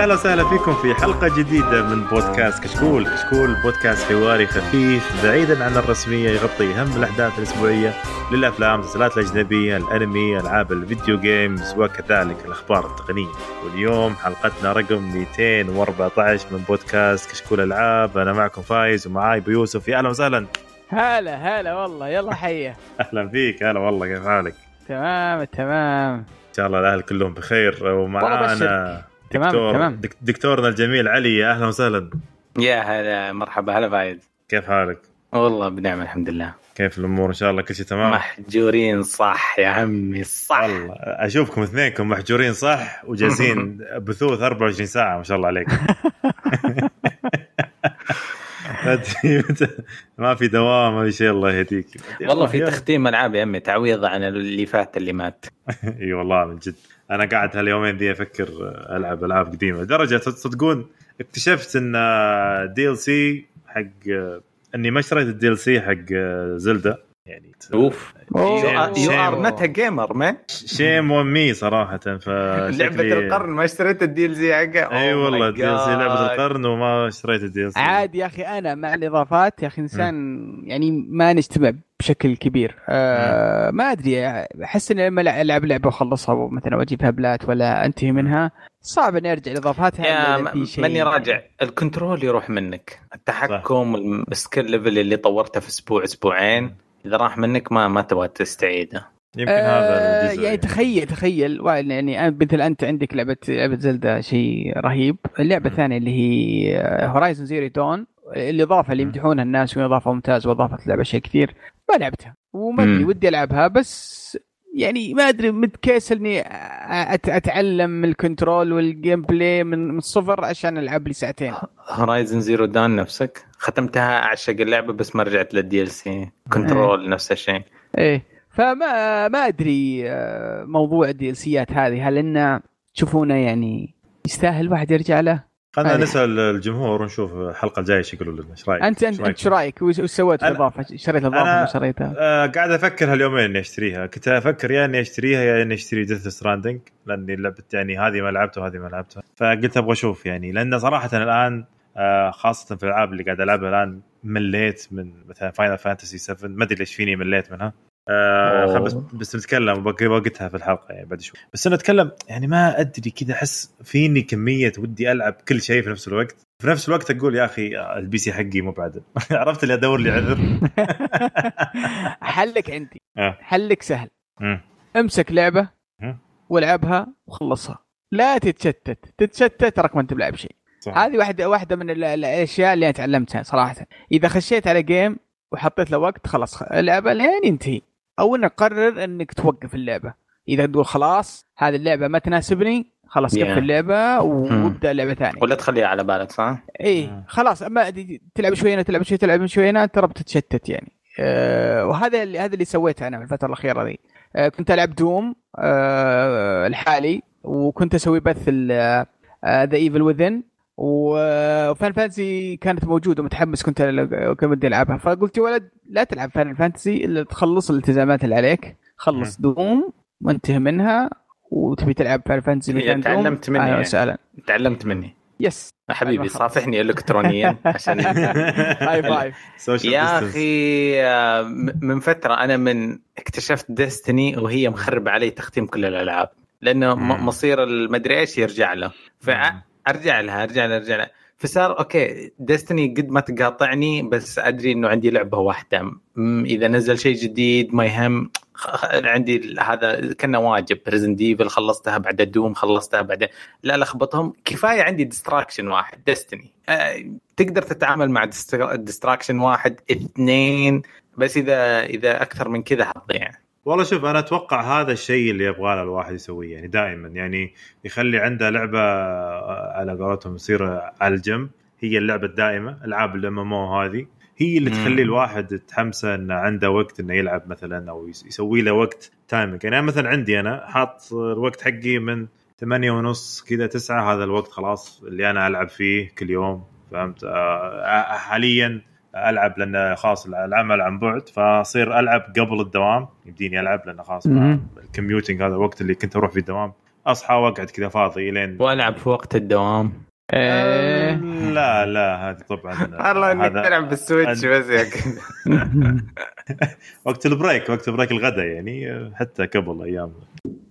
يا أهلا وسهلا فيكم في حلقة جديدة من بودكاست كشكول، كشكول بودكاست حواري خفيف بعيدا عن الرسمية يغطي أهم الأحداث الأسبوعية للأفلام، المسلسلات الأجنبية، الأنمي، ألعاب الفيديو games وكذلك الأخبار التقنية. واليوم حلقتنا رقم 214 من بودكاست كشكول ألعاب، أنا معكم فايز ومعاي أبو يوسف، يا أهلا وسهلا. هلا هلا والله. يلا حيه أهلا فيك، هلا والله. كيف حالك؟ تمام تمام. إن شاء الله الأهل كلهم بخير. ومعانا تمام دكتور تمام. دك- دكتورنا الجميل علي يا أهلا وسهلا. يا هلا مرحبا هلا فايد. كيف حالك؟ والله بنعم الحمد لله. كيف الأمور؟ إن شاء الله كل شيء تمام؟ محجورين صح يا عمي صح. والله أشوفكم اثنينكم محجورين صح وجالسين بثوث 24 ساعة ما شاء الله عليكم. ما في دوام ما في شيء الله يهديك. والله في تختيم العاب يا عمي تعويض عن اللي فات اللي مات. إي والله من جد. أنا قاعد هاليومين دي أفكر ألعب ألعاب قديمة لدرجة تصدقون اكتشفت إن DLC حق إني ما اشتريت ال DLC حق Zelda يعني أوف. أوه. You are. not gamer man shame on me صراحة ف لعبة القرن ما اشتريت ال DLC حقه؟ اي Oh والله my ال DLC لعبة. القرن وما اشتريت ال DLC عادي يا أخي أنا مع الإضافات يا أخي إنسان يعني ما نجتمع بشكل كبير. آه ما أدري أحس إني لما ألعب لعبة وأخلصها مثلا وأجيبها plat ولا أنتهي منها صعب إني أرجع لاضافاتها يا ماني راجع. ال control يروح منك. التحكم ال skill level اللي طورته في أسبوع أسبوعين. إذا راح منك ما ما تبغى تستعيده يمكن آه هذا الجزء يعني تخيل تخيل وا- يعني مثل أنت عندك لعبه لعبة Zelda شيء رهيب اللعبة. الثانية اللي هي Horizon Zero Dawn الإضافة اللي. يمدحونها الناس وهي اضافه ممتازة وإضافة لعبة اشياء كثير ما لعبتها وما أدري. ودي ألعبها بس يعني ما أدري متكاسل إني أتعلم ال control وال gameplay من من الصفر عشان ألعب لي ساعتين. Horizon Zero Dawn نفسك؟ ختمتها أعشق اللعبة بس ما رجعت لل DLC control نفس الشيء. إيه. فما ما أدري آه، موضوع ال DLC ات هذه هل إنه تشوفونه يعني يستاهل واحد يرجع له؟ خلينا. نسأل الجمهور ونشوف الحلقة الجاية إيش يقولوا لنا إيش رأيك؟ انت أنت شو رأيك وش سويت الاضافه؟ شريت الإضافة ولا شريتها؟ آه قاعد أفكر هاليومين إني أشتريها كنت أفكر يا إني أشتريها يا إني أشتري Death Stranding لأني لعبت يعني هذه ما لعبتها وهذه ما لعبتها فقلت أبغى أشوف يعني لأن صراحة الآن آه خاصة في الألعاب اللي قاعد ألعبها الآن مليت من مثلا Final Fantasy 7 ما أدري ليش فيني مليت منها آه بس بس نتكلم بقي وقتها في الحلقة يعني بعد شوي. بس أنا أتكلم يعني ما أدري كذا أحس فيني كمية ودي ألعب كل شيء في نفس الوقت. في نفس الوقت أقول يا أخي ال PC حقي مو بعدل. عرفت اللي أدور لي عذر؟ حلك عندي. آه. حلك سهل. امسك لعبة. والعبها وخلصها. لا تتشتت. تتشتت تراك ما أنت بلعب شيء. هذه واحدة واحدة من ال- ال- الأشياء اللي أنا تعلمتها صراحة. إذا خشيت على جيم وحطيت له وقت خلاص العبه لين ينتهي. أو انك قرر إنك توقف اللعبة إذا تقول خلاص هذه اللعبة ما تناسبني خلاص Yeah. قفل اللعبة مم. وابدأ لعبه ثانية ولا تخليها على بالك صح؟ إيه مم. خلاص أما تلعب شوي هنا تلعب شوي تلعب شوي هنا ترى بتتشتت يعني أه وهذا اللي هذا اللي سويته أنا في الفترة الأخيرة ذي أه كنت ألعب دوم أه الحالي وكنت أسوي بث ذا Evil Within و Final Fantasy كانت موجودة متحمس كنت كنت بدي ألعبها. فقلت يا ولد لا تلعب Final Fantasy إلا تخلص الالتزامات اللي عليك خلص Doom وانتهي منها وتبي تلعب Final Fantasy Doom؟ تعلمت مني. أهلا يعني. وسهلا تعلمت مني. yes. حبيبي. صافحني الكترونيا عشان high five يا. أخي آه، من فترة أنا من اكتشفت Destiny وهي مخربة علي تختيم كل الألعاب لأنه مصير المدري إيش يرجع له. فارجع لها أرجع لها أرجع لها. فصار okay Destiny قد ما تقاطعني بس أدري إنه عندي لعبة واحدة. إذا نزل شيء جديد ما يهم عندي هذا كأنه واجب. Resident Evil خلصتها بعد Doom خلصتها بعد. لا لخبطهم. كفاية عندي distraction واحد Destiny آه، تقدر تتعامل مع distraction واحد اثنين بس إذا إذا أكثر من كذا حتضيع والله شوف أنا أتوقع هذا الشيء اللي يبغى له الواحد يسويه يعني دائما يعني يخلي عنده لعبة آه، على قولتهم يصير على الجنب. هي اللعبة الدائمة ألعاب ال MMO هذه. هي اللي. تخلي الواحد تحمسه إنه عنده وقت إنه يلعب مثلا أو يس- يسوي له وقت timing يعني أنا مثلا عندي أنا حاط الوقت حقي من ثمانية ونص كذا تسعة هذا الوقت خلاص اللي أنا ألعب فيه كل يوم فهمت؟ آه، حاليا ألعب لأن خلاص العمل عن بعد فأصير ألعب قبل الدوام يمديني ألعب لأن خلاص. ال commuting هذا الوقت اللي كنت أروح فيه الدوام. أصحى وأقعد كذا فاضي لين وألعب في وقت الدوام. إيه. لا لا هذه طبعا والله إنك تلعب بال Switch بس يا. وقت ال break وقت break الغداء يعني حتى قبل أيام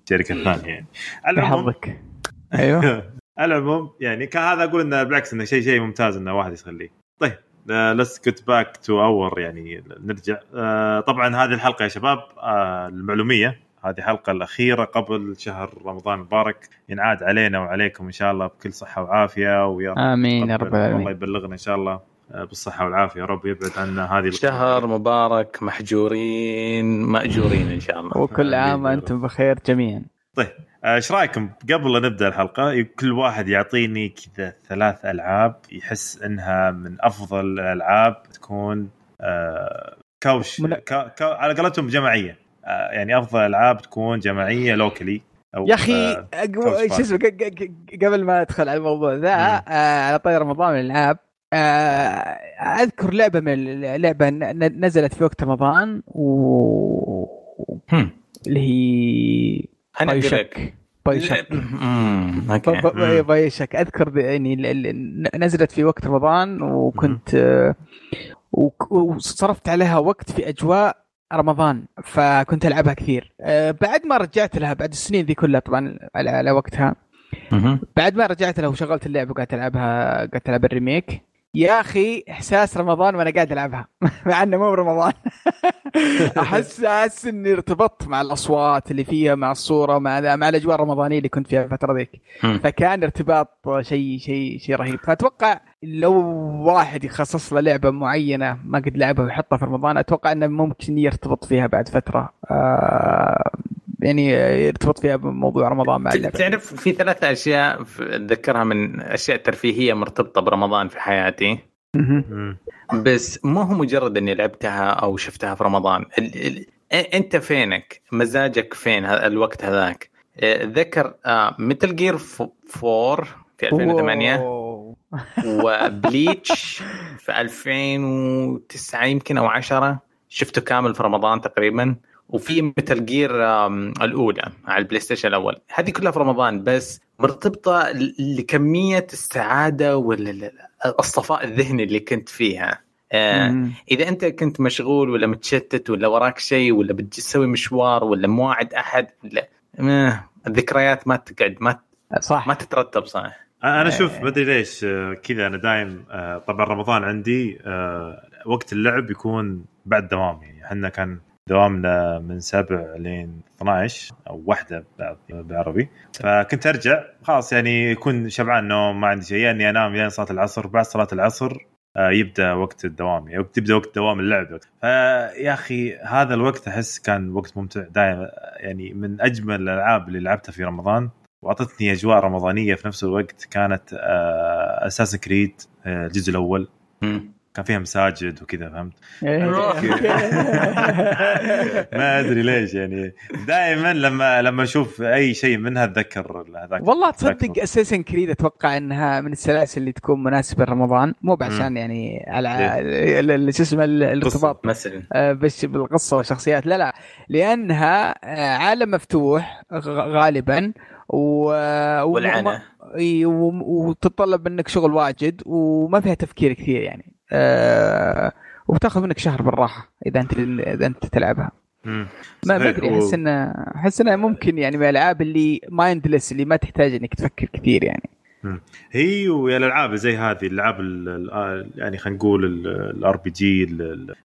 الشركة الثانية يعني. على العموم حظك أيوه. على العموم يعني كان هذا أقول إنه بالعكس إنه شيء شيء ممتاز إنه واحد يخليه طيب. Let's get back to our يعني نرجع. آه، طبعا هذه الحلقة يا شباب آه، المعلومية. هذه الحلقة الأخيرة قبل شهر رمضان المبارك. ينعاد علينا وعليكم إن شاء الله بكل صحة وعافية. ويا رب آمين يا رب الله العالمين. يبلغنا إن شاء الله آه، بالصحة والعافية. يا رب يبعد عنا هذه شهر مبارك محجورين مأجورين إن شاء الله. وكل آمين عام يا وأنتم بخير جميعا. آه، إيش رأيكم قبل لا نبدأ الحلقة كل واحد يعطيني كذا ثلاث ألعاب يحس إنها من أفضل الألعاب تكون آه، كوش من- كا كا على قولتهم جماعية آه، يعني أفضل ألعاب تكون جماعية لوكلي أو يا أخي آه، أقو- شو اسمه قبل ما أدخل على الموضوع ذا. آه على طير رمضان من الألعاب آه أذكر لعبة من لعبة ن- ن- نزلت في وقت رمضان و. اللي هي أنا بايوشك أمم، أوكي. ب- ب- بايوشك أذكر يعني نزلت في وقت رمضان وكنت آه، وصرفت عليها وقت في أجواء رمضان فكنت ألعبها كثير. آه، بعد ما رجعت لها بعد السنين ذي كلها طبعا على, وقتها. بعد ما رجعت لها وشغلت اللعبة وقعدت ألعبها قعدت ألعب الريميك يا أخي إحساس رمضان وأنا قاعد ألعبها. مع إنه مو رمضان احس أحس إني ارتبطت مع الأصوات اللي فيها مع الصورة مع مع الأجواء الرمضانية اللي كنت فيها الفترة ذيك. فكان ارتباط شيء شيء شيء رهيب. فأتوقع لو واحد يخصص له لعبة معينة ما قد لعبها ويحطها في رمضان أتوقع إنه ممكن يرتبط فيها بعد فترة. آه يعني يرتبط فيها بموضوع رمضان مع اللعبه تعرف في ثلاث أشياء أتذكرها من أشياء ترفيهية مرتبطة برمضان في حياتي. بس مو هو مجرد إني لعبتها أو شفتها في رمضان. ال... ال... إ- أنت فينك؟ مزاجك فين الوقت هذاك؟ ذكر Metal Gear 4 في 2008 أوه. و Bleach في 2009 يمكن أو 10 شفته كامل في رمضان تقريبا وفي Metal Gear الأولى على ال PlayStation الأول. هذه كلها في رمضان بس مرتبطة لكمية السعادة والصفاء الذهني اللي كنت فيها. آه،. إذا أنت كنت مشغول ولا متشتت ولا وراك شيء ولا بتسوي مشوار ولا مواعد أحد ولا آه، الذكريات ما تقعد ما صح. ما تترتب صح. أنا شوف ما أدري ليش آه، كذا أنا دايم آه، طبعا رمضان عندي آه، وقت اللعب يكون بعد دوام. يعني إحنا كان دوامنا من 7 لين 12 أو واحدة بعد- بعربي فكنت أرجع خلاص يعني يكون شبعان نوم ما عندي شيء. يا إني أنام لين صلاة العصر. بعد صلاة العصر آه، يبدأ وقت الدوام. يعني وقت يبدأ وقت دوام اللعب. فيا أخي هذا الوقت أحس كان وقت ممتع دائما يعني من أجمل الألعاب اللي لعبتها في رمضان. وأعطتني أجواء رمضانية في نفس الوقت كانت أساس كريد الجزء الأول. كان فيها مساجد وكذا فهمت؟ إيه. ما أدري ليش يعني. دائما لما لما أشوف أي شيء منها أتذكر هذاك والله تصدق. اساسن كريد أتوقع إنها من السلاسل اللي تكون مناسبة لرمضان. مو بعشان يعني على ال- ال- شو اسمه ال- الارتباط. مثلا. آه، بس بالقصة والشخصيات. لا لا. لأنها آه، عالم مفتوح غالبا. و و- والعنى إي و- وتتطلب منك شغل واجد وما فيها تفكير كثير يعني. أه وبتاخذ منك شهر بالراحة إذا أنت إذا أنت تلعبها. مم. ما. أدري أحس إنه أحس انها ممكن يعني من الألعاب اللي mindless اللي ما تحتاج إنك تفكر كثير يعني. هي والالعاب زي هذه الألعاب ال- ال- يعني خلينا نقول ال RPG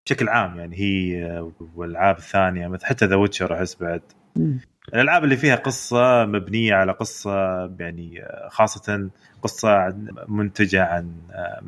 بشكل عام يعني هي والألعاب الثانية مثل حتى ذا ويتشر أحس بعد. الألعاب اللي فيها قصة مبنية على قصة يعني خاصة قصة منتجة عن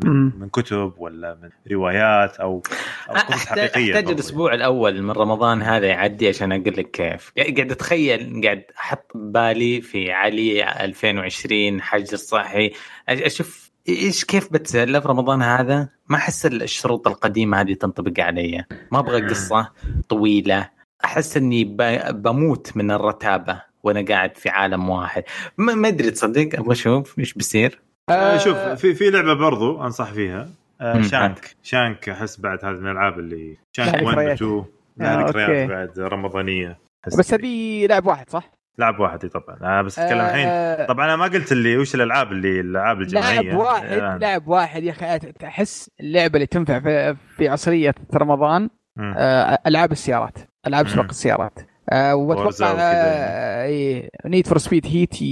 من, كتب ولا من روايات أو أو قصص حقيقية أحتاج. الأسبوع الأول من رمضان هذا يعدي عشان أقول لك كيف. قاعد أتخيل قاعد أحط بالي في علي 2020 حجر صحي أ- أشوف إيش كيف بتسلى في رمضان هذا؟ ما أحس الشروط القديمة هذه تنطبق علي. ما أبغى قصة طويلة. أحس إني بموت من الرتابة وأنا قاعد في عالم واحد ما ما أدري تصدق أبغى أشوف إيش بيصير آه شوف في في لعبة برضو أنصح فيها آه. شانك شانك أحس بعد هذه من الألعاب اللي شانك لها 1 و ذكريات. 2 آه، لها. ذكريات بعد رمضانية بس. هذه لاعب واحد صح؟ لاعب واحد إي طبعا أنا بس أتكلم الحين آه، طبعا أنا ما قلت اللي وش الألعاب اللي الألعاب الجماعية لاعب واحد آه. لاعب واحد يا أخي أحس اللعبة اللي تنفع في, في عصرية رمضان. آه، ألعاب السيارات ألعاب. سباق السيارات آه، وأتوقع وكذا. Need for Speed Heat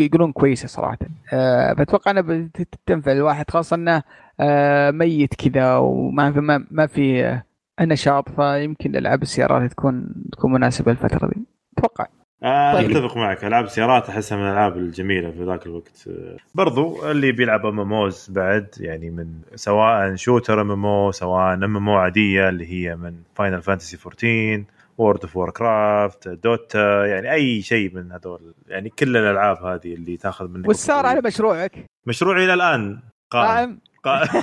يقولون كويسة صراحة آه، فأتوقع أنها بتنفع الواحد خاصة أنه آه، ميت كذا وما في ما, ما في نشاط فيمكن ألعاب السيارات تكون تكون مناسبة الفترة دي أتوقع آه طيب. أتفق معك. ألعاب سيارات أحسها من الألعاب الجميلة في ذاك الوقت. برضو اللي بيلعب MMOs بعد يعني من سواء shooter MM سواء MM عادية اللي هي من Final Fantasy 14 World of Warcraft Dota يعني أي شيء من هذول. يعني كل الألعاب هذه اللي تاخذ منك وش صار على مشروعك؟ مشروعي إلى الآن. قائم. قائم.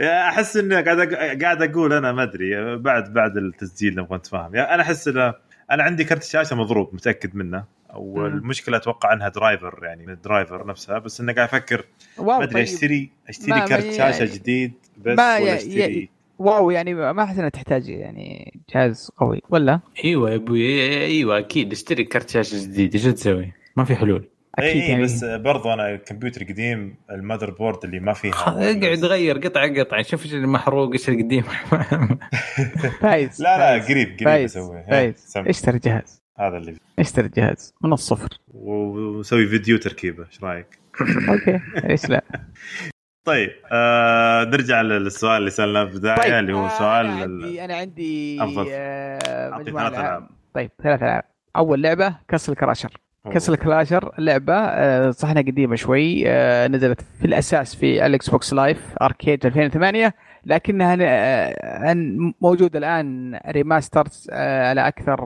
أحس إني قاعد قاعد أقول أنا ما أدري. بعد بعد التسجيل نبغى نتفاهم يا أنا أحس إنه أنا عندي كرت شاشه مضروب متأكد منه والمشكلة أتوقع أنها driver يعني من ال driver نفسها بس إني قاعد أفكر واو ما أدري طيب. اشتري أشتري كرت ي- شاشه جديد بس ما ولا ي- أشتري واو يعني ما أحس إنها تحتاج يعني جهاز قوي ولا؟ أيوه يا أبوي أيوه أكيد اشتري كرت شاشة جديد إيش تسوي؟ ما في حلول أكيد اي يعني بس برضو أنا الكمبيوتر قديم ال motherboard اللي ما فيها اقعد غير قطعه قطعه شوف إيش المحروق إيش القديم فايز لا لا. قريب قريب فايز أسوي إيه، فايز. اشتري جهاز هذا اللي اشتري جهاز من الصفر وسوي فيديو تركيبة إيش رأيك؟ okay ليش لا؟ طيب آه نرجع للسؤال اللي سألناه في البداية اللي هو آه، سؤال أنا عندي أنا عندي. آه، أعطي مجموعة ثلاث ألعاب. طيب ثلاث ألعاب أول لعبة Castle Crashers Castle Crashers لعبة آه، صح انها قديمة شوي آه، نزلت في الأساس في ال Xbox Live Arcade 2008 لكنها آه، موجودة الآن remaster على أكثر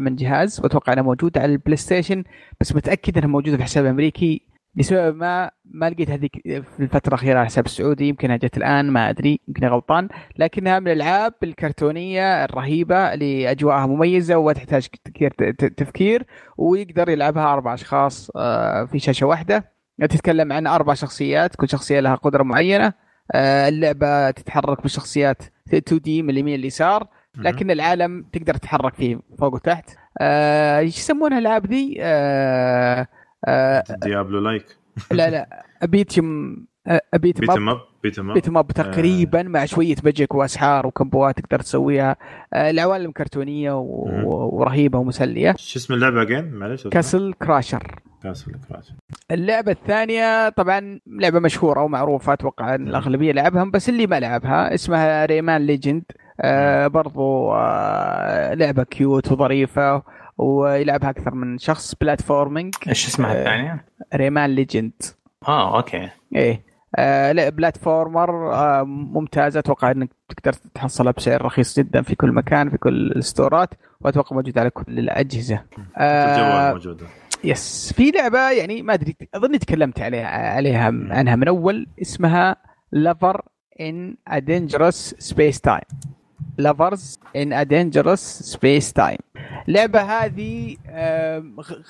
من جهاز وأتوقع إنها موجودة على ال PlayStation بس متأكد إنها موجودة في حساب أمريكي. لسبب ما ما لقيت هذيك في الفترة الأخيرة على حساب السعودي يمكنها جت الآن ما أدري يمكن غلطان لكنها من الألعاب الكرتونية الرهيبة اللي أجواءها مميزة وما تحتاج تفكير ويقدر يلعبها أربع أشخاص آه، في شاشة واحدة. تتكلم عن أربع شخصيات كل شخصية لها قدرة معينة آه، اللعبة تتحرك بالشخصيات 2D من اليمين لليسار لكن العالم تقدر تتحرك فيه فوق وتحت. آه، إيش يسمونها الألعاب ذي؟ آه، Diablo like لا لا. ابيتم ابيتم بيتم أب. بيتم اب بيتم اب تقريبا مع شوية بجك وأسحار وكمبوات تقدر تسويها. آه، العوالم كرتونية و-. ورهيبة ومسلية. شو اسم اللعبة again معلش Castle Crashers Castle Crash اللعبة الثانية طبعا لعبة مشهورة ومعروفة أتوقع إن الأغلبية لعبها بس اللي ما لعبها اسمها Rayman Legends آه برضو آه لعبة cute وظريفة. ويلعبها أكثر من شخص. platforming إيش اسمها الثانية؟ Rayman Legends آه okay. إيه. آه لا platformer آه ممتازة أتوقع إنك تقدر تحصلها بسعر رخيص جدا في كل مكان في كل الستورات وأتوقع موجود على كل الأجهزة. الجوال موجودة. yes. في لعبة يعني ما أدري أظني تكلمت عليها عليها عنها من أول اسمها Lovers in a Dangerous Spacetime Lovers in a Dangerous Spacetime اللعبه هذه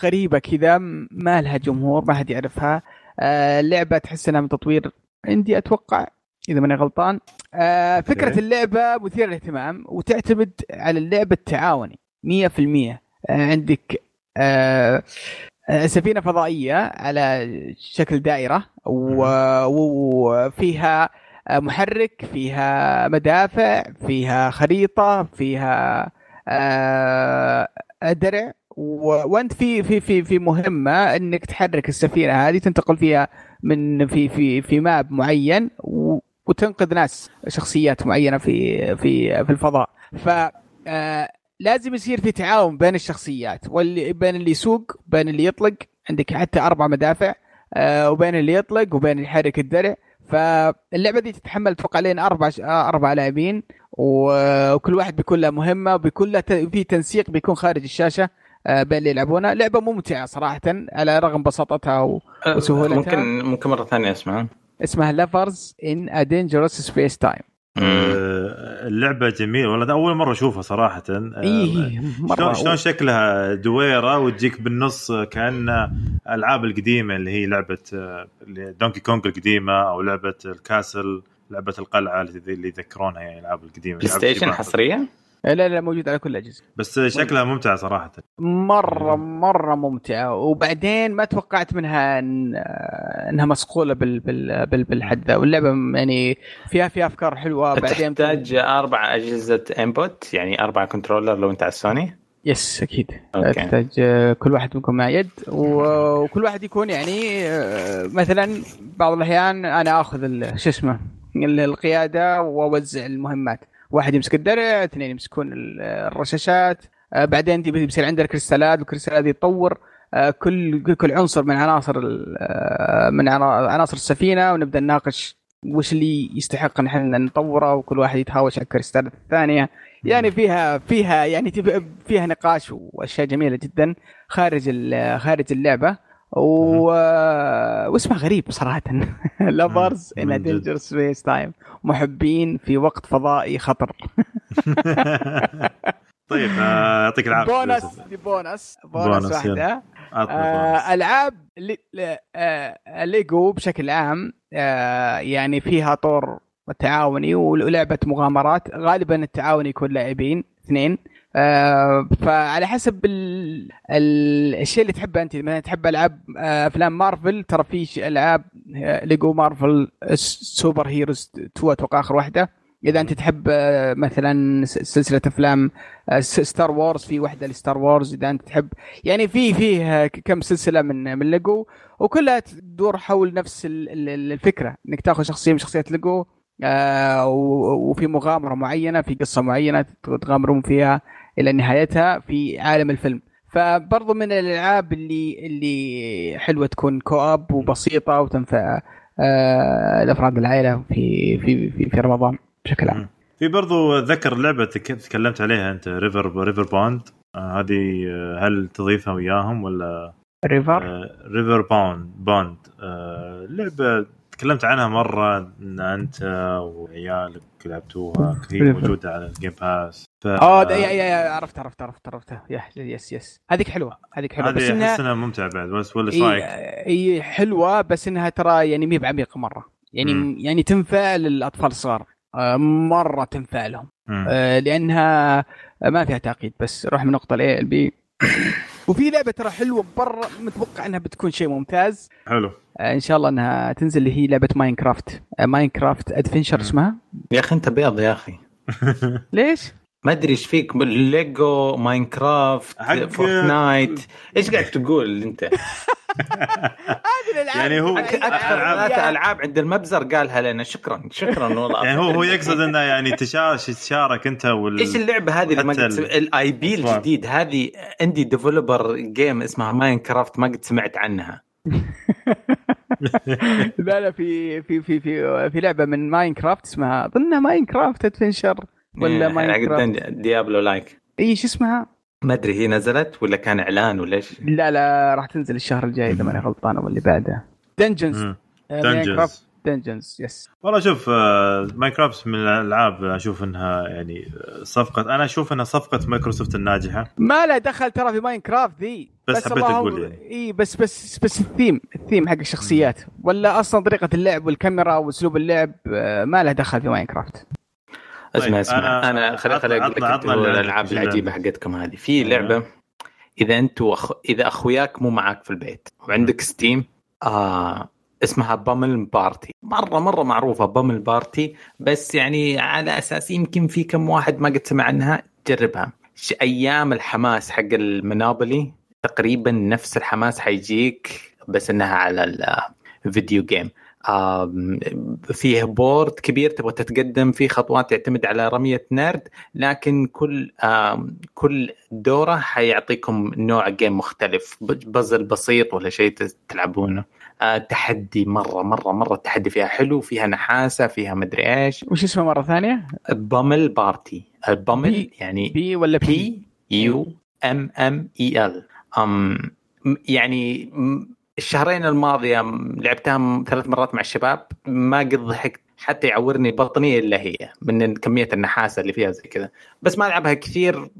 غريبة كذا ما لها جمهور ما حد يعرفها. آه، لعبة تحس إنها من تطوير indie أتوقع إذا ماني غلطان. آه، فكرة. اللعبة مثيرة للاهتمام وتعتمد على اللعب التعاوني 100% آه، عندك آه، آه، سفينة فضائية على شكل دائرة وفيها آه، محرك فيها مدافع فيها خريطة فيها آه، درع وأنت في في في في مهمة إنك تحرك السفينة هذه تنتقل فيها من في في في ماب معين وتنقذ ناس شخصيات معينة في في في الفضاء. ف آه، لازم يصير في تعاون بين الشخصيات واللي بين اللي يسوق بين اللي يطلق. عندك حتى أربع مدافع آه، وبين اللي يطلق وبين اللي يحرك الدرع. فاللعبة دي تتحمل أتوقع لين أربع آه، أربع لاعبين وكل واحد بيكون له مهمة وبيكون له في تنسيق بيكون خارج الشاشة آه، بين اللي يلعبونها لعبة ممتعة صراحة على رغم بساطتها و... وسهولتها. ممكن ممكن مرة ثانية اسمها اسمها Lovers in a Dangerous Spacetime آه، اللعبة جميلة. والله أول مرة أشوفها صراحة. آه، مرة شلون شلون شكلها؟ دويرة وتجيك بالنص كأن العاب القديمة اللي هي لعبة آه، Donkey Kong القديمة أو لعبة ال castle لعبة القلعة اللي اللي يذكرونها يعني الألعاب القديمة. Play ألعاب Station. حصرية؟ لا لا موجود على كل الأجهزة. بس شكلها ممتعه صراحة. مرة مرة ممتعة. وبعدين ما توقعت منها إن إنها مصقولة بال بال بال بالحد ذا. واللعبة يعني فيها فيها أفكار حلوة. بعدين تحتاج أربع أجهزة input يعني أربع controller لو أنت على ال Sony yes أكيد. تحتاج آه، كل واحد منكم مع يد. وكل واحد يكون يعني آه، مثلا بعض الأحيان أنا آخذ ال- شو اسمه ال- القيادة وأوزع المهمات. واحد يمسك الدرع اثنين يمسكون ال- الرشاشات آه، بعدين تبي- بيصير عندنا كريستالات والكريستالات دي تطور آه، كل كل- عنصر من عناصر آه، من عنا- عناصر السفينة ونبدأ نناقش وش اللي يستحق إن إحنا نطوره وكل واحد يتهاوش على الكريستالات الثانية. يعني فيها فيها يعني فيها نقاش وأشياء جميلة جدا خارج خارج اللعبة. و... واسمها غريب صراحة. Lovers in. Dangerous Spacetime محبين في وقت فضائي خطر. طيب آه، يعطيك العافية بونس بونس. بونس، واحدة. آه ألعاب لي... آه ليجو بشكل عام آه يعني فيها طور تعاوني ولعبة مغامرات. غالبا التعاون يكون لاعبين اثنين. آه فعلى حسب ال... ال... الشيء اللي تحبه أنت. مثلا تحب ألعاب آه أفلام مارفل ترى في ألعاب آه، Lego Marvel Super Heroes 2 أتوقع آخر واحدة. إذا أنت تحب مثلا سلسلة أفلام Star Wars في واحدة ل Star Wars. إذا أنت تحب يعني في فيه كم سلسلة من من ليجو وكلها تدور حول نفس ال- ال- الفكرة. إنك تاخذ شخصية من شخصيات ليجو وفي مغامرة معينة في قصة معينة تغامرون فيها. إلى نهايتها في عالم الفيلم. فبرضو من الألعاب اللي اللي حلوة تكون co-op وبسيطة وتنفع آه، الافراد العائلة في في في, في رمضان بشكل عام. في برضو ذكر لعبة تك- تكلمت عليها أنت River Riverbond آه، هذه آه، هل تضيفها وياهم ولا؟ River Riverbond bond آه، لعبة تكلمت عنها مرة ان أنت وعيالك. لعبتوها هي River. موجوده على ال Game Pass ف... آه يا يا يا عرفت عرفت عرفت عرفتها يا yes yes. هذيك حلوة هذيك حلوة. بس هذه إنها أحس إنها ممتعة بعد. بس ولا إيش رأيك؟ هي هي حلوة بس إنها ترى يعني مي بعميقه مرة. يعني مم. يعني تنفع للاطفال الصغار. آه، مرة تنفع لهم مم. آه، لأنها ما فيها تعقيد بس روح من نقطة ال A ال B وفي لعبة ترى حلوة برا متوقع إنها بتكون شيء ممتاز. حلو. آه، إن شاء الله إنها تنزل اللي هي لعبة Minecraft آه، Minecraft Adventure. اسمها؟ يا أخي أنت بيض يا أخي. ليش؟ ما أدري إيش فيك Lego Minecraft حق- Fortnite إيش قاعد تقول أنت؟ هذه الألعاب يعني هو- أكثر. ثلاثة ألعاب عند المبزر قالها لنا شكرا شكرا والله يعني هو هو يقصد إنه يعني تشارك تشارك أنت وال إيش اللعبة هذه اللي ما قد. الاي بي. الجديد هذه عندي ديفلوبر جيم اسمها ماينكرافت ما قد سمعت عنها لا لا في في في في في لعبة من ماينكرافت اسمها أظنها ماينكرافت ادفنشر ولا إيه، ماينكرافت حق Diablo like. إي شو اسمها؟ ما أدري هي نزلت ولا كان إعلان ولا إيش؟ لا لا راح تنزل الشهر الجاي إذا ماني غلطان أو اللي بعده. دنجنز دنجنز دنجنز يس والله شوف آه، Minecraft من الألعاب أشوف إنها يعني آه، صفقة أنا أشوف إنها صفقة مايكروسوفت الناجحة. ما له دخل ترى في Minecraft ذي. بس حبيت اللهم- أقول يعني. إي بس بس بس ال theme ال theme حق الشخصيات. ولا أصلا طريقة اللعب والكاميرا وأسلوب اللعب آه، ما له دخل في Minecraft اسمع طيب، اسمع أنا- أنا خليني خليني أقول لك الألعاب. العجيبة حقتكم هذه. في أيوة. لعبة إذا أنتوا أخ... إذا أخوياك مو معاك في البيت وعندك Steam آه اسمها Pummel Party مرة مرة معروفة Pummel Party بس يعني على أساس يمكن في كم واحد ما قد سمع عنها جربها. ش- أيام الحماس حق ال Monopoly تقريبا نفس الحماس حيجيك بس إنها على ال video game آم، فيه board كبير تبغى تتقدم فيه خطوات تعتمد على رمية نرد لكن كل كل دورة حيعطيكم نوع game مختلف ب- بازل بسيط ولا شيء تلعبونه آه، تحدي مرة مرة مرة التحدي فيها حلو فيها نحاسة فيها مدري إيش وش اسمه مرة ثانية؟ Pummel Party ال Pummel P- يعني P ولا B؟ P U M M E L يعني الشهرين الماضية لعبتها ثلاث مرات مع الشباب ما قد ضحكت. حتى يعورني بطني إلا هي من كمية النحاسة اللي فيها زي كذا. بس ما ألعبها كثير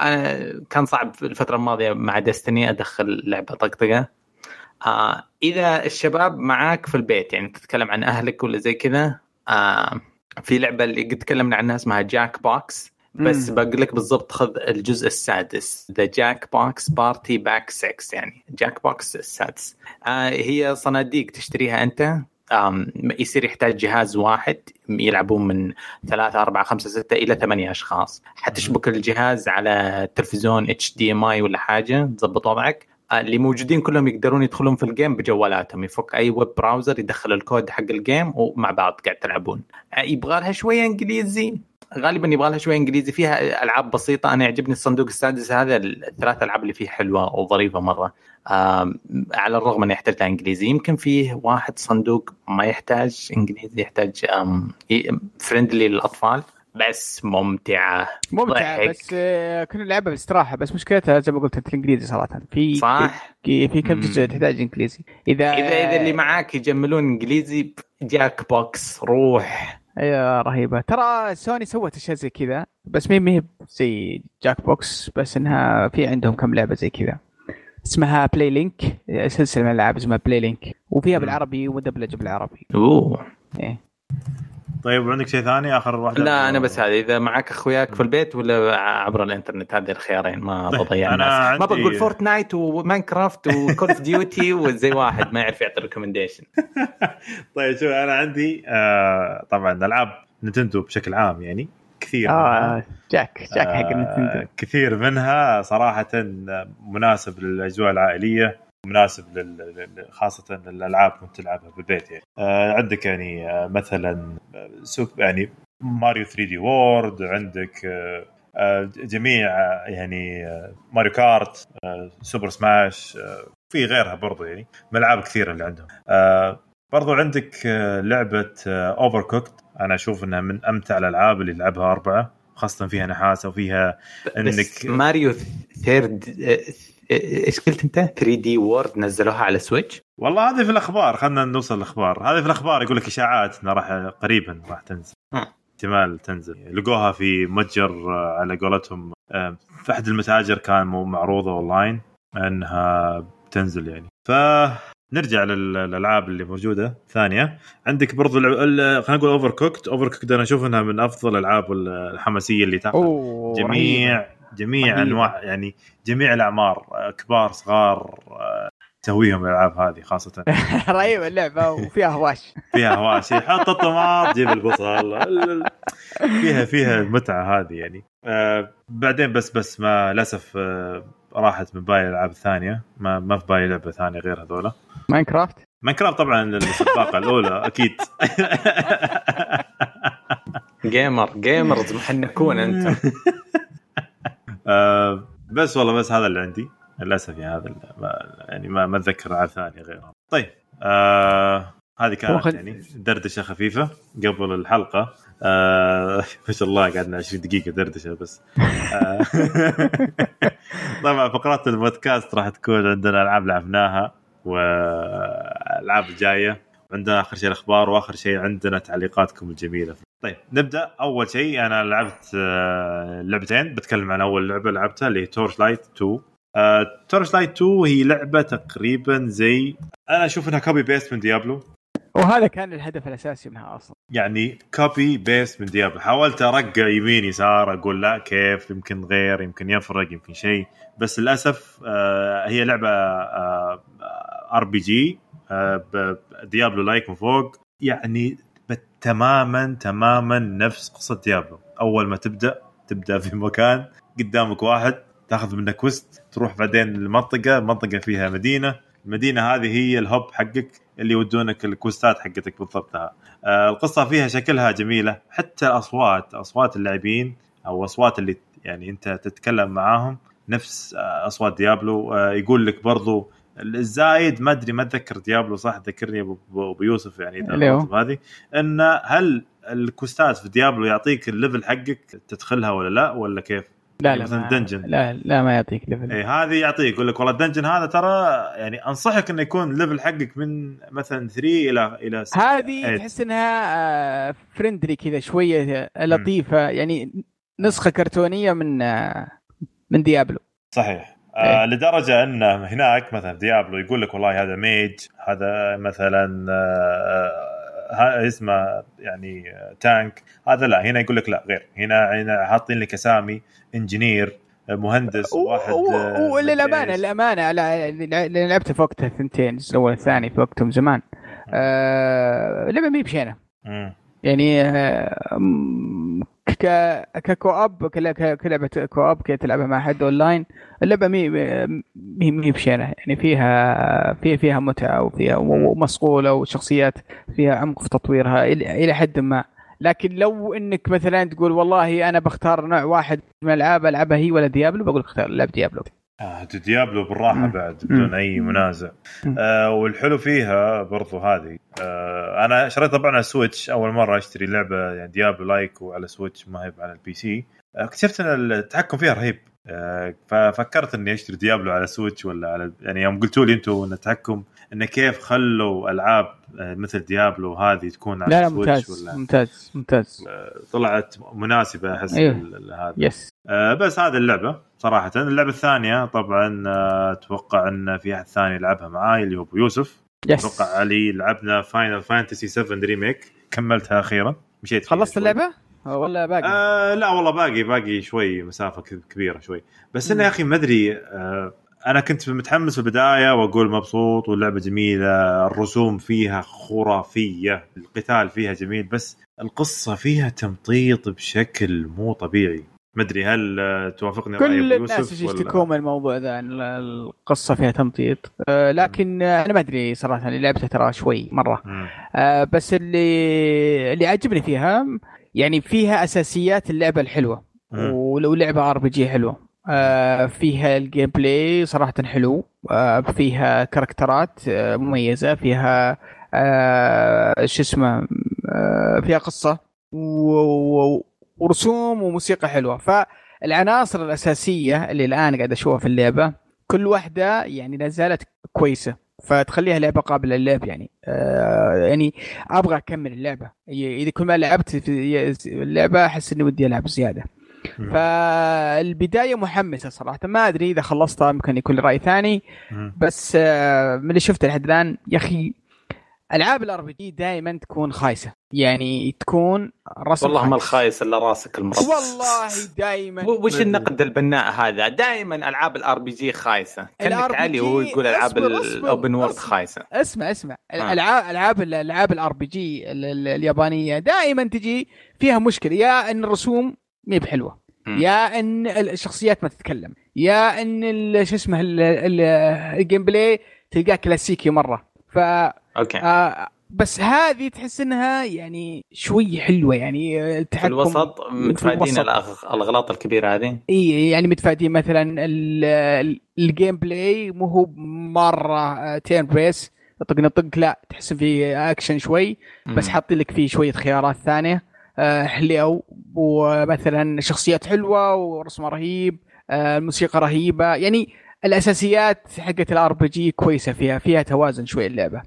أنا كان صعب الفترة الماضية مع Destiny أدخل لعبة طقطقة. آه إذا الشباب معاك في البيت يعني تتكلم عن أهلك ولا زي كذا آه في لعبة اللي قد تكلمنا عنها اسمها Jackbox بس. بقول لك بالضبط خذ الجزء السادس ذا Jackbox Party Pack 6 يعني Jackbox السادس. آه هي صناديق تشتريها أنت؟ آم يصير يحتاج جهاز واحد يلعبون من ثلاثة أربعة خمسة ستة إلى ثمانية أشخاص. حتشبك الجهاز على تلفزيون HDMI ولا حاجة تظبط وضعك. آه، اللي موجودين كلهم يقدرون يدخلون في ال game بجوالاتهم يفك أي web browser يدخل الكود حق ال game ومع بعض قاعد تلعبون. آه، يبغى لها شوية إنجليزي. غالبا يبغى لها شوية إنجليزي. فيها ألعاب بسيطة. أنا يعجبني الصندوق السادس هذا. الثلاث ألعاب اللي فيه حلوة وظريفة مرة. على الرغم إنه يحتاج لها إنجليزي. يمكن فيه واحد صندوق ما يحتاج إنجليزي يحتاج friendly للأطفال. بس ممتعة. ممتعة ضحك. بس آه، كنا نلعبها باستراحة. بس مشكلتها زي ما قلت أنت الإنجليزي صراحة. في صح. في, في كم. جزء تحتاج إنجليزي؟ إذا إذا إذا اللي معاك يجملون إنجليزي Jackbox روح. أيوه رهيبة. ترى سوني سوت أشياء زي كذا بس مين مين زي Jackbox بس إنها في عندهم كم لعبة زي كذا. اسمها PlayLink سلسلة من الألعاب اسمها PlayLink وفيها. بالعربي ومدبلجه بالعربي أوه. إيه. طيب وعندك شيء ثاني؟ آخر واحدة؟ لا أنا بس هذه إذا معك أخوياك في البيت ولا عبر الإنترنت؟ هذه الخيارين ما طيب، بضيع أنا الناس. ما عندي- بقول Fortnite و Minecraft و Call of Duty وزي واحد ما يعرف يعطي recommendation طيب شوف أنا عندي آه طبعا العاب Nintendo بشكل عام يعني كثير. آه جاك جاك حق آه، كثير منها صراحة مناسب للأجواء العائلية. مناسب لل... خاصة الألعاب كنت تلعبها بالبيت يعني. آه عندك يعني آه مثلا آه، سوق يعني Mario 3D World عندك جميع يعني Mario Kart آه، Super Smash آه، في غيرها برضو يعني من الألعاب كثيرة اللي عندهم. آه، برضو عندك لعبة Overcooked أنا أشوف أنها من أمتع الألعاب اللي لعبها أربعة خاصة فيها نحاسة وفيها بس إنك- Mario third إيش قلت أنت؟ 3D World نزلوها على Switch والله هذه في الأخبار خلينا نوصل الأخبار. هذه في الأخبار يقول لك إشاعات إنها راح قريبا راح تنزل. احتمال تنزل. لقوها في متجر آه، على قولتهم آه، في أحد المتاجر كان مو- معروضة أونلاين إنها بتنزل يعني. ف نرجع لل- للألعاب اللي موجودة. ثانية عندك برضو خلينا نقول Overcooked Overcooked أنا أشوف إنها من أفضل الألعاب الحماسية اللي أوه جميع جميع. أنواع يعني جميع الأعمار آه، كبار صغار آه، تسويهم الألعاب هذه خاصة. رهيبه اللعبة وفيها هواش. فيها هواشي حط الطماط جيب البصل ال- ال- فيها فيها المتعه هذه يعني. آه بعدين بس بس ما للأسف آه راحت من باقي الألعاب الثانية. ما ما في باقي لعبة ثانية غير هذولا. Minecraft؟ Minecraft طبعا السباقه الأولى أكيد. gamer gamers محنكون انت آه بس والله بس هذا اللي عندي. للأسف يعني هذا ما يعني ما ما أتذكر العاب ثانية غيرها طيب آه هذه كانت وخل- يعني دردشة خفيفة قبل الحلقة. آه ما شاء الله قعدنا 20 دقيقة دردشة بس. آه طبعا فقرات البودكاست راح تكون عندنا ألعاب لعبناها والألعاب الجاية. عندنا آخر شيء الأخبار وآخر شيء عندنا تعليقاتكم الجميلة طيب نبدأ. أول شيء أنا لعبت آه، لعبتين. بتكلم عن أول لعبة لعبتها اللي هي Torchlight 2 Torchlight 2 هي لعبة تقريبا زي أنا أشوف إنها copy paste من Diablo وهذا كان الهدف الأساسي منها أصلا. يعني copy paste من Diablo حاولت أرقع يمين يسار أقول لا كيف؟ يمكن غير يمكن يفرق يمكن شيء. بس للأسف آه، هي لعبة RPG Diablo like من فوق. يعني تماما تماما نفس قصة Diablo. أول ما تبدأ تبدأ في مكان قدامك واحد تأخذ منه quest تروح بعدين المنطقة منطقة فيها مدينة. المدينة هذه هي ال hub حقك اللي يودونك ال quest ات حقتك بالضبط آه القصة فيها شكلها جميلة. حتى الاصوات أصوات اللاعبين أو أصوات اللي يعني أنت تتكلم معاهم نفس آه أصوات Diablo. آه يقول لك برضو الزايد ما أدري ما أتذكر Diablo صح ذكرني ابو يوسف يعني هذه إن هل ال quest ات في Diablo يعطيك ال level حقك تدخلها ولا لا ولا كيف؟ لا لا مثلاً ما dungeon. لا لا ما يعطيك level اي هذه يعطيك يقول لك والله ال dungeon هذا ترى يعني أنصحك إنه يكون ال level حقك من مثلا 3 إلى إلى 6 هذه إيه. تحس إنها friendly كذا شوية لطيفة يعني نسخة كرتونية من آه، من Diablo صحيح. آه لدرجة أن هناك مثلا Diablo يقول لك والله هذا mage هذا مثلا آه ها اسمه يعني آه، tank هذا لا هنا يقول لك لا غير هنا هنا حاطين لك أسامي engineer آه، مهندس واحد آه، وللامانه لا اللي لعبته في وقتها الثنتين الأول والثاني في وقتهم زمان. آه لعبة مي بشينة. مم. يعني آه، ك ك co-op كلعبة co-op كي تلعبها مع حد اونلاين اللعبة مي مي مي بشينه يعني فيها فيها فيها متعة وفيها ومصقوله وشخصيات فيها عمق في تطويرها إلى حد ما. لكن لو إنك مثلا تقول والله أنا بختار نوع واحد من الألعاب ألعبها هي ولا Diablo بقول اختار لعب Diablo. آه Diablo بالراحة مم. بعد بدون. أي منازع. آه والحلو فيها برضو هذه آه أنا شريت طبعا على Switch أول مرة أشتري لعبة يعني Diablo like وعلى Switch ما هي على ال PC آه اكتشفت إن التحكم فيها رهيب آه ففكرت إني أشتري Diablo على Switch ولا على يعني يوم قلتوا لي أنتم إن التحكم انه كيف خلوا ألعاب آه مثل Diablo هذه تكون على لا لا Switch ممتاز ولا ممتاز ممتاز. طلعت مناسبة أحس أيوه. هذا yes آه، بس هذه اللعبة صراحة. اللعبة الثانية طبعا آه، أتوقع إن في أحد ثاني يلعبها معاي اللي هو أبو يوسف. yes أتوقع علي لعبنا Final Fantasy 7 Remake كملتها أخيرا. مشيت خلصت شوي. اللعبة؟ ولا باقي؟ آه لا والله باقي باقي شوي مسافة كبيرة شوي. بس انه. يا أخي ما أدري آه أنا كنت متحمس في البداية وأقول مبسوط واللعبة جميلة الرسوم فيها خرافية القتال فيها جميل بس القصة فيها تمطيط بشكل مو طبيعي. ما أدري هل توافقني كل الناس يشتكون من الموضوع ذا القصة فيها تمطيط. آه لكن أنا ما أدري صراحة اللي لعبته ترى شوي مرة. آه بس اللي اللي عجبني فيها يعني فيها أساسيات اللعبة الحلوة. ولو لعبة RPG حلوة. فيها ال gameplay صراحة حلو. آه فيها كاركترات آه مميزة فيها آه شو اسمه آه فيها و- ورسوم وموسيقى حلوة. فالعناصر الأساسية اللي الآن قاعد أشوفها في اللعبة كل واحدة يعني لا زالت كويسة فتخليها لعبة قابلة للعب يعني. آه يعني أبغى أكمل اللعبة. إذا كل ما لعبت في اللعبة أحس إني ودي ألعب زيادة. فالبداية محمسة صراحة ما أدري إذا خلصتها ممكن يكون لي راي ثاني. بس آه، من اللي شفته لحد الآن يا أخي ألعاب ال RPG دائما تكون خايسة يعني تكون رسم والله ما خايس. الخايس إلا راسك المربع والله دائما وش النقد البناء هذا؟ دائما ألعاب ال RPG خايسة، كانك علي وهو يقول ألعاب ال open world. خايسة. اسمع اسمع. الالعاب ألعاب الالعاب ال RPG اليابانية دائما تجي فيها مشكلة يا إن الرسوم مي بحلوة. يا إن الشخصيات ما تتكلم. يا إن شو اسمه ال- ال- ال gameplay تلقاه كلاسيكي مرة. ف okay. آه بس هذه تحس إنها يعني شوي حلوة يعني في الوسط متفادين الأغلاط الكبيرة هذه. إي يعني متفادين مثلا ال- ال- ال gameplay مو هو مرة turn based طق طق لا تحس فيه أكشن شوي بس. حاطين لك فيه شوية خيارات ثانية. آه، حلو ومثلا شخصيات حلوة ورسمه رهيب آه، الموسيقى رهيبة. يعني الأساسيات حقت ال RPG كويسة فيها فيها توازن شوي اللعبة.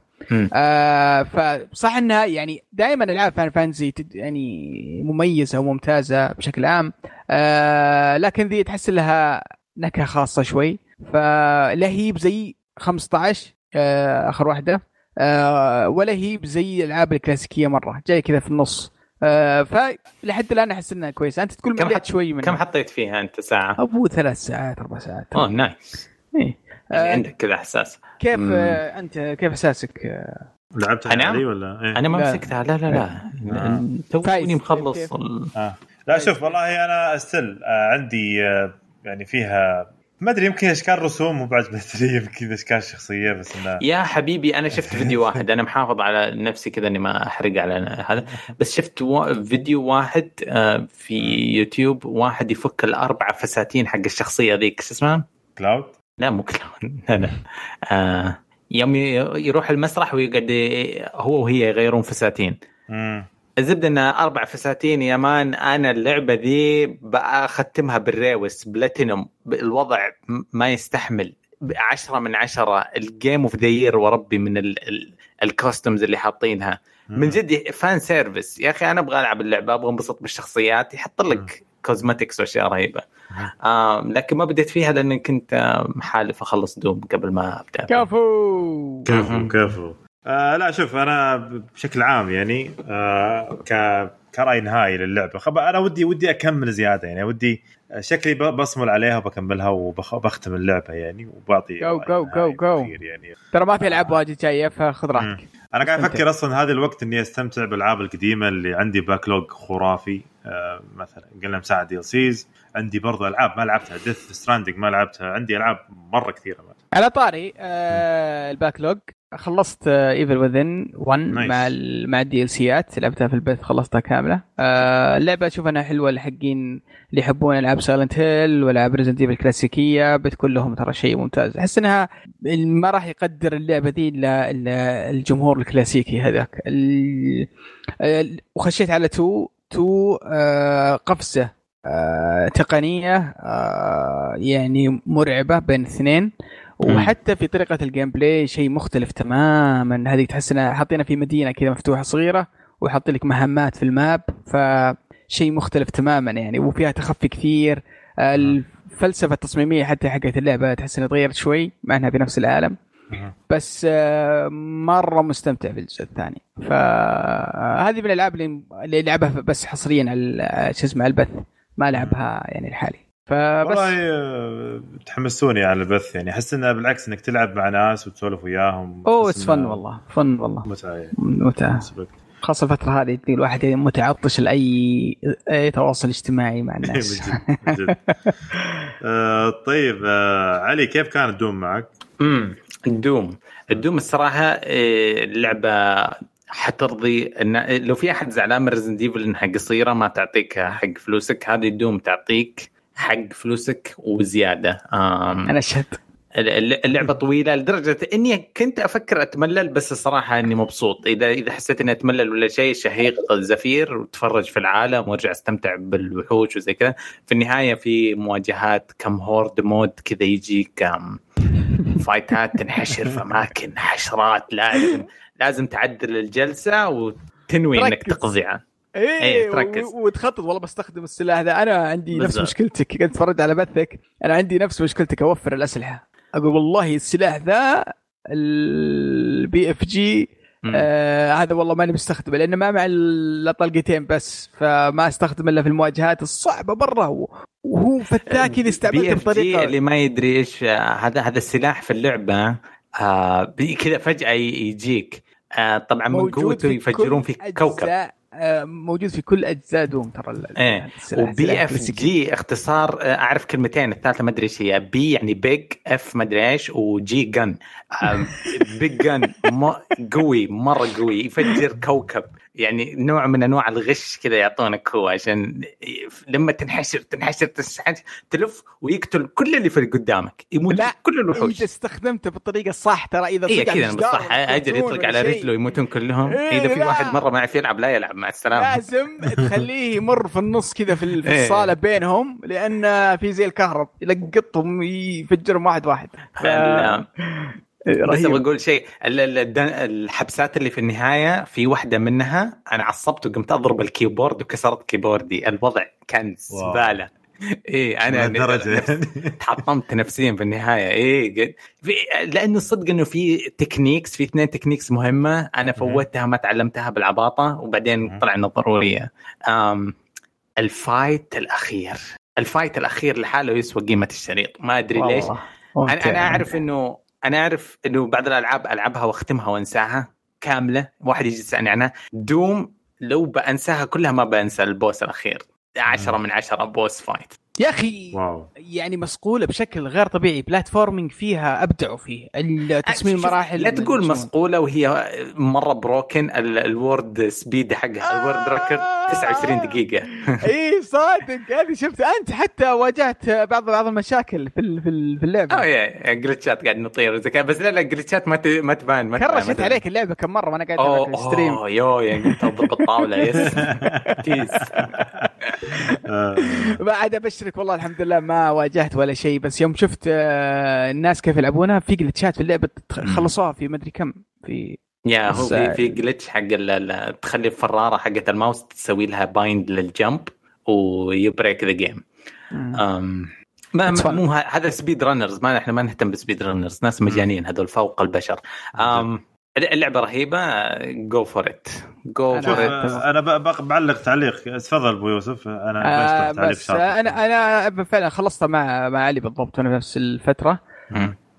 آه فصح إنها يعني دائما ألعاب Final Fantasy يعني مميزة وممتازة بشكل عام. آه لكن ذي تحس لها نكهة خاصة شوي. فلا هي بزي 15 آه آخر واحدة. آه ولا هي بزي الألعاب الكلاسيكية مرة. جاي كذا في النص. آه فلحد الآن أحس إنها كويسة أنت تقول كم حط- شوي من كم حطيت فيها أنت ساعة؟ أبو ثلاث ساعات أربع ساعات أوه نايس إيه. يعني آه عندك كذا إحساس كيف مم. آه أنت كيف اساسك آه لعبتها أنا؟ علي ولا إيه؟ أنا ما. مسكتها لا لا لا آه. توني مخلص كيف- ال- آه. لا شوف والله أنا أستل آه عندي آه يعني فيها ما أدري يمكن اشكال رسوم مو مدري يمكن اشكال شخصيه بس إنه يا حبيبي أنا شفت فيديو واحد. أنا محافظ على نفسي كذا إني ما أحرق على هذا. بس شفت فيديو واحد آه، في يوتيوب واحد يفك الأربع فساتين حق الشخصية ذيك. شو اسمها؟ Cloud؟ لا مو Cloud لا لا. آه، يوم يروح المسرح ويقعد هو وهي يغيرون فساتين. الزبده ان أربع فساتين يا man. أنا اللعبة ذي بختمها بالريوس بلاتينوم. الوضع ما يستحمل. عشرة من عشرة. ال game of the year وربي من ال- ال- ال costumes اللي حاطينها. من جد fan service يا أخي أنا أبغى ألعب اللعبة أبغى أنبسط بالشخصيات. يحط لك cosmetics وأشياء رهيبة. آه لكن ما بديت فيها لأن كنت محالف اخلص Doom قبل ما أبدأ. كفو! كفو. كفو. آه لا شوف أنا بشكل عام يعني آه ك كرأي نهائي للعبة خب أنا ودي ودي أكمل زيادة يعني ودي شكلي بصمل عليها وبكملها وبختم اللعبة يعني وبعطي go, نهائي go. كثير يعني ترى ما في ألعاب واجد جاية فخذ. راحتك أنا قاعد. أفكر أصلا هذا الوقت إني أستمتع بالألعاب القديمة اللي عندي backlog خرافي آه مثلا قلنا مساعد دي سيز عندي برضه ألعاب ما لعبتها Death Stranding ما لعبتها عندي ألعاب مرة كثيرة ما. على طاري آه ال backlog خلصت Evil Within 1 Nice. مع ال مع ال DLC ات لعبتها في البث خلصتها كاملة. آه اللعبة أشوف أنها حلوة لحقين اللي يحبون ألعاب Silent Hill وألعاب Resident Evil الكلاسيكيه بتكون لهم ترى شيء ممتاز. أحس إنها ما راح يقدر اللعبة ذي إلا الجمهور الكلاسيكي هذاك. وخشيت على two two آه قفزة آه تقنية آه يعني مرعبة بين الاثنين وحتى في طريقة ال gameplay شيء مختلف تماما. هذه تحس إنها حاطينها في مدينة كذا مفتوحة صغيرة ويحط لك مهمات في ال map فشيء مختلف تماما يعني وفيها تخفي كثير. آه، الفلسفه التصميمية حتى حقت اللعبة تحس إنها تغيرت شوي مع إنها بنفس العالم. بس آه، مرة مستمتع في الجزء الثاني. فهذه من الألعاب اللي اللي لعبها بس حصريا على شو اسمه البث ما لعبها يعني الحالي. فبس. والله آه، تحمسوني على البث. يعني أحس إنه بالعكس إنك تلعب مع ناس وتسولف وياهم. أوه it's fun والله fun والله. متعة يعني. متعة. خاصة الفترة هذه الواحد متعطش لأي أي تواصل اجتماعي مع الناس. من جد من جد آه، طيب آه، علي كيف كانت Doom معك؟ امم ال Doom. ال Doom الصراحة اللعبه حترضي إن لو في أحد زعلان من Resident Evil إنها قصيرة ما تعطيك حق فلوسك هذه ال Doom تعطيك حق فلوسك وزيادة. أشهد الل- اللعبة طويلة لدرجة إني كنت أفكر أتملل بس الصراحة إني مبسوط. إذا إذا حسيت إني أتملل ولا شيء شهيق زفير وتفرج في العالم وأرجع أستمتع بالوحوش وزي كذا. في النهاية في مواجهات كم horde mode كذا يجيك fight ات تنحشر في أماكن حشرات لازم لازم تعدل الجلسة وتنوي إنك. تقضيها. إيه إيه، تركز. و- وتخطط. والله بستخدم السلاح ذا. أنا عندي نفس. مشكلتك. كنت أتفرج على بثك. أنا عندي نفس مشكلتك. أوفر الأسلحة. أقول والله السلاح ذا ال BFG. آه هذا والله ماني مستخدمه لأنه ما مع إلا طلقتين بس فما أستخدم إلا في المواجهات الصعبة برا وهو فتاك إذا استعملته بطريقة اللي ما يدري إيش هذا هذا السلاح في اللعبة آه كذا فجأة يجيك. آه طبعا من قوته يفجرون في كوكب. موجود في كل اجزاء Doom ترى إيه. السلاح- و BFG اختصار آه، أعرف كلمتين الثالثة ما أدري إيش هي. B يعني big F ما أدري إيش و G gun big gun قوي مرة قوي يفجر كوكب. يعني نوع من أنواع الغش كذا يعطونك هو عشان لما تنحشر تنحشر تنحشر تلف ويقتل كل اللي في قدامك. يموت لا، كل الوحوش. إذا استخدمته بالطريقة الصح ترى إذا صقع كذا بالصح أجل يطلق على رجله يموتون كلهم. إيه، إذا في. واحد مرة ما يعرف يلعب لا يلعب مع السلامة. لازم تخليه يمر في النص كذا في إيه. الصالة بينهم لأن في زي الكهرب يلقطهم يفجرهم واحد واحد. ف- إيه، بس رهيب. بقول شيء. الحبسات اللي في النهاية في واحدة منها أنا عصبت وقمت أضرب الكيبورد وكسرت كيبوردي. الوضع كان. زبالة. إيه أنا يعني تحطمت نفسيا في النهاية. إيه في لأنه الصدق إنه في techniques في اثنين techniques مهمة. أنا فوتها ما تعلمتها بالعباطة وبعدين. طلع انها ضرورية. ال fight الأخير. ال fight الأخير لحاله يسوى قيمة الشريط. ما أدري ليش. أنا أنا أعرف إنه أنا أعرف إنه بعض الألعاب ألعبها وأختمها وأنساها كاملة واحد يجي يسألني عنها. Doom لو بأنساها كلها ما بنسى ال boss الأخير. 10 من 10 boss fight يا أخي wow. يعني مصقوله بشكل غير طبيعي. platforming فيها أبدعوا فيه. تصميم شوف، مراحل لا تقول. مصقولة وهي مرة broken ال- ال world speed حقها ال world record 29 دقيقة. إي صادق. هذه شفت. أنت حتى واجهت بعض بعض المشاكل في ال- في ال- في اللعبة. آه يا glitch ات قاعد نطير كذا. بس لا لا glitch ات ما ت- ما تبان ما تبان. ما كرشت. عليك اللعبة كم مرة وأنا قاعد أوه ال stream oh you يعني قمت اضرب الطاولة. yes آه، ما ابشرك والله الحمد لله ما واجهت ولا شيء بس يوم شفت آه، الناس كيف يلعبونها في glitch ات في اللعبة خلصوها في مدري كم في يا هو في في glitch حق ال- ال- تخلي الفرارة حقت الماوس تسوي لها bind لل jump وي break the game ما. مو هذا speedrunners ما إحنا ما نهتم بال speedrunners ناس مجانين هذول فوق البشر. أم اللعبة رهيبة. go for it go for it آه، أنا بعلق تعليق. تفضل أبو يوسف. أنا آه بس. أنا أنا فعلا خلصتها مع مع علي بالضبط وأنا في نفس الفترة.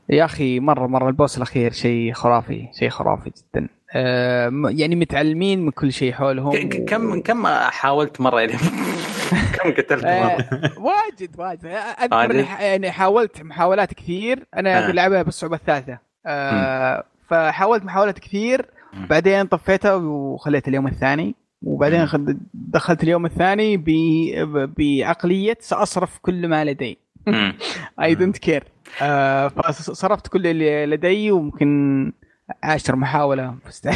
يا أخي مره مرة ال boss الأخير شيء خرافي شيء خرافي جدا. آه يعني متعلمين من كل شيء حولهم كم كم حاولت مرة يعني كم قتلت آه مره واجد. واجد أذكر يعني حاولت محاولات كثير. أنا آه. بلعبها بالصعوبة الثالثة. آه فحاولت محاولات كثير. بعدين طفيتها وخليت اليوم الثاني. وبعدين دخلت اليوم الثاني ب- بعقلية سأصرف كل ما لدي. I don't care فصرفت كل اللي لدي وممكن عشر محاولة فزت.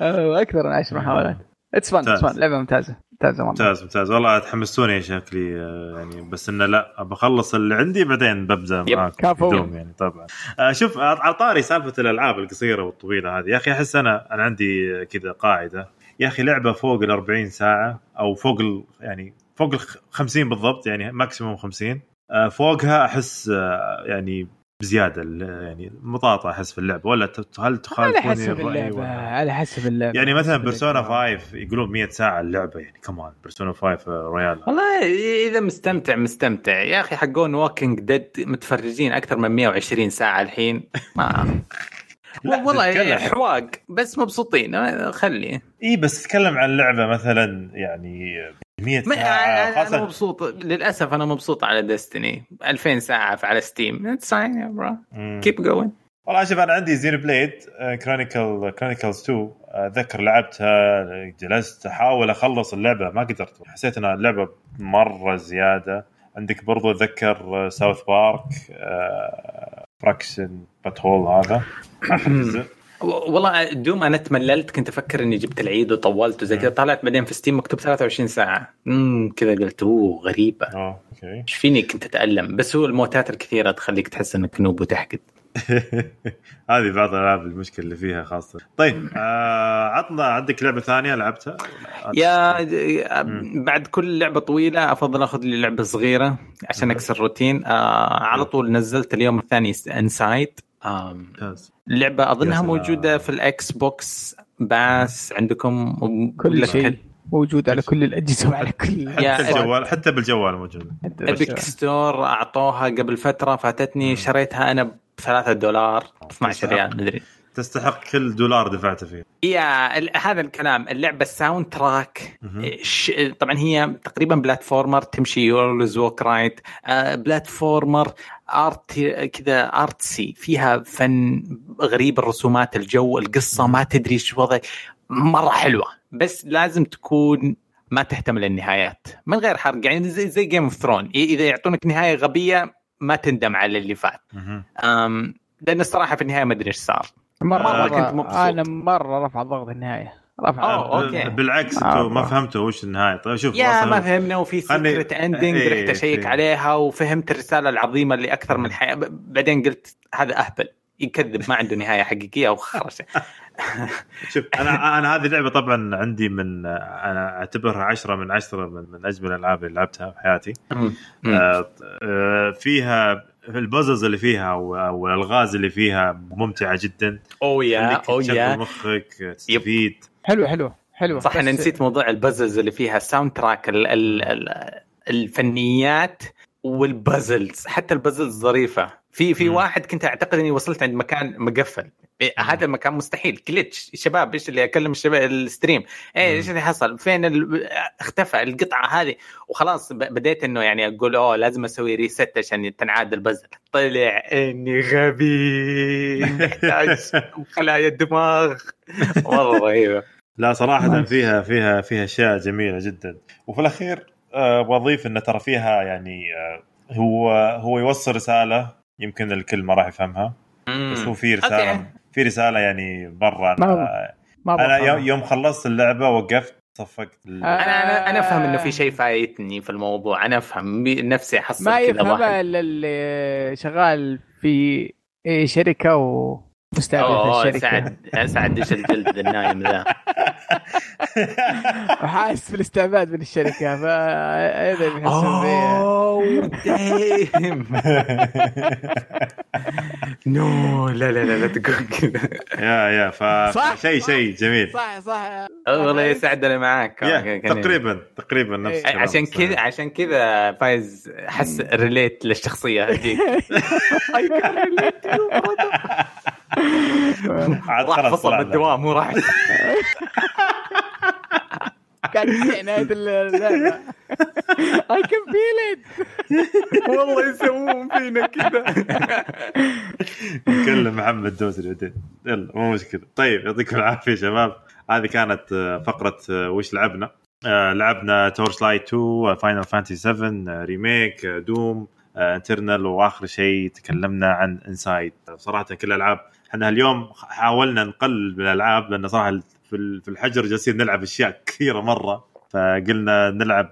آه، أكثر من عشر محاولات. it's fun it's ممتاز. fun لعبة ممتازة. ممتازة ممتاز ممتاز. والله تحمستوني شكلي يعني بس إنه لا بخلص اللي عندي بعدين ببدأ معاك كفو. بدوم يعني طبعا. آه، شوف على طاري سالفة الألعاب القصيرة والطويلة هذه يا أخي أحس أنا أنا عندي كذا قاعدة. يا أخي لعبة فوق ال 40 ساعة أو فوق ال يعني فوق ال 50 بالضبط يعني ماكسيموم 50 آه، فوقها أحس آه، يعني بزيادة ال- يعني مطاطا احس في اللعبة ولا ت- هل على تخالفوني حسب الرأي اللعبة على حسب اللعبة يعني مثلا حسب بيرسونا اللعبة. 5 يقولون 100 ساعة اللعبة يعني كمان Persona 5 Royal والله إذا مستمتع مستمتع. يا أخي حقون Walking Dead متفرجين أكثر من 120 ساعة الحين. ما والله. حواق بس مبسوطين. خلي. إي بس تتكلم عن لعبة مثلا يعني 100 ما ساعة أنا أنا مبسوط. للأسف أنا مبسوط على Destiny 2000 ساعة على Steam it's fine يا bro مم. keep going والله شوف أنا عندي Xenoblade Chronicle Chronicles 2 أتذكر لعبتها جلست أحاول أخلص اللعبة ما قدرت. حسيت ان اللعبة مرة زيادة. عندك برضو أتذكر South Park Fractured But Whole هذا. والله Doom أنا تمللت كنت أفكر إني جبت العيد وطولت وزي كذا طلعت بعدين في Steam مكتوب 23 ساعة. امم كذا قلت أوه غريبة. آه okay. إيش فيني كنت أتألم؟ بس هو الموتات الكثيرة تخليك تحس إنك noob وتحقد. هذه بعض الألعاب المشكلة اللي فيها خاصة. طيب آه عطنا عندك لعبة ثانية لعبتها؟ يا مم. بعد كل لعبة طويلة أفضل أخذ لي لعبة صغيرة عشان. أكسر الروتين. آه على طول نزلت اليوم الثاني Inside اللعبه أظنها. موجودة في ال Xbox Pass عندكم كل شيء موجود على كل الأجهزة وعلى كل حتى الجوال حتى بالجوال موجود Epic Store أعطوها قبل فترة فاتتني شريتها أنا ب 3 دولار 12 ريال مدري تستحق كل دولار دفعته فيه. يا ال- هذا الكلام اللعبة ال soundtrack. ش... طبعا هي تقريبا platformer تمشي you always walk right platformer art كذا artsy فيها فن غريب الرسومات الجو القصة ما تدري إيش وضع مرة حلوة. بس لازم تكون ما تحتمل النهايات من غير حرق يعني زي زي Game of Thrones إذا يعطونك نهاية غبية ما تندم على اللي فات. أم لأن الصراحة في النهاية ما أدري إيش صار. مرة مرة مرة كنت مبسوط. أنا مرة رفع ضغط النهاية. رفع أوه،. okay. بالعكس آه، أنتم ما. فهمتوا وش النهايه طيب شوف يا ما فهمنا وفي secret ending إيه، رحت أشيك إيه. عليها وفهمت الرسالة العظيمة اللي أكثر من حياه بعدين قلت هذا أهبل. يكذب ما عنده نهاية حقيقية وخرش شوف أنا أنا هذه اللعبة طبعا عندي من أنا أعتبرها عشرة من عشرة من, من أجمل الألعاب اللي لعبتها في حياتي. آه، آه، فيها ال puzzles اللي فيها أو أو الألغاز اللي فيها ممتعة جدا. أو يا خليك أو تشغل يا مخك تستفيد. حلو حلو حلو. صح أنا نسيت موضوع ال puzzles اللي فيها ال sound track ال ال ال الفنيات وال puzzles. حتى ال puzzles ظريفة. في في. واحد كنت أعتقد إني وصلت عند مكان مقفل. إيه هذا المكان مستحيل. glitch شباب إيش اللي أكلم الشباب ال stream؟ إيه إيش اللي حصل؟ فين ال... اختفى القطعة هذه؟ وخلاص ب- بديت إنه يعني أقول أوه لازم أسوي reset عشان تنعاد البزل طلع إني غبي. خلايا الدماغ. مره رهيبة. لا صراحة nice. فيها فيها فيها أشياء جميلة جدا وفي الأخير آه، بضيف إن ترى فيها يعني آه، هو هو يوصل رسالة يمكن الكل ما راح يفهمها بس هو في رسالة أوكي. في رسالة يعني برا أنا, ما أنا. يوم- يوم خلصت اللعبة وقفت صفقت ال- آه. أنا أنا أنا أفهم إنه في شيء فايتني في الموضوع أنا أفهم بي- نفسي أحصل ما يفهمها إلا اللي شغال في شركة ومستهدف أوه الشركة. سعد سعد إيش الجلد النايم ذا. وحاسس بالاستعباد من الشركة فهذا بيحسون فيه أوه دايم no لا لا لا لا تقول كذا. يا يا صح، فشيء صح. شيء جميل. صح صح. والله يسعد أنا معاك. تقريبا تقريبا نفس إيه. عشان كذا عشان كذا فايز حس relate للشخصية هذيك. عاد راح خلاص فصل الدوام مو راح. كان نهايه I can feel it. والله يسوون فينا كذا. نكلم محمد دوسري بعدين. يلا مو مشكلة. طيب يعطيكم العافية شباب. هذه كانت آه، فقرة آه، وش لعبنا؟ آه، لعبنا Torchlight 2 Final Fantasy 7 آه، Remake Doom Eternal وآخر شيء تكلمنا عن Inside صراحة كل الألعاب إحنا اليوم حاولنا نقلل من الألعاب لأن صراحة في ال- في الحجر جالسين نلعب أشياء كثيرة مرة. فقلنا نلعب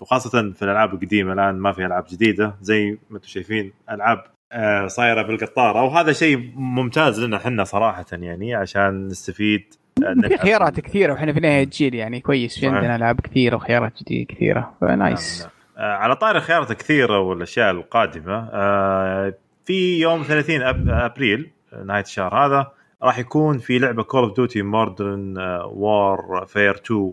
وخاصة في الألعاب القديمة الآن ما في ألعاب جديدة زي ما أنتم شايفين ألعاب آه، صايرة بالقطارة وهذا شيء ممتاز لنا إحنا صراحة يعني عشان نستفيد آه، في. خيارات كثيرة وإحنا في نهاية الجيل يعني كويس في. عندنا ألعاب كثيرة وخيارات جديدة كثيرة ف nice نعم، نعم. آه، على طاري الخيارات الكثيره والأشياء القادمة في يوم 30 أب- أبريل نهاية الشهر هذا راح يكون في لعبة Call of Duty Modern Warfare 2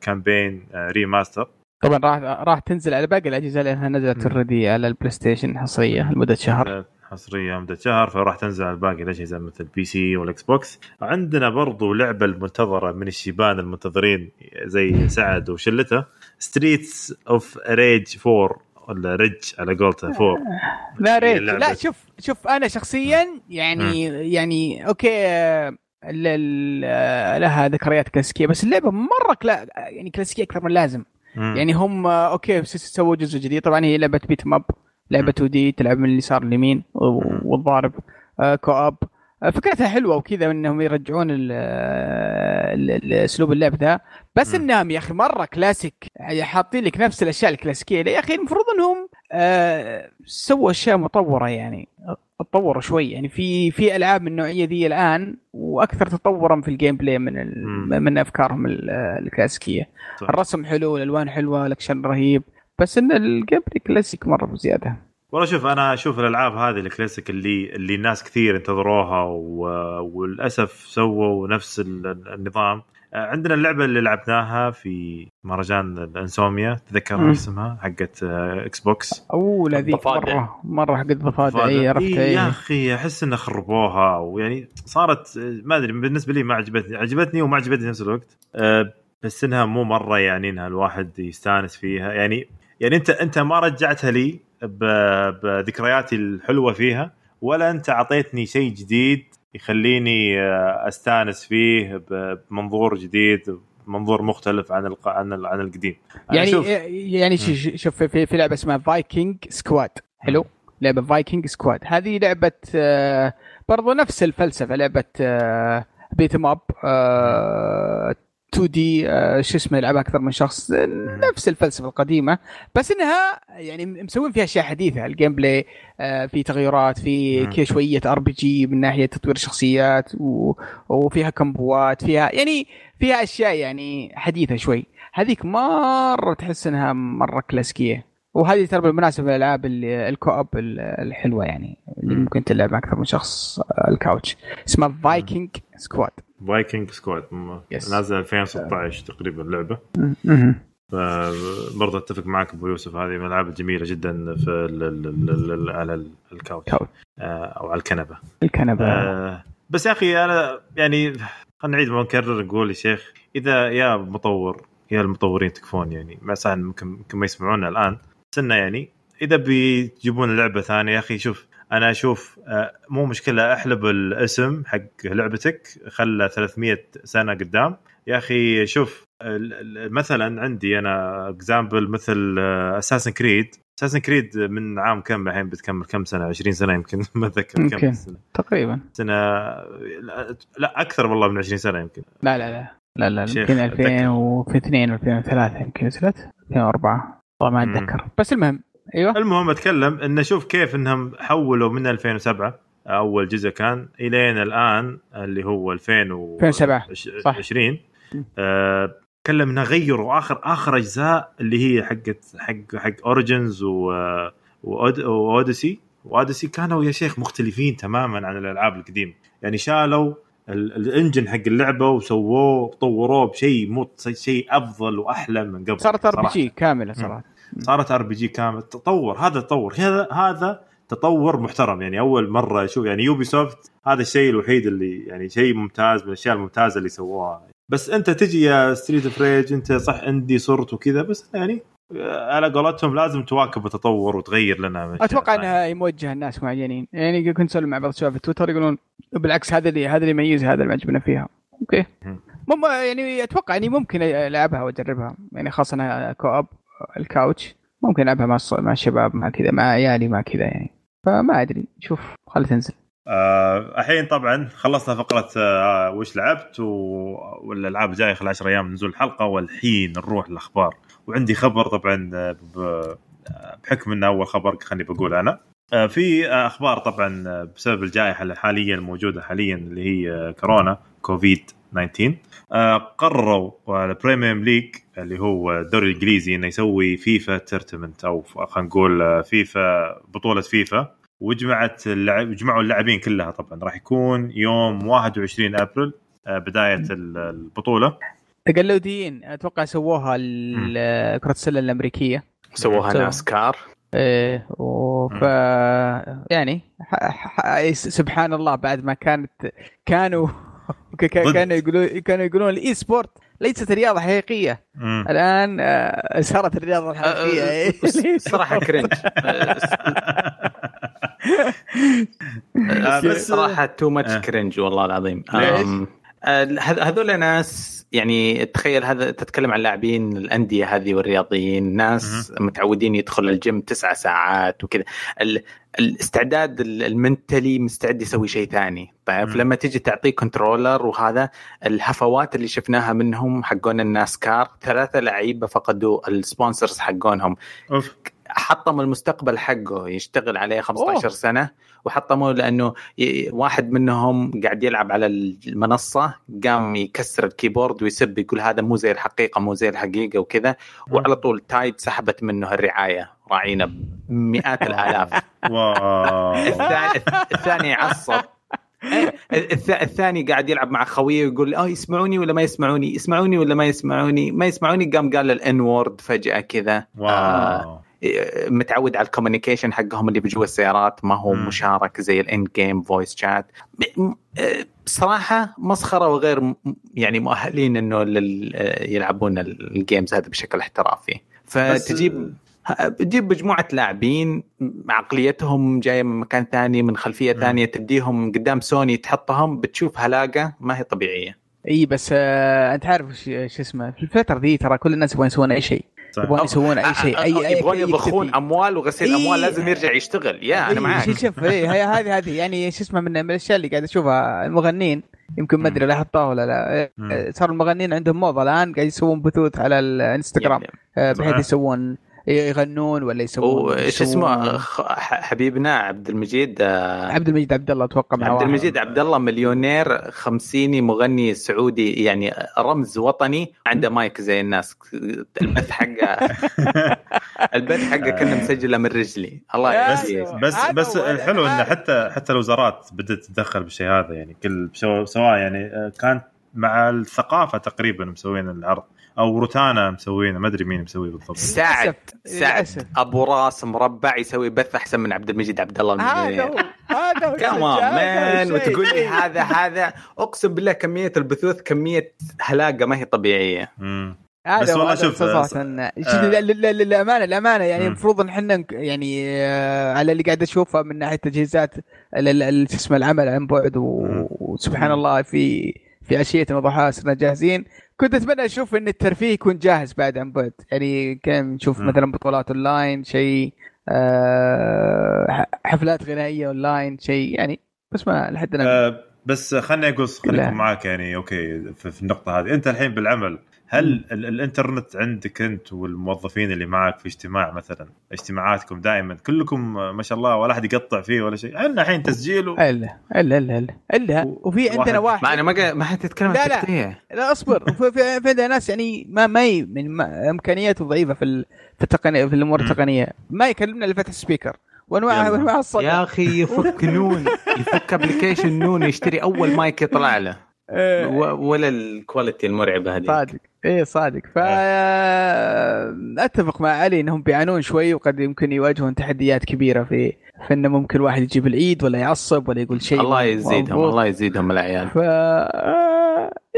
Campaign Remaster طبعا راح راح تنزل على باقي الأجهزة لأنها نزلت. already على ال PlayStation حصرية لمدة شهر. حصرية مده شهر فراح تنزل على باقي الأجهزة مثل ال PC وال Xbox عندنا برضو لعبة المنتظرة من الشيبان المنتظرين زي سعد وشلته Streets of Rage 4 ولا Rage على قولته 4 لا اللعبة. لا شوف شوف أنا شخصيا يعني يعني أوكي آه، آه، لها ذكريات كلاسيكية بس اللعبة مرة كلا يعني كلاسيكية أكثر من اللازم مم. يعني هم آه، أوكي سووا جزء جديد. طبعا هي لعبة beat 'em up لعبة 2D تلعب من اليسار لليمين. والضارب آه، co-op آه، فكرتها حلوة وكذا إنهم يرجعون أسلوب اللعب ذا. بس. إنهم يا أخي مرة كلاسيك يعني حاطين لك نفس الأشياء الكلاسيكية. يا أخي المفروض إنهم آه، سووا أشياء مطورة يعني تطوروا شوي يعني في في ألعاب من النوعية ذي الآن وأكثر تطورا في ال gameplay من. من أفكارهم ال- الكلاسيكية صح. الرسم حلو الألوان حلوة الأكشن رهيب بس إن ال gameplay classic مرة بزيادة والله شوف أنا أشوف الألعاب هذه الكلاسيك اللي اللي الناس كثير انتظروها و... وللاسف سووا نفس ال- النظام آه، عندنا اللعبة اللي لعبناها في مهرجان ال Insomnia تذكر اسمها حقت آه، Xbox اوه الضفادع. مرة مرة حق الضفادع اي عرفت إيه. يا أخي أحس إنه خربوها ويعني صارت آه، ما أدري بالنسبة لي ما عجبتني عجبتني وما عجبتني في نفس الوقت. آه، بس إنها مو مرة يعني إنها الواحد يستانس فيها. يعني يعني أنت أنت ما رجعتها لي ب- بذكرياتي الحلوة فيها ولا أنت أعطيتني شيء جديد يخليني آه، أستانس فيه بمنظور جديد منظور مختلف عن الق... عن ال- عن القديم. يعني شوف يعني ش- ش- شوف في, في لعبة اسمها Viking Squad حلو؟ لعبة Viking Squad هذه لعبة آه، برضو نفس الفلسفة لعبة beat 'em up 2D شو اسمه يلعبها أكثر من شخص آه، نفس الفلسفة القديمة. بس إنها يعني مسوين فيها أشياء حديثة ال gameplay آه، في تغيرات في. كذا شوية RPG من ناحية تطوير الشخصيات وفيها كمبوات فيها يعني فيها أشياء يعني حديثة شوي. هذيك مرة تحس إنها مرة كلاسيكية. وهذه ترى بالمناسبة من الألعاب ال co-op ال- الحلوة يعني اللي مم. ممكن تلعب مع أكثر من شخص آه، ال couch. اسمها فايكنج سكواد فايكنج سكواد. نازل 2016 تقريبا لعبة. برضه أتفق معك أبو يوسف هذه من الالعاب الجميله جدا في ال ال ال ال على ال- ال couch. couch آه، أو على الكنبة. الكنبة. آه، بس يا أخي أنا يعني خلينا نعيد ونكرر نقول يا شيخ إذا يا مطور يا المطورين تكفون يعني صح ممكن ممكن ما يسمعونا الآن بس إنه يعني إذا بيجيبون لعبة ثانية يا أخي شوف أنا أشوف آه، مو مشكلة احلب الاسم حق لعبتك خله 300 سنة قدام. يا أخي شوف مثلا عندي أنا example مثل Assassin's Creed Assassin's Creed من عام كم الحين؟ بتكمل كم سنة؟ 20 سنة يمكن ما أتذكر. كم سنه تقريبا. سنة لا- أكثر والله من 20 سنة يمكن. لا لا لا لا لا يمكن أتذكر. 2002 2003 يمكن نزلت 2004 والله ما. أتذكر. بس المهم أيوه. المهم أتكلم انه شوف كيف إنهم حولوا من 2007 أول جزء كان الين الآن اللي هو 2007 صح. 2020 آه تكلم انه غيروا آخر آخر أجزاء اللي هي حقت حق حق Origins و و Odyssey و Odyssey كانوا يا شيخ مختلفين تماما عن الألعاب القديمة. يعني شالوا ال- ال engine حق اللعبة وسووه طوروه بشيء مو شيء أفضل وأحلى من قبل صارت RPG كاملة صراحة. صارت RPG كامل. تطور هذا تطور. هذا هذا تطور محترم. يعني أول مرة أشوف يعني Ubisoft هذا الشيء الوحيد اللي يعني شيء ممتاز من الأشياء الممتازة اللي سووها. بس أنت تجي يا Streets of Rage أنت صح عندي صرت وكذا بس يعني على قولتهم لازم تواكب التطور وتغير لنا. أتوقع إنها موجهه الناس معينين. يعني كنت اسولف مع بعض الشباب في تويتر يقولون بالعكس هذا اللي هذا اللي يميزها هذا اللي عجبنا فيها. okay. مم. يعني أتوقع إني ممكن ألعبها وأجربها. يعني خاصة انها كوب الكاوتش ممكن ألعبها مع مع الشباب مع كذا مع عيالي مع كذا يعني. فما أدري شوف خلي تنزل. آه، الحين طبعا خلصنا فقرة آه، وش لعبت و... والألعاب الجاية خلال 10 أيام نزول الحلقة والحين نروح للأخبار. وعندي خبر طبعا آه، ب... آه، بحكم إنه أول خبر خليني بقول أنا. آه، في آه، أخبار طبعا آه، بسبب الجائحة الحالية الموجودة حاليا اللي هي آه، كورونا كوفيد 19 آه، قرروا ال Premier League اللي هو الدوري الإنجليزي إنه يسوي FIFA tournament أو خلينا نقول آه، فيفا بطولة فيفا. وجمعت اللعب جمعوا اللاعبين كلها طبعا. راح يكون يوم 21 أبريل آه، بداية ال- البطولة. تقلديين أتوقع سووها كرة السلة الأمريكية. سووها سو- NASCAR. إيه وف يعني ح... ح... سبحان الله بعد ما كانت كانوا. كانوا يقولون كانوا يقولون ال esport ليست رياضة حقيقية مم. الآن آه، صارت الرياضة الحقيقية أه، إيه. صراحة cringe آه، بس- صراحة too آه. much cringe والله العظيم آه، هذ- هذول ناس يعني تخيل هذا تتكلم عن لاعبين الأندية هذه والرياضيين ناس متعودين يدخلوا الجيم تسعة ساعات وكذا. ال- الاستعداد ال- ال mentally مستعد يسوي شيء ثاني. طيب. لما تيجي تعطيه controller وهذا الهفوات اللي شفناها منهم حقون ال NASCAR ثلاثة لعيبة فقدوا ال sponsors حقونهم. أوف. حطموا المستقبل حقه يشتغل عليه 15 أوه. سنة وحطموا لأنه واحد منهم قاعد يلعب على المنصة قام يكسر ال keyboard ويسب يقول هذا مو زي الحقيقة مو زي الحقيقة وكذا. وعلى طول Tide سحبت منه الرعاية راعينا بمئات الآلاف. الثاني عصب. إيه، الث- الثاني قاعد يلعب مع خويه ويقول آه يسمعوني ولا ما يسمعوني؟ يسمعوني ولا ما يسمعوني؟ ما يسمعوني قام قال ال N-word فجأة كذا. آه، واو متعود على ال communication حقهم اللي بجوا السيارات ما هو. مشارك زي ال in-game voice chat صراحة مسخرة وغير يعني مؤهلين إنه لل- يلعبون ال games هذا بشكل احترافي فتجيب بتجيب مجموعة لاعبين عقليتهم جاية من مكان ثاني من خلفية. ثانية تديهم قدام سوني تحطهم بتشوف هلاقة ما هي طبيعية إي بس آه أنت عارف شو اسمه في الفترة ذي ترى كل الناس يبغون يسوون أي شيء. يبغون يسوون أي شيء اي أي يبغون يضخون. أموال وغسيل إيه. أموال لازم يرجع يشتغل يا أنا إيه، معاك شوف شوف إيه، هذه هذه يعني شو اسمه من الأشياء اللي قاعد أشوفها المغنين يمكن ما أدري لاحظتها ولا لا. صار المغنين عندهم موضة الآن قاعد يسوون بثوث على الانستغرام. آه، بحيث. يسوون يغنون ولا يسوون يسوون- اسمه خ- ح- حبيبنا عبد المجيد آه، عبد المجيد عبد الله أتوقع عبد. المجيد عبد الله مليونير خمسيني مغني سعودي يعني رمز وطني عنده مايك زي الناس البث حقه البث حقه كنا مسجله من رجلي الله يا بس. بس بس الحلو انه. حتى حتى الوزارات بدأت تتدخل بالشيء هذا يعني كل سواء سواء يعني آه، كانت مع الثقافة تقريبا مسوين العرض أو روتانا مسوينه ما أدري مين مسويه بالضبط سعد. سعد. أبو راس مربع يسوي بث أحسن من عبد المجيد عبد الله هذا هذا هو كمان مان. وتقول لي هذا هذا أقسم بالله كمية البثوث كمية هلاقة ما هي طبيعية. هذا والله شوف، صراحة آه، للأمانة الامانه يعني. المفروض إن إحنا يعني آه، على اللي قاعد أشوفه من ناحية تجهيزات ال- ال- ال- شو اسمه العمل عن بعد. وسبحان الله في في عشيه وضحاها صرنا جاهزين كنت أتمنى أشوف إن الترفيه يكون جاهز بعد عن بعد يعني كان نشوف. مثلا بطولات أونلاين شيء ح- حفلات غنائية أونلاين شيء يعني بس ما لحد الآن آه بس خليني أقص. أكون معاك يعني okay في, في النقطة هذه أنت الحين بالعمل هل ال- الانترنت عندك انت والموظفين اللي معك في اجتماع مثلا اجتماعاتكم دائما كلكم ما شاء الله ولا أحد يقطع فيه ولا شيء؟ عندنا الحين تسجيل و... الا الا الا الا إلا. و- وفي عندنا واحد- واحد. ما أنا ما ما حتتكلم عن لا، لا. التقنيه لا أصبر. في, عندنا ناس يعني ما ما ي- من ما امكانياته ضعيفة في ال- في التقنيه في الأمور. التقنية. ما يكلمنا إلا فتح speaker وانواع الصدى. يا أخي يفك Noon. يفك application Noon يشتري أول مايك يطلع له. ولا ال quality المرعبة هذه صادق. إيه صادق. ف أتفق مع علي إنهم بيعانون شوي وقد يمكن يواجهون تحديات كبيرة في في إنه ممكن واحد يجيب العيد ولا يعصب ولا يقول شيء الله يزيدهم. الله يزيدهم العيال ف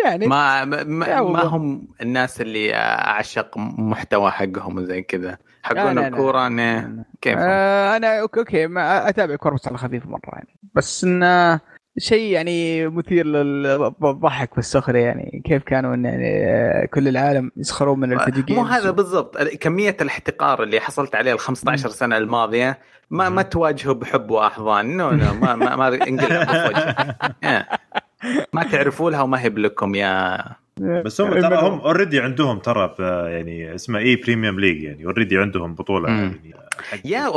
يعني ما ما, ما. هم الناس اللي أعشق محتوى حقهم وزي كذا. حقون. الكورة كيف آه أنا okay okay ما أتابع كورة بس على خفيف مرة يعني. بس إنه شيء يعني مثير للضحك والسخريه يعني كيف كانوا إن يعني آه، كل العالم يسخرون من ال video games هذا بالضبط. كمية الاحتقار اللي حصلت عليه ال 15 سنة الماضية ما ما تواجهه بحب وأحضان. no no ما ما, ما. ما تعرفوا لها وما هي لكم يا بس هم ترى هم already عندهم ترى يعني اسمه e Premier League يعني. already عندهم بطولة مم. يعني يا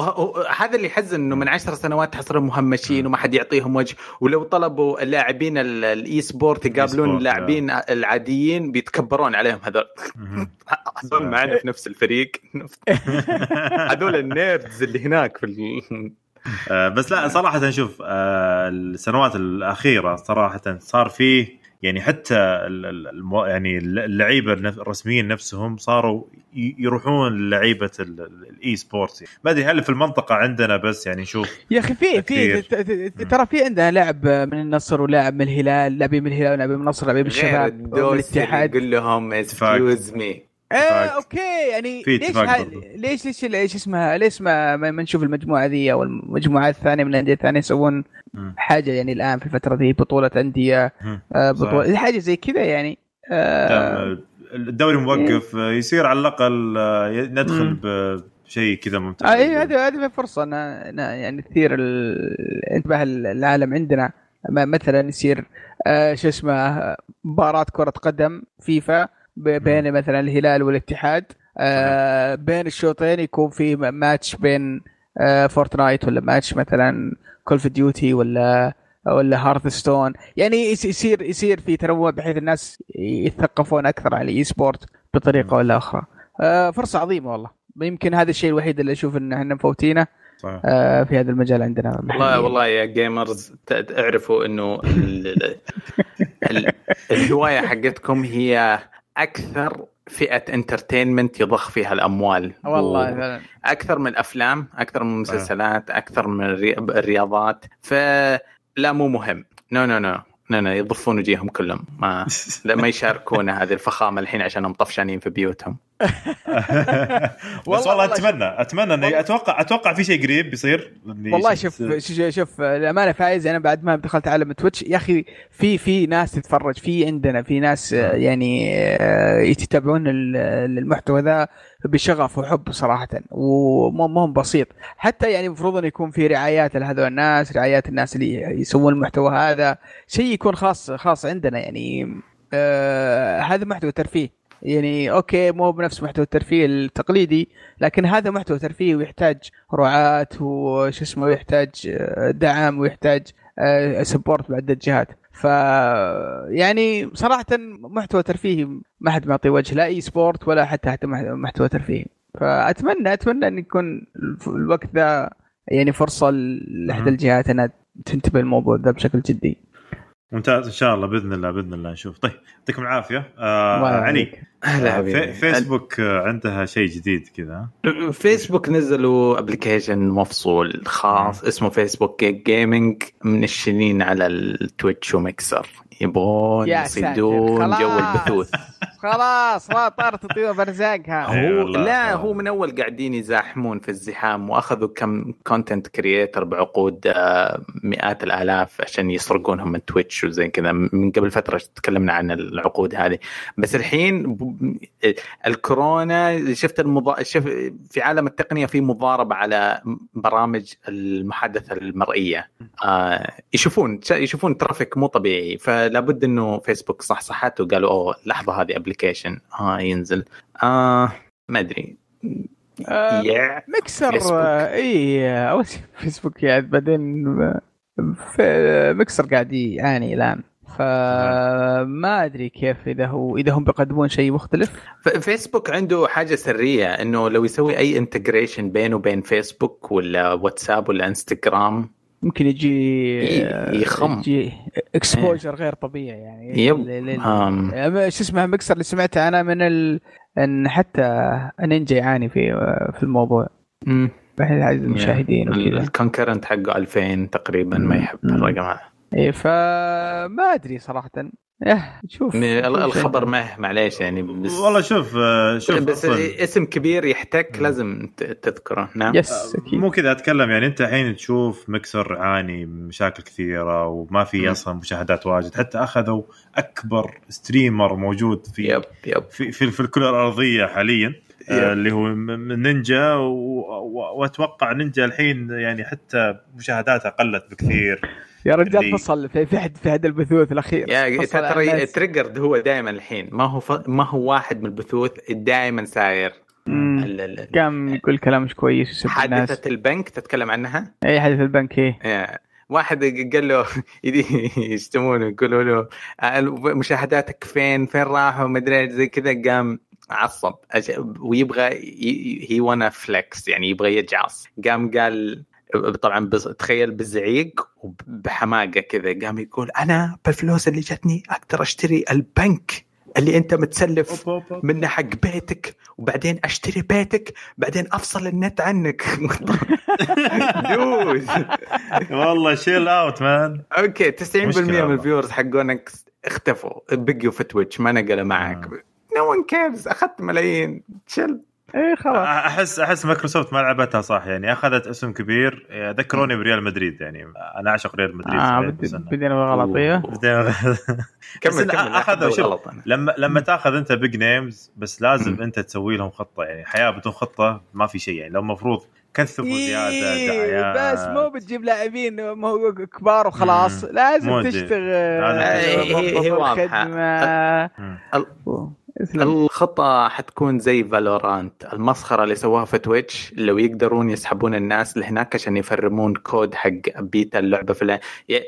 هذا اللي يحزن إنه من عشر سنوات حصلوا مهمشين وما حد يعطيهم وجه. ولو طلبوا اللاعبين ال- ال esport يقابلون esport، اللاعبين العاديين بيتكبرون عليهم هذول. هذول معنا في نفس الفريق. هذول ال nerds اللي هناك في ال... آه، بس لا صراحة شوف آه، السنوات الأخيرة صراحة صار فيه يعني حتى ال- ال- المو- يعني اللعيبة الرسميين نفسهم صاروا ي- يروحون لعيبه ال- ال- ال esports ما أدري هل في المنطقة عندنا بس يعني نشوف يا أخي في في كثير. ت- ت- ترى في عندنا لاعب من النصر ولاعب من الهلال لاعبين من الهلال ولاعبين من النصر لاعبين من الشباب الدوس الاتحاد. يقول لهم excuse me إيه. okay يعني في ليش ها-. ليش ليش ليش اسمها ليش ما ما نشوف المجموعة ذي أو المجموعات الثانية من الأندية الثانية يسوون. حاجة يعني الآن في الفترة ذي بطولة أندية. آه، بطوله حاجة زي كذا يعني آه، الدوري موقف آه، يصير على الأقل آه، ندخل مم. بشيء كذا ممتاز آه، اي هذه هذه فرصة إن إن يعني تثير انتباه العالم عندنا مثلا يصير آه، شو اسمه مباراة كرة قدم فيفا بين مثلا الهلال والاتحاد. آه، بين الشوطين يكون في م- ماتش بين آه، Fortnite ولا ماتش مثلا Call of Duty ولا ولا Hearthstone يعني يس- يصير يصير في تنوع بحيث الناس يتثقفون أكثر على ال esport بطريقه ولا أخرى. آه، فرصة عظيمة والله. يمكن هذا الشيء الوحيد اللي أشوف إن إحنا مفوتينه صحيح. آه، في هذا المجال عندنا. والله. والله يا gamers اعرفوا إنه ال- ال- الهواية حقتكم هي أكثر فئة entertainment يضخ فيها الأموال. والله و- فعلا. أكثر من الأفلام أكثر من المسلسلات أكثر من الري- الرياضات. فلا مو مهم. no no no no no يضفون وجيههم كلهم. ما لا ما يشاركون هذه الفخامة الحين عشانهم طفشانين في بيوتهم. والله- والله أتمنى أتمنى إني أتوقع أتوقع في شيء قريب بيصير والله شوف شوف الامانه فايز أنا بعد ما دخلت عالم Twitch يا أخي في في ناس تتفرج في عندنا في ناس آه، يعني آه، يتابعون ال- المحتوى ذا بشغف وحب صراحة ومو مو بسيط. حتى يعني المفروض انه يكون في رعايات لهذول الناس رعايات الناس اللي يسوون المحتوى هذا شيء يكون خاص خاص عندنا يعني آه هذا محتوى ترفيه. يعني okay مو بنفس محتوى الترفيه التقليدي لكن هذا محتوى ترفيه ويحتاج رعاة وش اسمه ويحتاج آه، دعم ويحتاج support بعدة جهات ف يعني صراحة محتوى ترفيهي ما حد معطي وجه لا esport ولا حتى حتى مح- محتوى ترفيهي فأتمنى أتمنى أن يكون الوقت ذا يعني فرصة لاحدى. الجهات أنها تنتبه الموضوع ذا بشكل جدي. ممتاز إن شاء الله بإذن الله بإذن الله نشوف. طيب يعطيكم العافية. آه علي يعافيك. هلا آه، حبيبي. في فيسبوك آه، عندها شيء جديد كذا؟ فيسبوك نزلوا application مفصول خاص اسمه Facebook Gaming منشنين على ال Twitch وميكسر. يبغون يصيدون جو. البثوث. خلاص ما طارت الطيور برزاقها هو. لا هو من أول قاعدين يزاحمون في الزحام وأخذوا كم content creator بعقود آه، مئات الآلاف عشان يسرقونهم من Twitch وزي كذا. من قبل فترة تكلمنا عن العقود هذه. بس الحين الكورونا شفت المضا... شف... في عالم التقنية في مضاربة على برامج المحادثة المرئية. آه يشوفون يشوفون traffic مو طبيعي. فلا بد إنه فيسبوك صحصحت وقالوا أوه لحظة هذه application آه ينزل. آه ما أدري. آه، مكسر. آه، إي آه، أول شيء فيسبوك يعني بعدين آه، في مكسر قاعد يعاني الآن. فما أدري كيف إذا هو إذا هم بيقدمون شيء مختلف. فيسبوك عنده حاجة سرية إنه لو يسوي أي integration بينه وبين فيسبوك ولا واتساب ولا انستغرام ممكن يجي ي- يخم. يجي exposure غير طبيعي يعني yep. شو اسمه مكسر اللي سمعته أنا من ال... إن حتى نينجا يعاني في في الموضوع مم. بحيث عدد المشاهدين وكذا ال concurrent حقه 2000 تقريبا ما يحب. الرقم هذا إيه فما أدري صراحة. إيه شيء. الخبر ما معليش يعني بس والله شوف آه، شوف بس أصلاً. اسم كبير يحتك لازم ت- تذكره. نعم. yes أكيد. مو كذا أتكلم يعني أنت الحين تشوف مكسر يعاني من مشاكل كثيرة وما في. أصلا مشاهدات واجد. حتى أخذوا أكبر streamer موجود في yep yep. في في, في الكرة الأرضية حاليا آه، yep. اللي هو نينجا و- وأتوقع نينجا الحين يعني حتى مشاهداتها قلت بكثير. يا رجال فصل في في حد في هذا البثوث الأخير. يا ترى. triggered هو دائما الحين. ما هو ف... ما هو واحد من البثوث دائما ساير. قام يقول كلام مش كويس حادثة البنك تتكلم عنها؟ اي حدث البنك إيه. يا. واحد قال له يشتمونه يقولوا له مشاهداتك فين؟ فين راحوا؟ مدري إيش زي كذا. قام عصب. ويبغى هي وأنا فليكس يعني يبغى يجعص. قام قال طبعا بز... تخيل بالزعيق وبحماقة كذا قام يقول أنا بالفلوس اللي جتني أقدر أشتري البنك اللي أنت متسلف. منه حق بيتك وبعدين أشتري بيتك بعدين أفصل النت عنك. dude والله chill out man okay 90% مشكلة من. ال viewers حقونك اختفوا بقوا في Twitch ما نقلوا معك. no one cares أخذت ملايين. chill إيه خلاص. احس أحس مايكروسوفت ما لعبتها صح يعني أخذت اسم كبير. ذكروني بريال مدريد يعني أنا أعشق ريال مدريد آه بدينا بالغلط إيه بعدين- كمل كمل. لما لما تأخذ أنت big names بس لازم. أنت تسوي لهم خطة يعني حياة بدون خطة ما في شيء يعني لو المفروض كثفوا زيادة إيه دعايات. بس مو بتجيب لاعبين ما هو كبار وخلاص. لازم. تشتغل. لازم تشتغل. هي- هي اسلم. الخطة حتكون زي Valorant المسخرة اللي سووها في Twitch لو يقدرون يسحبون الناس لهناك عشان يفرمون كود حق بيتا اللعبة ي-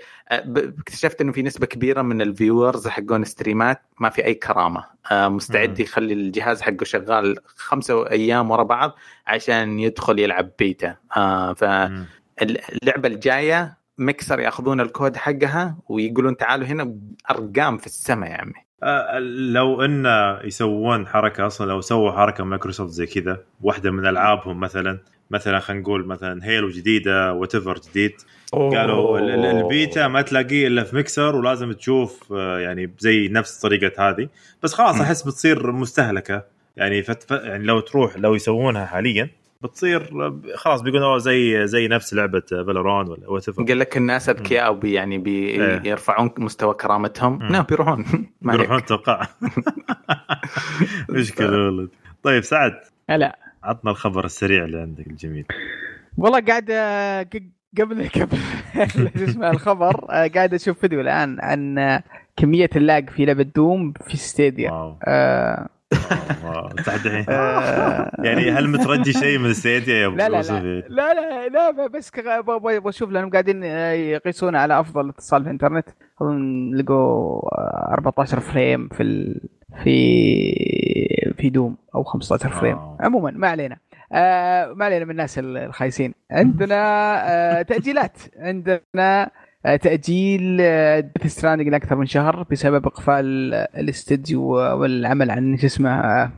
ب- اكتشفت إنه في نسبة كبيرة من ال viewers حقون ستريمات ما في أي كرامة آه، مستعد. يخلي الجهاز حقه شغال خمسة أيام ورا بعض عشان يدخل يلعب بيتا مم. فاللعبة الجاية ميكسر ياخذون الكود حقها ويقولون تعالوا هنا ارقام في السماء يا عمي لو إن يسوون حركة أصلا لو سووا حركة مايكروسوفت زي كذا واحدة من ألعابهم مثلا مثلا خلينا نقول مثلا Halo جديدة وات جديد قالوا ال- ال- البيتا ما تلاقيه إلا في ميكسر ولازم تشوف آه، يعني زي نفس طريقة هذه. بس خلاص. أحس بتصير مستهلكة. يعني فت... يعني لو تروح لو يسوونها حاليا بتصير خلاص بيقولوا زي زي نفس لعبة فالوران ولا وات قال لك الناس اذكياء يعني إيه. بيرفعون مستوى كرامتهم. لا بيروحون. ما بيروحون عليك. توقع. مشكلة والله. طيب سعد. هلا. عطنا الخبر السريع اللي عندك الجميل. والله قاعد آه، قبل قبل شو اسمه الخبر آه، قاعد أشوف فيديو الآن عن آه، كمية ال lag في لعبة Doom في Stadia wow. آه الحين آه يعني هل مترجي شيء من Stadia يا أبو لا لا؟ لا. لا لا لا بس أشوف لأنهم قاعدين آه، يقيسون على أفضل اتصال في الإنترنت. اظن لقوا آه، 14 frame في ال... في في Doom أو 15 frame. آه. عموما ما علينا. آه ما علينا من الناس الخايسين. عندنا آه تأجيلات. عندنا آه تأجيل Death Stranding لأكثر من شهر بسبب إقفال آه، الاستديو والعمل عن شو اسمه آه.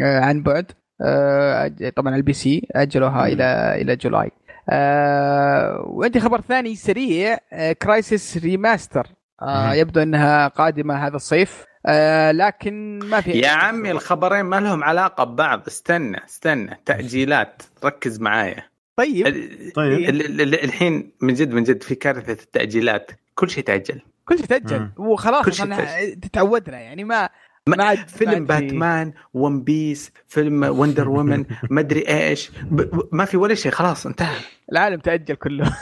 آه، عن بعد. آه، طبعا ال PC أجلوها مم. إلى إلى July. آه، وعندي خبر ثاني سريع Crysis Remaster. يبدو إنها قادمة هذا الصيف. آه، لكن ما في يا عمي الخبرين ما لهم علاقة ببعض. استنى استنى. تأجيلات. ركز معايا. طيب. ال- طيب. ال- ال- الحين من جد من جد في كارثة التأجيلات. كل شيء تأجل. كل شيء تأجل. وخلاص تعودنا يعني ما ما- عاد- فيلم باتمان ون بيس فيلم وندر وومن ما أدري إيش. ب- ما في ولا شيء. خلاص انتهى. العالم تأجل كله.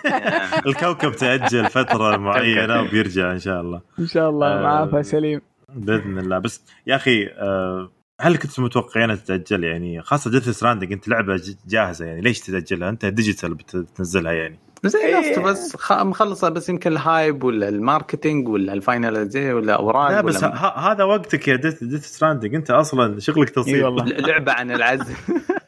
الكوكب تأجل فترة معينة وبيرجع إن شاء الله. إن شاء الله. آه، معافى سليم. بإذن الله. بس يا أخي آه، هل كنتوا متوقعين تتأجل؟ يعني خاصة Death Stranding أنت لعبة جاهزة يعني. ليش تتأجلها؟ أنت digital بت- بتنزلها يعني. زي إيه. Last بس. خ... مخلصة بس يمكن ال hype ولا ال marketing ولا ال final زي ولا أوراق لا بس ولا ه- هذا وقتك يا Death Death Stranding أنت أصلا شغلك تصير. والله. ل- لعبة عن العزل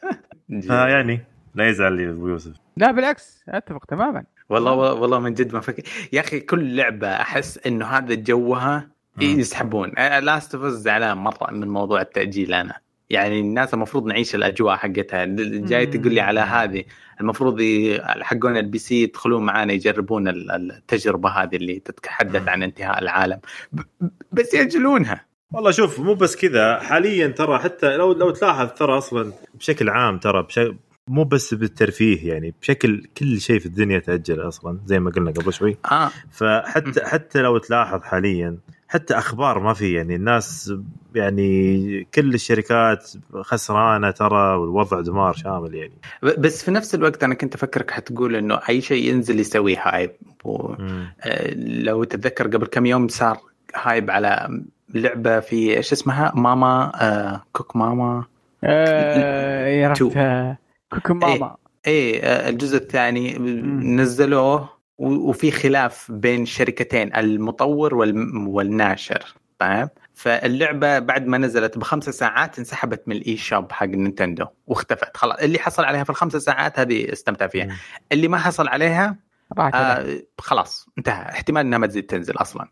ها يعني لا يزعل لي أبو يوسف. لا بالعكس أتفق تماما. والله والله من جد ما فكر. يا أخي كل لعبة أحس إنه هذا جوها. يسحبون Last of زعلان مرة من موضوع التأجيل أنا. يعني الناس المفروض نعيش الأجواء حقتها. جاي تقول لي على هذه المفروض حقون ال PC يدخلون معانا يجربون ال- التجربة هذه اللي تتحدث عن انتهاء العالم. بس يأجلونها. والله شوف مو بس كذا. حاليا ترى حتى لو لو تلاحظ ترى أصلا بشكل عام ترى بشكل مو بس بالترفيه يعني بشكل كل شيء في الدنيا تأجل أصلا زي ما قلنا قبل شوي. آه. فحتى حتى لو تلاحظ حاليا حتى أخبار ما في يعني الناس يعني كل الشركات خسرانة ترى والوضع دمار شامل يعني. بس في نفس الوقت أنا كنت أفكرك حتقول إنه أي شيء ينزل يسوي hype. و... آه، لو تتذكر قبل كم يوم صار hype على لعبة في إيش اسمها؟ ماما آه Cook Mama. آه يا Cooking Mama. إيه آه، الجزء الثاني نزلوه. وفي خلاف بين شركتين المطور والناشر طيب فاللعبة بعد ما نزلت بخمسة ساعات انسحبت من ال eShop حق Nintendo واختفت خلاص اللي حصل عليها في الخمسة ساعات هذه استمتع فيها مم. اللي ما حصل عليها. آه خلاص انتهى احتمال إنها ما تزيد تنزل أصلا.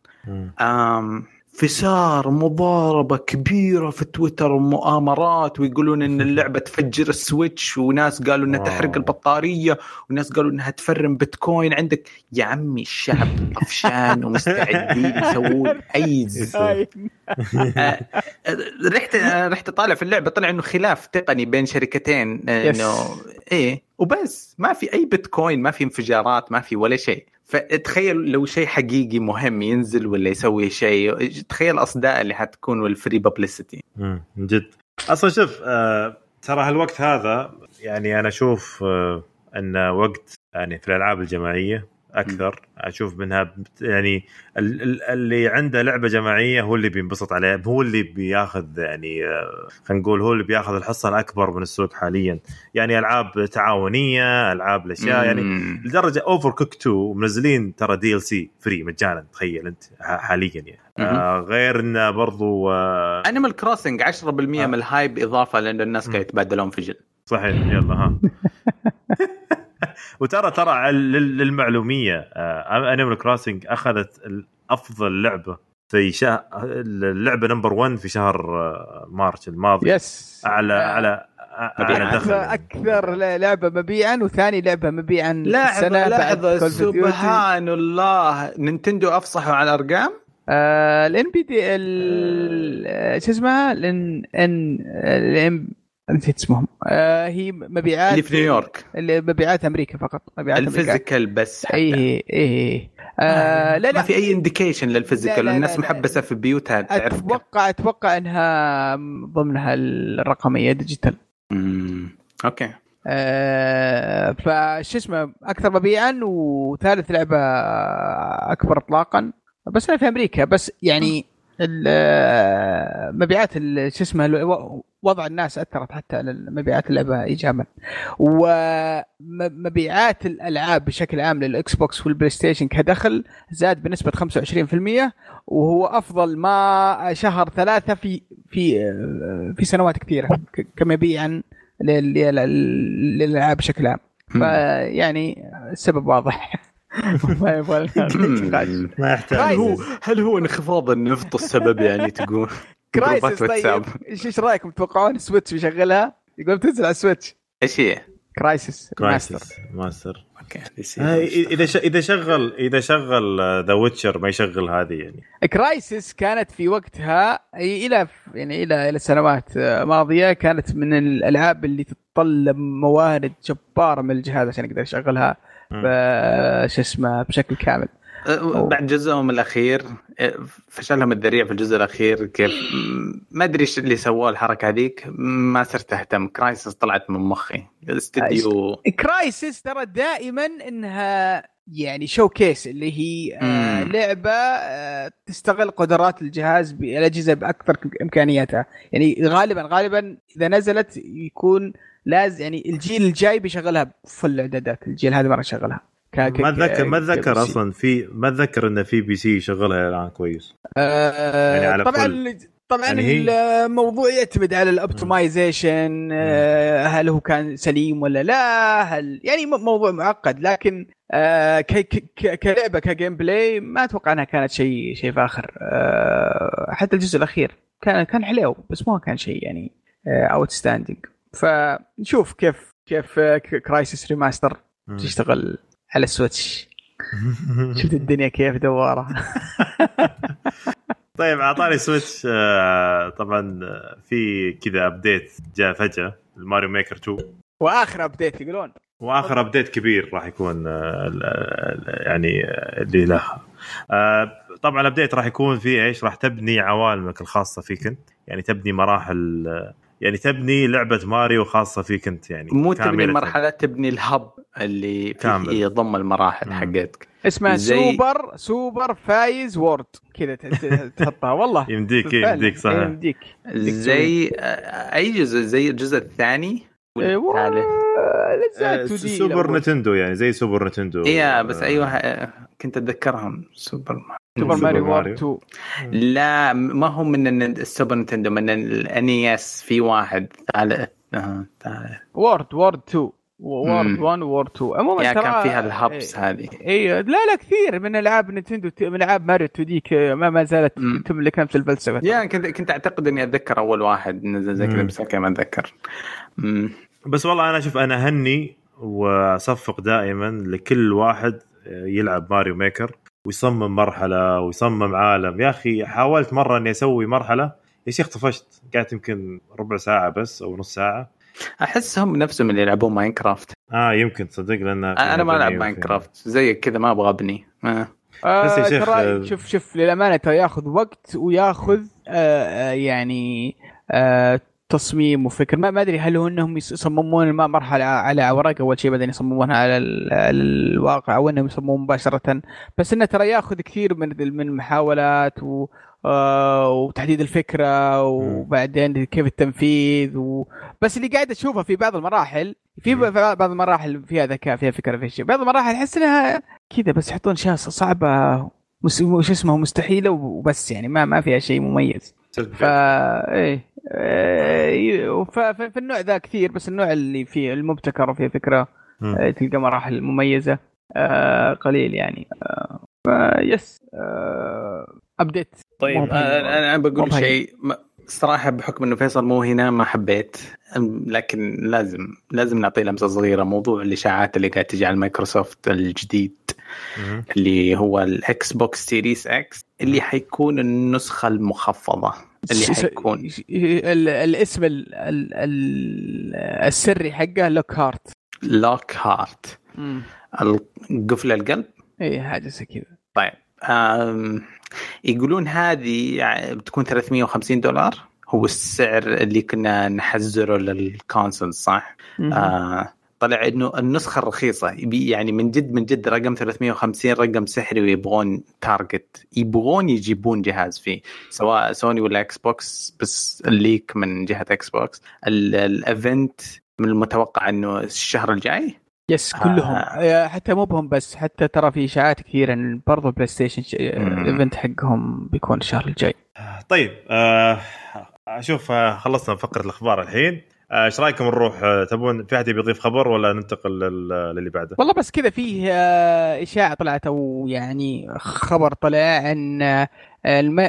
آم فصار مضاربة كبيرة في تويتر ومؤامرات ويقولون إن اللعبة تفجر ال Switch وناس قالوا إنها. تحرق البطارية وناس قالوا إنها تفرم بيتكوين عندك يا عمي الشعب طفشان ومستعدين يسوون أي. آه، رحت آه، رحت اطالع في اللعبة طلع إنه خلاف تقني بين شركتين آه، yes. انه إيه وبس ما في أي بيتكوين ما في انفجارات ما في ولا شيء فتخيل لو شيء حقيقي مهم ينزل ولا يسوي شيء تخيل الاصداء اللي حتكون وال free publicity مم. من جد أصلا شوف آه ترى هالوقت هذا يعني أنا أشوف آه انه وقت يعني في الألعاب الجماعية أكثر. أشوف منها بت- يعني ال- ال- اللي عنده لعبة جماعية هو اللي بينبسط عليها هو اللي بياخذ يعني آه، خلينا نقول هو اللي بياخذ الحصة الأكبر من السوق حاليا. يعني ألعاب تعاونية ألعاب الأشياء يعني لدرجة Overcooked 2 منزلين ترى DLC free مجانا تخيل أنت حاليا يعني. آه غير إنه برضو آه Animal Crossing 10% من ال hype إضافة لأنه الناس كانوا يتبادلون فجل صحيح يلا ها. وترى ترى لل- للمعلومية Animal Crossing أخذت افضل لعبة في شهر اللعبة number 1 في شهر آه، مارس الماضي. yes على آه، على على أكثر, دخل. أكثر لعبة مبيعا وثاني لعبة مبيعا بعد لحظه. سبحان الله. Nintendo أفصحوا على الأرقام؟ آه، ال NPD ال- شو اسمها؟ الان ان الان نسيت اسمهم. آه، هي مبيعات اللي في نيويورك. اللي مبيعات أمريكا فقط مبيعات ال physical بس حتى. اي اي آه لا لا. ما في أي indication لل physical الناس. محبسة في بيوتها تعرف. أتوقع أتوقع إنها ضمنها الرقمية digital مم. أوكي. آه فشو اسمه أكثر مبيعا وثالث لعبة أكبر اطلاقا. بس أنا في أمريكا بس يعني آه، مبيعات شو اسمه وضع الناس أثرت حتى على مبيعات اللعبه ايجابا. ومبيعات الألعاب بشكل عام للإكس بوكس والبلاي ستيشن كدخل زاد بنسبة 25% وهو أفضل ما شهر ثلاثة في في في سنوات كثيرة كمبيعا لل- لل- للألعاب بشكل عام. فيعني السبب واضح. ما يبغى لنا نقاش. ما يحتاج. هل هو Crysis. هل هو انخفاض النفط السبب يعني تقول؟ Crysis طيب. إيش إيش رأيكم؟ تتوقعون سويتش بيشغلها؟ يقول بتنزل على السويتش إيش هي؟ كرايسس ماستر كرايسس ماستر أوكي. إذا إذا شغل إذا شغل ذا ويتشر ما يشغل هذه يعني. Crysis كانت في وقتها إلى يعني إلى إلى سنوات آه، ماضية كانت من الألعاب اللي تتطلب موارد جبارة من الجهاز عشان يقدر يشغلها شو اسمه بشكل كامل. بعد جزءهم الأخير أه، فشلهم الذريع في الجزء الأخير كيف؟ ما أدري إيش اللي سووه الحركة هذيك ما صرت أهتم. Crysis طلعت من مخي. الاستديو Crysis ترى دائما إنها يعني showcase اللي هي آه مم. لعبة آه تستغل قدرات الجهاز بالاجهزه بأكثر إمكانياتها. يعني غالبا غالبا إذا نزلت يكون لازم يعني الجيل الجاي بيشغلها ب full الاعدادات الجيل هذا ما راح يشغلها. ك... ما اتذكر ما اتذكر. أصلا في ما اتذكر انه في PC يشغلها الآن كويس. آه يعني على طبعا كل- طبعا يعني الموضوع يعتمد على ال optimization آه هل هو كان سليم ولا لا هل يعني موضوع معقد لكن آه ك... ك... ك- كلعبة ك gameplay ما أتوقع إنها كانت شيء شيء فاخر. آه حتى الجزء الأخير كان كان حلو بس ما كان شيء يعني outstanding فنشوف كيف كيف Crysis remaster. تشتغل. على السويتش. شفت الدنيا كيف دوارة. طيب أعطاني سويتش آه، طبعا آه، في كذا update جاء فجأة الماريو ميكر 2 وآخر update يقولون. وآخر update كبير راح يكون آه، يعني اللي له. طبعا ال update راح يكون فيه إيش؟ راح تبني عوالمك الخاصة فيك أنت. يعني تبني مراحل يعني تبني لعبة ماريو خاصة فيك أنت يعني مو تبني. مرحلة تبني ال hub اللي كامل. فيه يضم المراحل مم. حقتك اسمها زي- سوبر سوبر فايز وورد كذا تحطها والله يمديك. يمديك إيه، صح يمديك زي أي جزء زي الجزء الثاني إيه، ولا الثالث الاجزاء آه، 2D سوبر. نتندو يعني زي سوبر نتندو إيه بس آه، أيوه كنت أتذكرهم سوبر سوبر ماريو وورد ماريو. 2 لا ما هو من السوبر نتندو من ال NES في واحد ثالث آه، ثالث وورد وورد 2 وورد مم. 1 وورد 2 عموما كان فيها ال hubs إيه. هذه أيوه لا لا كثير من ألعاب نينتندو من ألعاب ماريو 2 دي ما ما زالت مم. تملك نفس الفلسفة يا كنت كنت أعتقد إني أتذكر أول واحد نزل زي كذا مم. بس أوكي ما أتذكر مم. بس والله أنا أشوف أنا هني وأصفق دائما لكل واحد يلعب ماريو ميكر ويصمم مرحلة ويصمم عالم. يا أخي حاولت مرة إني أسوي مرحلة. يا شيخ طفشت. قعدت يمكن ربع ساعة بس أو نص ساعة. احسهم نفسهم اللي يلعبون ماينكرافت آه يمكن تصدق لأن أنا ما ألعب ماينكرافت زيك كذا ما أبغى أبني. آه. بس يا آه شيخ، ترى آه، شوف شوف للأمانة ترى ياخذ وقت وياخذ آه آه، يعني آه تصميم وفكر ما ما أدري هل هو إنهم يص- يصممون الم- مرحلة على ورق أول شيء بعدين يصممونها على, ال- على الواقع أو إنهم يصممون مباشرة. بس إنه ترى يأخذ كثير من من المحاولات و آه وتحديد الفكرة وبعدين كيف التنفيذ و... بس اللي قاعد أشوفه في بعض المراحل في. بعض المراحل فيها ذكاء فيها فكرة في شيء. بعض المراحل أحس إنها كذا بس يحطون اشياء صعبة. وش اسمه مستحيلة وبس يعني ما ما فيها شيء مميز. فا إيه. إيه، ف- ف- في النوع ذا كثير بس النوع اللي فيه المبتكر وفيه فكرة مم. آه، تلقى مراحل مميزة آه، قليل يعني آه، yes آه، update طيب. أنا بقول. شيء صراحة بحكم إنه فيصل مو هنا ما حبيت لكن لازم لازم نعطيه لمسة صغيرة موضوع الإشاعات اللي قاعد تجي على مايكروسوفت الجديد. اللي هو الاكس بوكس سيريس إكس اللي حيكون النسخة المخفضة اللي حيكون. ال- الاسم ال- ال- ال- السري حقه Lockhart Lockhart قفل القلب؟ اي حاجة زي كذا. طيب يقولون هذه يعني بتكون 350 دولار. هو السعر اللي كنا نحزره لل console صح؟ آه طلع إنه النسخة الرخيصة يعني من جد من جد رقم 350 رقم سحري ويبغون target يبغون يجيبون جهاز فيه سواء سوني ولا إكس بوكس بس ال leak من جهة إكس بوكس ال- ال event من المتوقع إنه الشهر الجاي؟ yes كلهم. آه. حتى مو بهم بس حتى ترى في إشاعات كثيرة إن برضو بلاي ستيشن. ال event حقهم بيكون الشهر الجاي. طيب آه، أشوف آه، خلصنا فقرة الأخبار الحين. إيش رأيكم نروح آه، تبون في أحد يضيف خبر ولا ننتقل لل- للي بعده؟ والله بس كذا فيه آه، إشاعة طلعت أو يعني خبر طلع ان آه،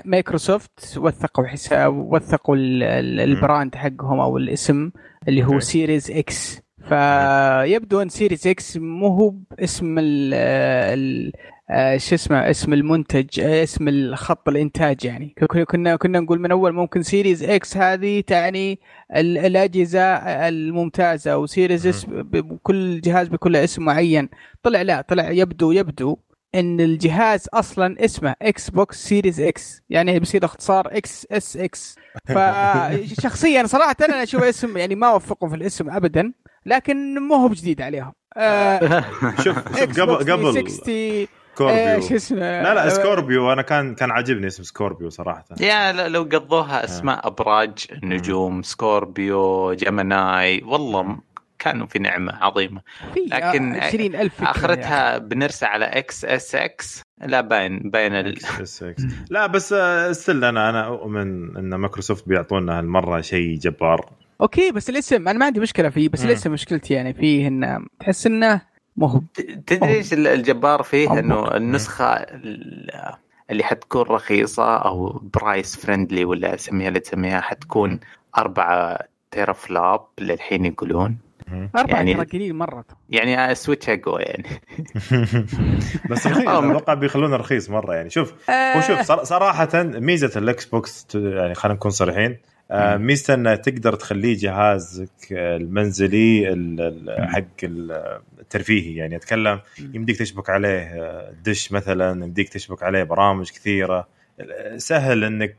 مايكروسوفت وثقوا حساب وثقوا ال- ال- ال brand حقهم أو الاسم اللي هو. Series X فيبدو إن Series X مو هو باسم ال ال آه، شو اسمه اسم المنتج آه، اسم الخط الإنتاج يعني. كنا- كنا نقول من أول ممكن Series X هذه تعني ال- الأجهزة الممتازة و Series S بكل جهاز له اسم معين. طلع لا طلع يبدو يبدو إن الجهاز أصلا اسمه إكس بوكس Series X يعني بيصير اختصار XSX فشخصيا صراحة أنا أشوف اسم يعني ما وفقوا في الاسم ابدا لكن مو هو بجديد عليهم. آه شوف قبل قبل 360 آه، Scorpio. شو اسمه؟ لا لا Scorpio. أنا كان كان عاجبني اسم Scorpio صراحة. يا لو قضوها أسماء أبراج نجوم Scorpio Gemini والله م- كانوا في نعمة عظيمة. في لكن 20000 فكرة آخرتها بنرسى على XSX. لا باين باين ال... لا بس still أنا أنا أؤمن إن مايكروسوفت بيعطونا هالمرة شيء جبار. أوكي بس الاسم أنا ما عندي مشكلة فيه بس. الاسم مشكلتي يعني فيه إنه تحس إنه مو هو تدري إيش الجبار فيه؟ أوه. إنه النسخة ال- اللي حتكون رخيصة أو price friendly ولا سميها اللي تسميها حتكون 4 teraflop للحين يقولون. أربعة يعني- ترى قليل مرة. يعني Switch أقوى يعني. بس رخيص آه، أتوقع بيخلونه رخيص مرة يعني. شوف هو شوف صر- صراحة ميزة الإكس بوكس يعني خلينا نكون صريحين آه،. ميزته إنه تقدر تخليه جهازك المنزلي ال- ال- حق ال- الترفيهي يعني أتكلم يمديك تشبك عليه آه، دش مثلا يمديك تشبك عليه برامج كثيرة. سهل إنك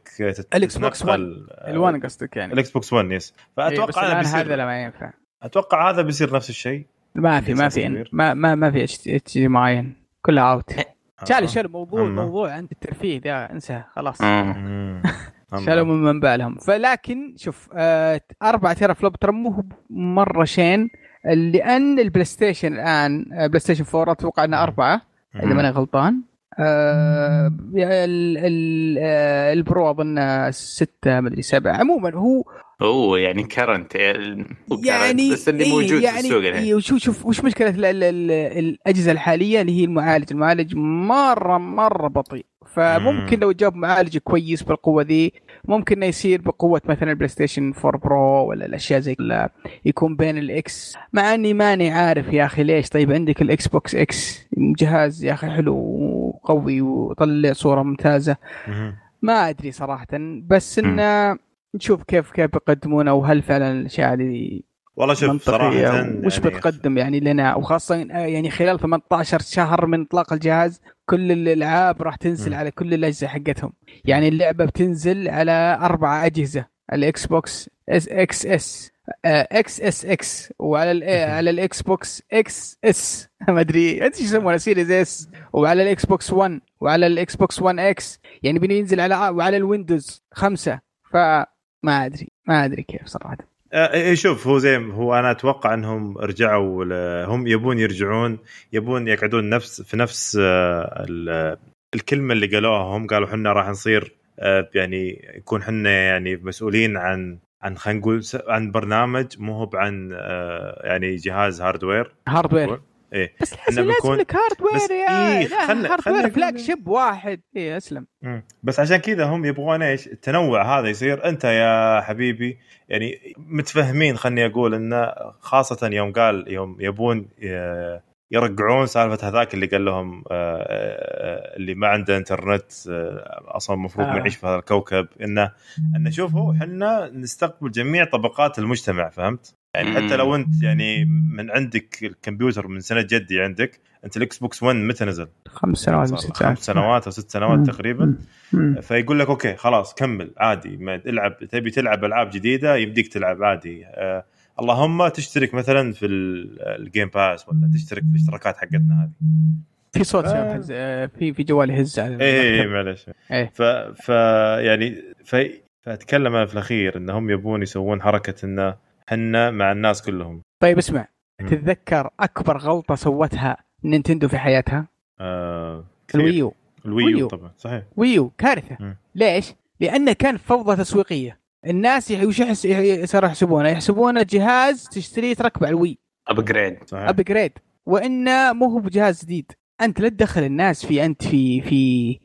الإكس بوكس تتنقل آه، ال One قصدك يعني. الاكس بوكس 1 S إيه، بس فأتوقع هذا هذا بيصير لا ما ينفع. أتوقع هذا بيصير نفس الشيء. ما في ما في. ما ما ما في HDMI in. كلها out آه. شالوا موضوع. موضوع عند الترفيه ذا انسى خلاص. مم. شالوا من منبع لهم فلكن شوف آه 4 teraflop ترى مو مرة شين لأن البلاي ستيشن الآن آه، بلاي ستيشن 4 أتوقع إنه أربعة إذا ماني غلطان. آه ال ال آه ال Pro اظن ستة مدري سبعة. عموما هو اوه يعني current يعني بس اللي إيه موجود يعني في السوق الحين. إيه وشوف شوف وش مشكلة ال ال ال الأجهزة الحالية اللي هي المعالج؟ المعالج مرة مرة بطيء. فممكن مم. لو جاب معالج كويس بالقوة ذي ممكن إنه يصير بقوة مثلا البلاي ستيشن 4 Pro ولا الأشياء زي كذا يكون بين ال X مع إني ماني عارف يا أخي ليش طيب عندك الاكس بوكس X جهاز يا أخي حلو وقوي ويطلع صورة ممتازة مم. ما أدري صراحة بس إنه نشوف كيف كيف بيقدمونه وهل فعلا الأشياء هذه والله شوف صراحة وش يعني بتقدم يعني لنا وخاصة يعني خلال 18 شهر من إطلاق الجهاز كل الألعاب راح تنزل م. على كل الأجهزة حقتهم. يعني اللعبة بتنزل على أربع أجهزة الاكس بوكس اس إكس اس إكس اس إكس وعلى ال على الاكس بوكس XS ما أدري انت إيش يسمونها Series S وعلى الاكس بوكس 1 وعلى الاكس بوكس 1 X يعني بينزل على وعلى الويندوز خمسة فما أدري ما أدري كيف صراحة. آه، إيه شوف هو زي هو أنا أتوقع إنهم رجعوا هم يبون يرجعون يبون يقعدون نفس في نفس آه، ال- الكلمة اللي قالوها هم قالوا إحنا راح نصير آه، يعني يكون إحنا يعني مسؤولين عن عن خلينا نقول عن برنامج مو هو عن آه، يعني جهاز hardware hardware إيه. بس لازم بنكون- لك hardware بس يا إيه، خلنا- hardware flag شيب واحد. اي أسلم. مم. بس عشان كذا هم يبغون إيش؟ التنوع هذا يصير. أنت يا حبيبي يعني متفهمين خلني أقول إنه خاصة يوم قال يوم يبون ي- يرجعون سالفة هذاك اللي قال لهم آه، آه، اللي ما عنده انترنت آه، أصلا المفروض ما آه. يعيش في هذا الكوكب إنه إنه شوفوا إحنا نستقبل جميع طبقات المجتمع فهمت؟ يعني حتى. لو أنت يعني من عندك الكمبيوتر من سنة جدي عندك أنت الاكس بوكس 1 متى نزل؟ خمس سنوات صار ست خمس سنوات سنوات أو ست سنوات مم. تقريبا مم. فيقول لك أوكي خلاص كمل عادي ما العب تبي تلعب ألعاب جديدة يمديك تلعب عادي آه اللهم تشترك مثلا في ال- ال Game Pass ولا تشترك في الاشتراكات حقتنا هذه في صوت آه. يهز آه، في في جوال يهز على إيه المكتب. معلش إيه. ف, ف يعني ف فأتكلم أنا في الأخير إنهم يبون يسوون حركة انه حنا مع الناس كلهم طيب اسمع مم. تتذكر أكبر غلطة سوتها نينتندو في حياتها آه كثير. الويو الويو ويو. طبعا صحيح Wii U كارثة مم. ليش؟ لأنه كان فوضى تسويقية الناس وش يحس يح- صاروا يحسبونه؟ يحسبونه جهاز تشتريه تركبه على ال Wii. upgrade upgrade وإنه مو هو بجهاز جديد. أنت لا تدخل الناس في أنت في في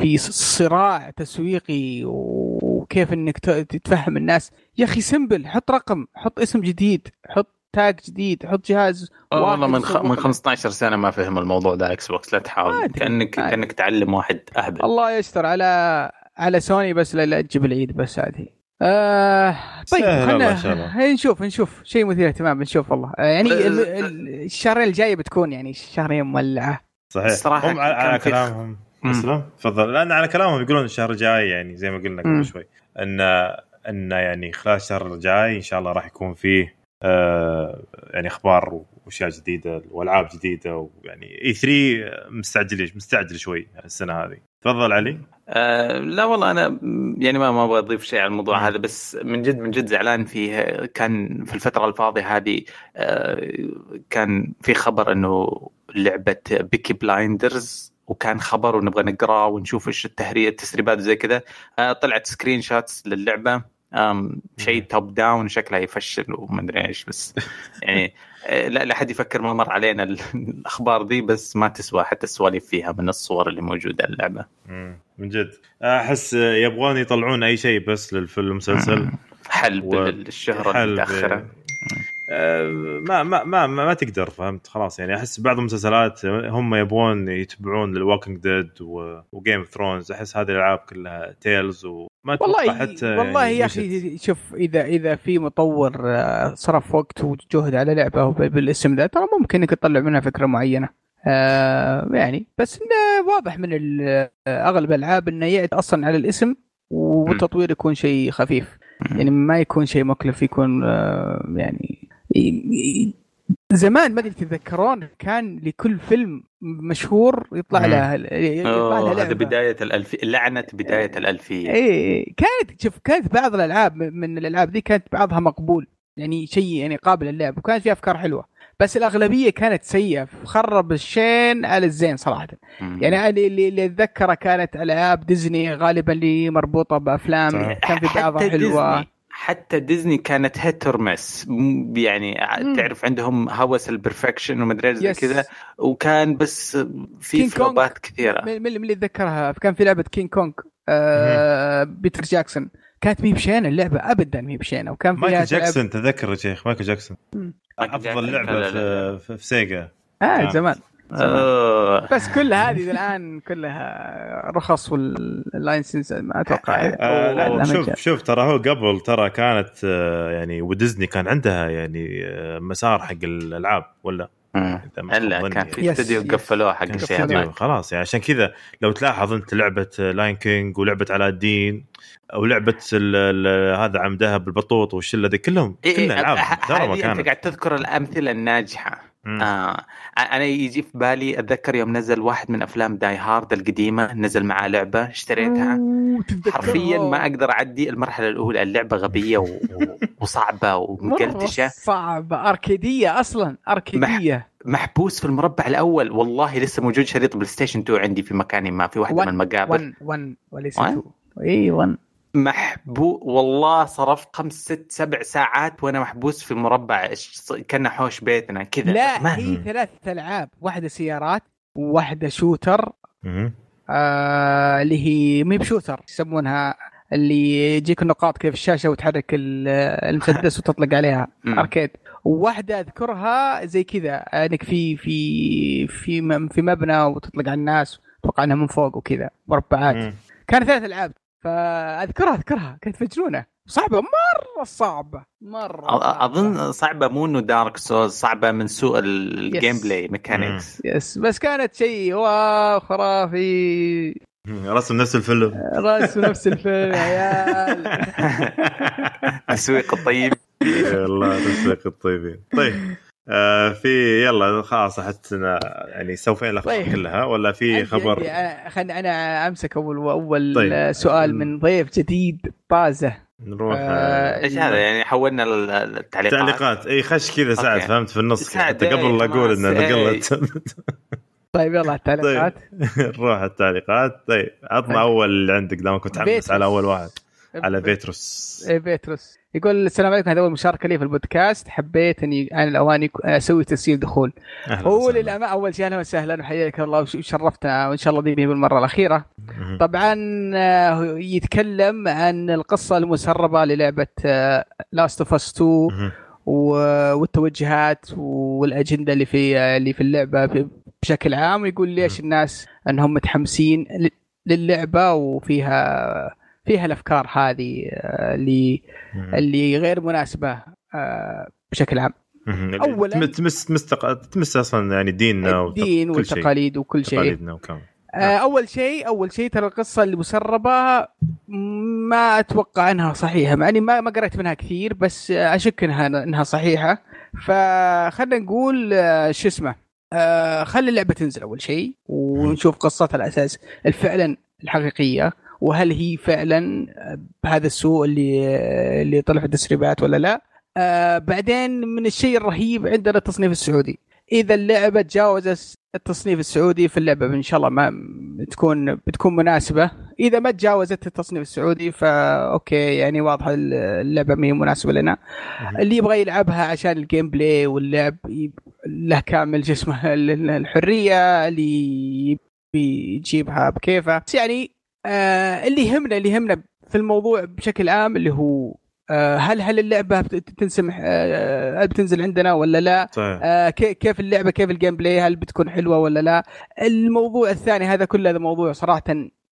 في صراع تسويقي وكيف إنك ت- تتفهم الناس. يا أخي simple حط رقم حط اسم جديد حط tag جديد حط جهاز آه، والله من خ... من له. 15 سنة ما فهم الموضوع ده إكس بوكس لا تحاول. كانك أدري. كأنك تعلم واحد أهبل. الله يستر. على على سوني بس لا لا تجيب العيد بس هذه. آه طيب خلينا نشوف نشوف. شيء مثير اهتمام بنشوف والله. آه يعني ال- ال- الشهرين الجايه بتكون يعني شهرين مولعة. صحيح. الصراحة هم على, كلامهم. أسلم. تفضل. لأن على كلامهم يقولون الشهر الجاي يعني زي ما قلنا. قبل شوي ان إن يعني خلال الشهر الجاي إن شاء الله راح يكون فيه آه يعني أخبار وأشياء جديدة وألعاب جديدة ويعني إي 3 مستعجل مستعجل شوي السنة هذه. تفضل علي. آه لا والله أنا يعني ما ما أبغى أضيف شيء على الموضوع هذا بس من جد من جد زعلان فيه. كان في الفترة الفاضية هذه آه كان في خبر إنه لعبة Peaky Blinders وكان خبر ونبغى نقرأه ونشوف إيش التهريه التسريبات زي كذا. آه طلعت screenshots للعبة. شيء top down شكلها يفشل وما أدري إيش بس يعني لا لا حد يفكر ما مر علينا ال- الأخبار دي بس ما تسوى حتى السواليف فيها من الصور اللي موجودة اللعبة. مم. من جد. أحس يبغون يطلعون أي شيء بس للفيلم مسلسل. حل و- ب- المتأخرة. ما ما ما ما, ما تقدر فهمت؟ خلاص يعني أحس بعض المسلسلات هم يبغون يتبعون ال Walking Dead و Game of Thrones أحس هذه الألعاب كلها Tales وما والله حتى والله يعني يا. أخي شوف اذا إذا في مطور آه، صرف وقت وجهد على لعبة بالاسم ذا ترى ممكن إنك تطلع منها فكرة معينة. آه يعني بس انه واضح من آه، أغلب الألعاب إنه يعد أصلا على الاسم والتطوير يكون شيء خفيف. يعني ما يكون شيء مكلف يكون آه يعني زمان ما أدري تتذكرون كان لكل فيلم مشهور يطلع مم. له يطلع له أوه، هذا. بداية الالفيه لعنة بداية الألفية إيه كانت شوف كانت بعض الألعاب من الألعاب دي كانت بعضها مقبول يعني شيء يعني قابل للعب وكانت فيها أفكار حلوة بس الأغلبية كانت سيئة خرب الشين على الزين صراحة مم. يعني اللي اللي أتذكره كانت ألعاب ديزني غالبا اللي مربوطة بأفلام صح. كان في بعضها حلوة ديزني حتى ديزني كانت hit or miss يعني مم. تعرف عندهم هوس ال perfection ومدري زي yes. كذا وكان بس في. فلوبات كثيرة من من اللي اتذكرها كان في لعبة كينج كونغ آه بيتر جاكسون كانت مي بشينه اللعبة ابدا مي بشينه وكان فيها مايكل جاكسون تذكر يا شيخ مايكل جاكسون أفضل لعبة. في, في, في سيجا آه آه. زمان أوه. بس كل هذه الآن كلها رخص وال license ما أتوقع آه ما شوف. شوف ترى هو قبل ترى كانت آه، يعني وديزني كان عندها يعني آه، مسار حق الألعاب ولا ما ظني كان. في yes. قفلوه حق الشيء خلاص يعني عشان كذا لو تلاحظ أنت لعبة Lion King ولعبة علاء الدين أو لعبة ال- ال- هذا عم ذهب البطوط والشلة دي كلهم إيه إيه، كلها ألعاب ه- محترمه هذه أنت كانت قاعد تذكر الأمثلة الناجحة مم. آه. أنا يجي في بالي أتذكر يوم نزل واحد من أفلام Die Hard القديمة نزل معاه لعبة اشتريتها. حرفيا ما أقدر أعدي المرحلة الأولى اللعبة غبية و... وصعبة ومقلتشة صعبة أركيدية أصلا أركيدية محبوس في المربع الأول والله لسه موجود شريط بلاي ستيشن 2 عندي في مكان ما في واحدة من المقابر 1 1 وليس One؟ 2 اي 1 محبو والله صرفت خمس ست سبع ساعات وأنا محبوس في إيش- كان حوش بيتنا كذا. لا ما هي ثلاث ألعاب. واحدة سيارات وواحده شوتر. آه اللي هي مي بشوتر يسمونها اللي يجيك النقاط كيف الشاشة وتحرك ال- المسدس وتطلق عليها. arcade. وواحده أذكرها زي كذا أنك في في في م- في مبنى وتطلق على الناس أتوقع إنها من فوق وكذا مربعات. كان ثلاث ألعاب. فأذكرها أذكرها كانت مجنونة. صعبة مرة صعبة مرة صعبة. أظن صعبة مو إنه Dark Souls صعبة من سوء ال- ال gameplay mechanics yes بس كانت شيء wow خرافي. رسم نفس الفيلم. راس نفس الفيلم يا عيال. تسويق الطيب. والله تسويق الطيبين. طيب. آه في يلا خلاص حتى يعني سوفين الاخبار طيب. كلها ولا في خبر؟ خلني أنا أمسك أول أول طيب. سؤال من ضيف جديد طازه نروح آه، آه إيش هذا؟ يعني حولنا ال- التعليقات. تعليقات إي خش كذا سعد أوكي. فهمت؟ في النص سعد، حتى قبل إيه، لا أقول ان خلاص، إيه. نقلت طيب يلا التعليقات. نروح التعليقات. طيب عطنا طيب. أول اللي عندك دام كنت متحمس. على أول واحد. على بيتروس. إيه بيتروس. يقول السلام عليكم هذا أول مشاركة لي في البودكاست. حبيت اني أنا الاوان يك- أسوي تسجيل دخول. هو. للأمانة أول شيء أهلا وسهلا وحياك الله وش- وشرفتنا وإن شاء الله مي بالمرة الأخيرة. طبعا آه، يتكلم عن القصة المسربة للعبة Last of Us 2 مهم. و- والتوجهات والأجندة اللي في اللي في اللعبة بشكل عام. ويقول ليش الناس أنهم متحمسين للعبة وفيها فيها الأفكار هذه آه، اللي. اللي غير مناسبة آه، بشكل عام. أولاً- تم- تمس تمس تمس أصلا يعني ديننا الدين. والتقاليد وكل شيء تقاليدنا آه، أول شيء أول شيء ترى القصة اللي مسربه ما أتوقع إنها صحيحة مع إني ما ما قريت منها كثير بس أشك انها إنها صحيحة فخلنا نقول شو اسمه خلي اللعبة تنزل أول شيء ونشوف قصتها الاساس فعلا الحقيقية وهل هي فعلا بهذا السوء اللي اللي طلع في التسريبات ولا لا؟ آه بعدين من الشيء الرهيب عندنا التصنيف السعودي. إذا اللعبة تجاوزت التصنيف السعودي في اللعبة إن شاء الله ما تكون بتكون مناسبة. إذا ما تجاوزت التصنيف السعودي فا okay يعني واضحه اللعبة ما هي مناسبة لنا. اللي يبغى يلعبها عشان ال gameplay واللعب له كامل جسمه الحرية اللي يجيبها بكيفه. بس يعني آه اللي يهمنا اللي يهمنا في الموضوع بشكل عام اللي هو آه هل هل اللعبة تنسمح آه هل بتنزل عندنا ولا لا؟ صحيح. آه كيف اللعبة كيف ال gameplay هل بتكون حلوة ولا لا؟ الموضوع الثاني هذا كله هذا موضوع صراحة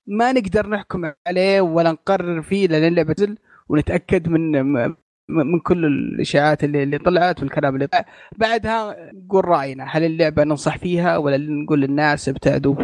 ما نقدر نحكم عليه ولا نقرر فيه لأن اللعبة تنزل ونتأكد من من كل الإشاعات اللي, اللي طلعت والكلام اللي طلع بعدها نقول رأينا هل اللعبة ننصح فيها ولا نقول للناس ابتعدوا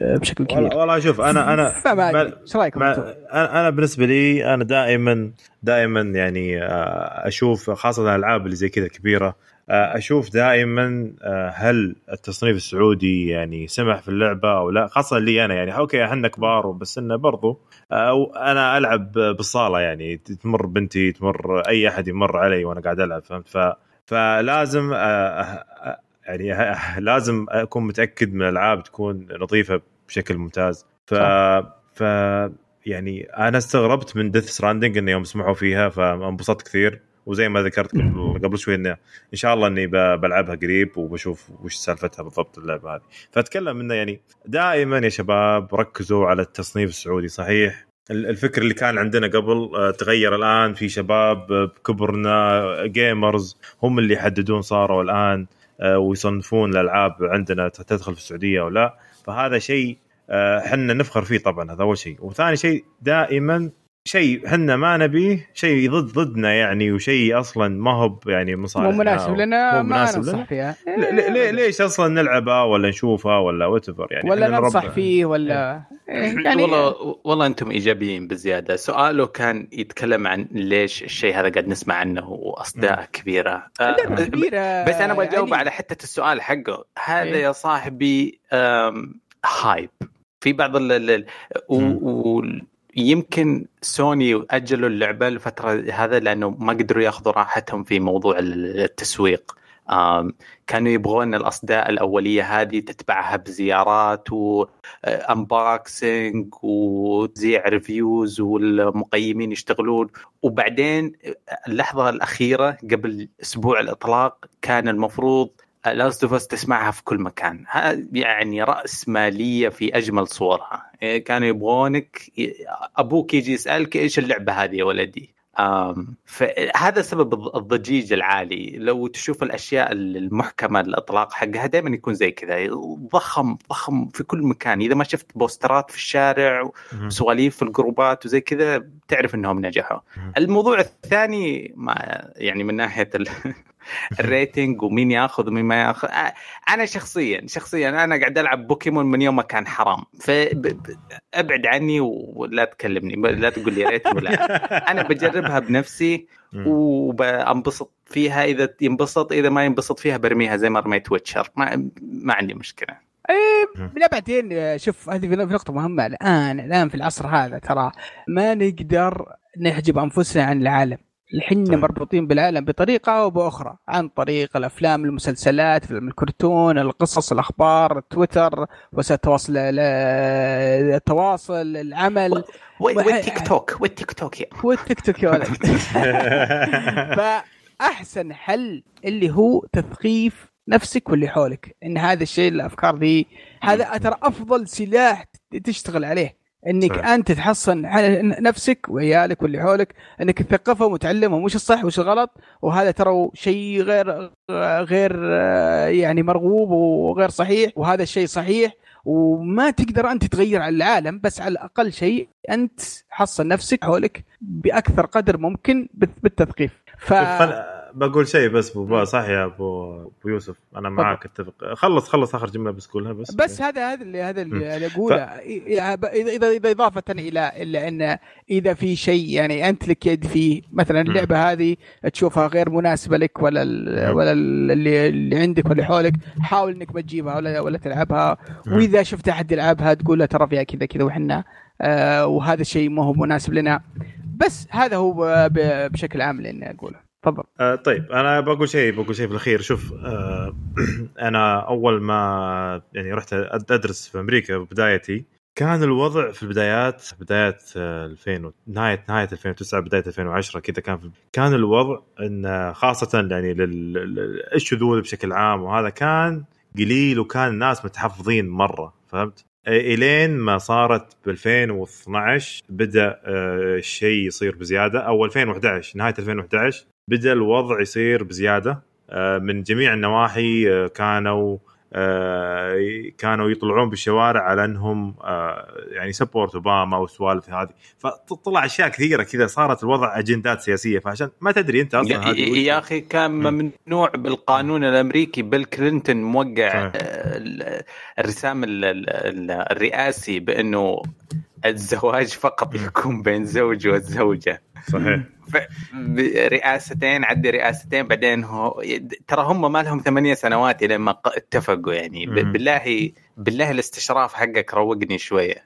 بشكل كبير. والله, شوف أنا أنا إيش رأيكم أنا أنا بالنسبة لي أنا دائما دائما يعني آه، أشوف خاصة الألعاب اللي زي كذا الكبيره آه، أشوف دائما آه، هل التصنيف السعودي يعني سمح في اللعبة أو لا؟ خاصة لي أنا يعني أوكي إحنا كبار بس إنه برضو أو أنا ألعب بالصالة يعني تمر بنتي تمر أي أحد يمر علي وأنا قاعد ألعب فهمت؟ ف فلازم يعني لازم أكون متأكد من الألعاب تكون نظيفة بشكل ممتاز. ف ف يعني أنا استغربت من ديث ستراندنج انه يوم سمحوا فيها فانبسطت كثير. وزي ما ذكرت قبل شوي انه إن شاء الله إني بلعبها قريب وبشوف وش سالفتها بالضبط اللعبة هذه. فأتكلم إنه يعني دائما يا شباب ركزوا على التصنيف السعودي صحيح؟ الفكر اللي كان عندنا قبل آه، تغير الآن في شباب بكبرنا جيمرز هم اللي يحددون صاروا الآن. آه، ويصنفون الألعاب عندنا تدخل في السعودية أو لا. فهذا شيء إحنا آه، نفخر فيه طبعا هذا أول شيء. وثاني شيء دائما شيء إحنا ما نبيه شيء ضد ضدنا يعني وشيء أصلا ما هو يعني مصالح. مو مناسب لنا ما ننصح فيها. ليه ليش أصلا نلعبها ولا نشوفها ولا وات يعني؟ ولا ننصح فيه ولا يعني والله والله أنتم إيجابيين بزيادة. سؤاله كان يتكلم عن ليش الشيء هذا قاعد نسمع عنه وأصداء كبيرة. آه كبيرة بس أنا بجاوب يعني... على حتة السؤال حقه. هذا إيه. يا صاحبي هايب في بعض ال يمكن سوني أجلوا اللعبة الفترة هذا لأنه ما قدروا يأخذوا راحتهم في موضوع التسويق. كانوا يبغون الأصداء الأولية هذه تتبعها بزيارات و unboxing وتذيع reviews والمقيمين يشتغلون. وبعدين اللحظة الأخيرة قبل أسبوع الإطلاق كان المفروض Last of Us تسمعها في كل مكان. يعني رأس مالية في أجمل صورها. إيه، كانوا يبغونك أبوك يجي يسألك إيش اللعبة هذه يا ولدي؟ فهذا سبب الضجيج العالي. لو تشوف الأشياء المحكمة الأطلاق حقها دائما يكون زي كذا. ضخم ضخم في كل مكان. إذا ما شفت بوسترات في الشارع وسواليف في الجروبات وزي كذا تعرف إنهم نجحوا. الموضوع الثاني ما يعني من ناحية ال rating ومين ياخذ ومين ما ياخذ. أنا شخصيا شخصيا أنا قاعد ألعب بوكيمون من يوم ما كان حرام. فابعد عني ولا تكلمني لا تقول لي rating ولا. أنا بجربها بنفسي وبنبسط فيها. إذا ينبسط إذا ما ينبسط فيها برميها زي ما رميت ويتشر. ما, ما عندي مشكلة. إيه لا بعدين شوف هذه في نقطة مهمة. الآن الآن في العصر هذا ترى ما نقدر نحجب أنفسنا عن العالم. الحين طيب. مربوطين بالعالم بطريقة أو بأخرى عن طريق الأفلام المسلسلات فيلم الكرتون القصص الأخبار تويتر وسائل التواصل التواصل العمل. والتيك توك والتيك توك والتيك توك يا ولد. فأحسن حل اللي هو تثقيف نفسك واللي حولك إن هذا الشيء الأفكار دي هذا ترى أفضل سلاح تشتغل عليه. إنك صحيح. أنت تحصن نفسك وعيالك واللي حولك إنك تثقفهم وتعلمهم وش الصح وش الغلط وهذا ترى شيء غير غير يعني مرغوب وغير صحيح وهذا الشيء صحيح وما تقدر أنت تغير على العالم بس على الأقل شيء أنت حصن نفسك حولك بأكثر قدر ممكن بالتثقيف ف بقول شيء بس أبو صح يا ابو أبو يوسف أنا معك أتفق. خلص خلص آخر جملة بس قولها بس. بس هذا هذا اللي هذا اللي اقوله ف... اذا اذا إضافة إلى إلى أن إذا في شيء يعني أنت لك يد فيه مثلا اللعبة هذه تشوفها غير مناسبة لك ولا ولا اللي اللي عندك واللي حولك حاول إنك ما تجيبها ولا ولا تلعبها. وإذا شفت أحد يلعبها تقول له ترى فيها كذا كذا وحنا آه وهذا الشيء ما هو مناسب لنا. بس هذا هو بشكل عام اللي اني أقوله. تفضل آه طيب أنا بقول شيء بقول شيء في الاخير شوف آه أنا أول ما يعني رحت أدرس في أمريكا بدايتي كان الوضع في البدايات بدايات آه، 2000 و- نهايه نهاية 2009 بداية 2010 كذا كان في كان الوضع إن خاصة يعني لل- لل- الشذوذ بشكل عام وهذا كان قليل وكان الناس متحفظين مرة فهمت؟ الين ما صارت ب 2012 بدأ آه، الشيء يصير بزيادة أو 2011 نهاية 2011 بدأ الوضع يصير بزيادة. آه، من جميع النواحي آه، كانوا آه، كانوا يطلعون بالشوارع على انهم آه، يعني سبورت أوباما والسوالف هذه. فطلع أشياء كثيرة كذا صارت الوضع أجندات سياسية. فعشان ما تدري أنت أصلا يا, يا أخي كان مم. ممنوع بالقانون الأمريكي. بيل كلينتون موقع. آه، ال- الرسام ال- ال- ال- الرئاسي بأنه الزواج فقط يكون بين زوج والزوجه صحيح. رئاستين عدي رئاستين بعدين هو ترى هم ما لهم ثمانية سنوات إلى ما اتفقوا يعني. بالله بالله الاستشراف حقك روقني شوية.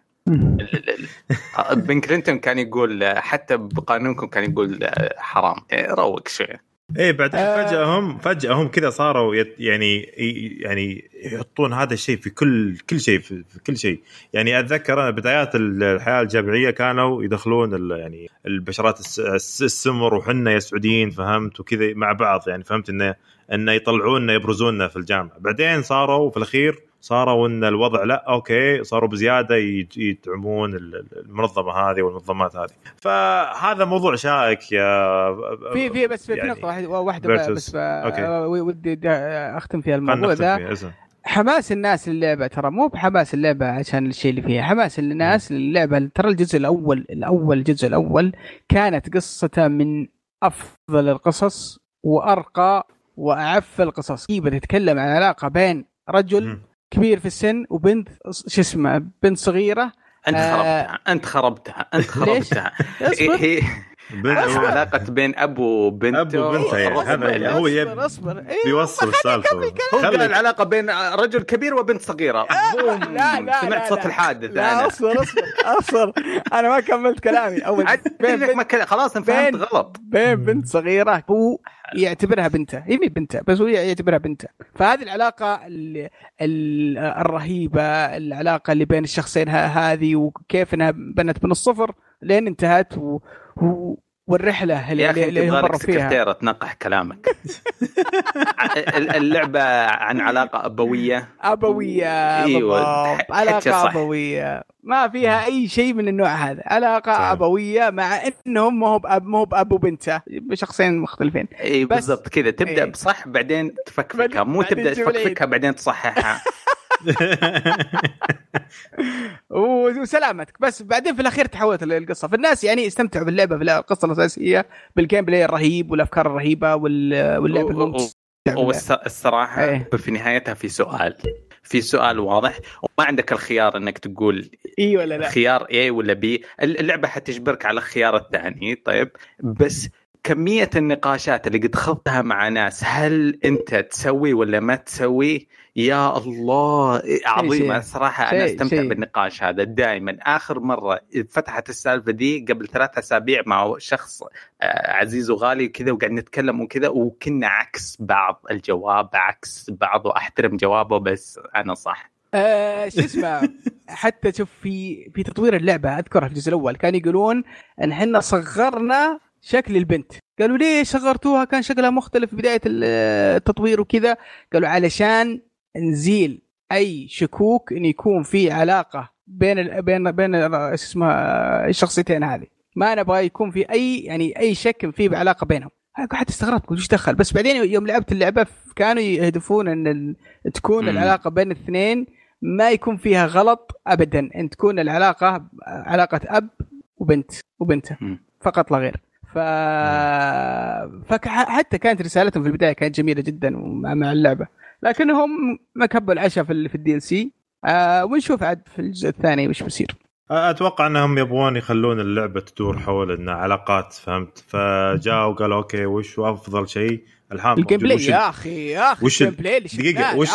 بن كلينتون كان يقول حتى بقانونكم كان يقول حرام. روق شوية. إيه بعدين آه. فجأة هم فجأة هم كذا صاروا يت يعني يعني يحطون هذا الشيء في كل كل شيء في, كل شيء. يعني أتذكر أنا بدايات الحياة الجامعية كانوا يدخلون يعني البشرات الس- الس- السمر وحنا يا سعوديين فهمت وكذا مع بعض. يعني فهمت إنه إنه يطلعونا يبرزوننا في الجامعة. بعدين صاروا في الأخير صاروا إن الوضع لا okay صاروا بزيادة يدعمون ال- ال- المنظمة هذه والمنظمات هذه فهذا موضوع شائك يا في في بس في يعني نقطة واحدة بس okay. ودي أختم فيها الموضوع ذا. حماس الناس للعبة ترى مو بحماس اللعبة عشان الشيء اللي فيها حماس الناس للعبة ترى الجزء الأول الأول الجزء الأول كانت قصته من أفضل القصص وأرقى وأعف القصص هي بتتكلم عن علاقة بين رجل مم. كبير في السن وبنت شو اسمه بنت صغيرة. أنت آه. خربتها أنت خربتها أنت خربتها. أصبر. هي بنت- علاقة بين أب وبنته. أب وبنته يعني. هذا هو يب- أصبر أصبر. إيه، بيوصل السالفه هو قال خليك- العلاقه بين رجل كبير وبنت صغيرة. بوم لا لا سمعت لا. صوت لا. الحادث لا أنا. أصبر أصبر أصبر. أنا ما كملت كلامي. أول بين بنت, خلاص أنا فهمت بين- غلط. بين بنت صغيرة. هو يعتبرها بنته. هي بنته بس هو يعتبرها بنته. فهذه العلاقة ال- ال- الرهيبة العلاقة اللي بين الشخصين هذه وكيف إنها بنت من الصفر لين انتهت و... و... والرحلة اللي, يا أخي اللي هم سكرتيره تنقح كلامك. ال- اللعبة عن علاقة أبوية. أبوية حكي علاقة صح. أبوية. ما فيها أي شيء من النوع هذا. علاقة صح. أبوية مع إنهم ما هو باب مو بأب وبنته بشخصين مختلفين. إي بالضبط كذا. تبدأ. بصح بعدين تفكفكها. مو تبدأ. تفكفكها بعدين تصححها. وسلامتك. بس بعدين في الأخير تحولت القصة. فالناس يعني استمتعوا باللعبة في القصة الأساسية بال gameplay الرهيب والأفكار الرهيبة وال- واللعب و- الممتع بالله. والصراحه إيه. في نهايتها في سؤال. في سؤال واضح. وما عندك الخيار إنك تقول إي ولا لا. خيار A ولا B اللعبة حتجبرك على الخيار الثاني. طيب. بس كمية النقاشات اللي قد خضتها مع ناس هل أنت تسوي ولا ما تسوي؟ يا الله عظيمة شيء. صراحة أنا شيء- أستمتع شيء. بالنقاش هذا دائما آخر مرة فتحت السالفة دي قبل ثلاثة أسابيع مع شخص آه، عزيز وغالي كذا وقاعد نتكلم وكذا وكنا عكس بعض الجواب عكس بعض وأحترم جوابه بس أنا صح. آه شو اسمه؟ حتى شوف في في تطوير اللعبة أذكرها في الجزء الأول. كانوا يقولون إن إحنا صغرنا شكل البنت. قالوا ليه صغرتوها كان شكلها مختلف بداية التطوير وكذا. قالوا علشان نزيل أي شكوك إن يكون في علاقة بين ال بين بين اسمها الشخصيتين هذه. ما نبغى يكون في أي يعني أي شك في علاقه بينهم. حتى استغربت قلت إيش دخل؟ بس بعدين يوم لعبت اللعبة كانوا يهدفون إن ال- تكون مم. العلاقة بين الاثنين ما يكون فيها غلط ابدا. إن تكون العلاقة علاقة أب وبنت وبنته. فقط لا غير. ف فحتى كانت رسالتهم في البداية كانت جميلة جدا مع اللعبة. لكنهم ما كبوا العشاء في في ال DLC آه ونشوف عاد في الجزء الثاني وش بيصير. أتوقع إنهم يبغون يخلون اللعبة تدور حول انها علاقات فهمت؟ فجاءوا قالوا okay وش أفضل شيء؟ الحام ال gameplay يا أخي يا أخي وش ال game ال- play اللي دقيقة وش.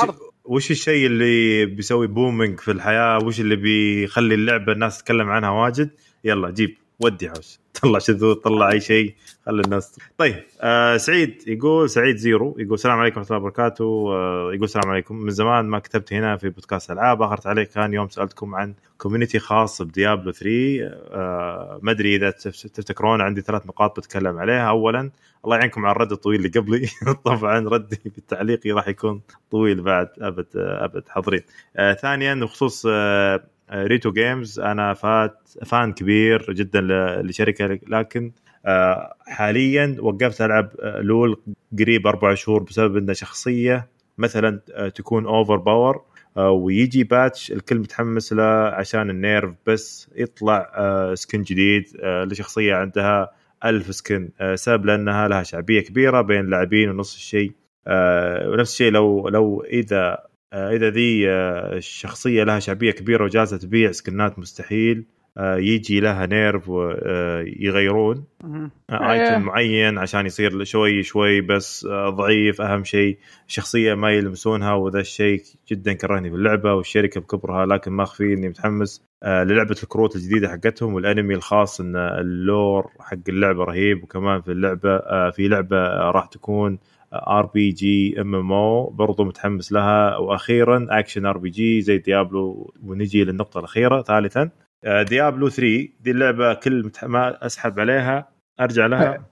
وش الشيء اللي بيسوي booming في الحياة؟ وش اللي بيخلي اللعبة الناس تتكلم عنها واجد؟ يلا جيب ودي حوش طلع شذوذ طلع أي شيء. خلي الناس طيب آه سعيد يقول سعيد زيرو يقول السلام عليكم ورحمة الله وبركاته. آه يقول السلام عليكم. من زمان ما كتبت هنا في بودكاست ألعاب آخرت عليك كان يوم سألتكم عن community خاص بديابلو 3 آه ما أدري إذا تفتكرون عندي ثلاث نقاط بتكلم عليها. اولا الله يعينكم على الرد الطويل اللي قبلي. طبعا ردي بالتعليقي راح يكون طويل بعد أبد أبد حاضرين آه ثانيا بخصوص آه رايوت جيمز. أنا فات fan كبير جدا لشركة لكن آه، حاليا وقفت ألعب آه، لول قريب أربع شهور بسبب ان شخصية مثلا آه، تكون over power ويجي patch الكل متحمس له عشان ال nerf بس يطلع skin جديد لشخصية عندها ألف skin سبب لأنها لها شعبية كبيرة بين اللاعبين ونفس الشيء ونفس الشيء لو لو إذا إذا ذي الشخصية لها شعبية كبيرة وجالسه تبيع سكنات مستحيل آه، يجي لها nerf ويغيرون آه، item. معين عشان يصير شوي شوي بس آه، ضعيف أهم شيء الشخصية ما يلمسونها وذا الشيء جدا كرهني في اللعبة والشركة بكبرها لكن ما أخفي إني متحمس للعبة الكروت الجديدة حقتهم والأنمي الخاص إن ال lore حق اللعبة رهيب وكمان في اللعبة في لعبة راح تكون آر بي جي إم إم أو برضو متحمس لها. وأخيرا action RPG زي ديابلو ونجي للنقطة الأخيرة ثالثا. ديابلو 3 دي اللعبة كل ما أسحب عليها أرجع لها.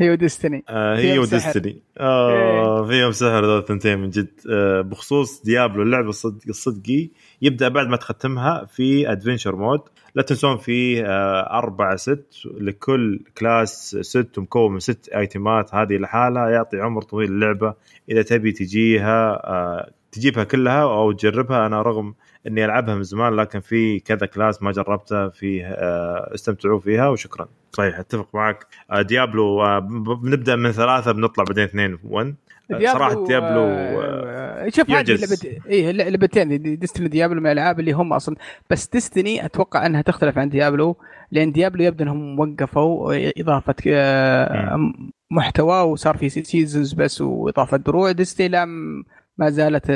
هي وديستني. آه هي وديستني. آه فيهم سحر ذول الثنتين من جد. آه بخصوص ديابلو اللعبة الصدق الصدقي يبدأ بعد ما تختمها في adventure mode لا تنسون في آه أربعة set لكل class set مكون من ست ايتمات هذه لحالها. يعطي عمر طويل اللعبه إذا تبي تجيها آه تجيبها كلها أو تجربها أنا رغم إني ألعبها من زمان لكن في كذا class ما جربتها فيه آه، استمتعوا فيها وشكرا. صحيح أتفق معك. آه، ديابلو آه، بنبدأ من ثلاثة بنطلع بعدين اثنين 1 صراحة ديابلو شوف هذه لعبه اي لعبتين ديستني ديابلو من الألعاب اللي هم أصلا. بس ديستني أتوقع أنها تختلف عن ديابلو لأن ديابلو يبدو إنهم وقفوا إضافة محتوى وصار في seasons بس وإضافة دروع. ديستني لم ما زالت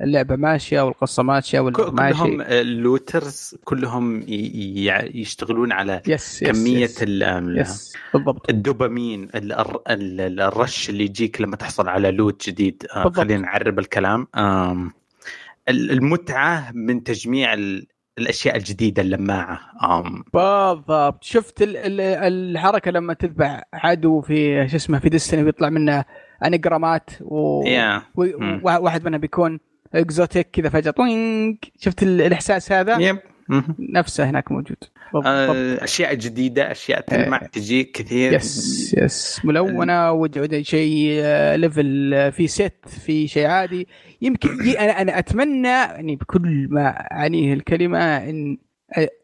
اللعبة ماشية والقصة ماشية واللعبه ماشيه كلهم ال looters كلهم يشتغلون على yes كمية yes yes بالضبط. الدوبامين ال rush اللي يجيك لما تحصل على loot جديد. آه، بالضبط. خلينا نعرب الكلام. المتعة من تجميع الأشياء الجديدة اللماعة. أم. بالضبط. شفت الحركة لما تذبح عدو في شو اسمه في ديستني بيطلع منه انجرامات و... yeah. وواحد منها بيكون exotic كذا فجأة طوينج شفت الإحساس هذا؟ yep. نفسه هناك موجود. آه أشياء جديدة أشياء تلمع تجيك كثير. yes yes ملونة وجوده شيء level آه، في set في شيء عادي. يمكن أنا أنا أتمنى يعني بكل ما أعنيه الكلمة إن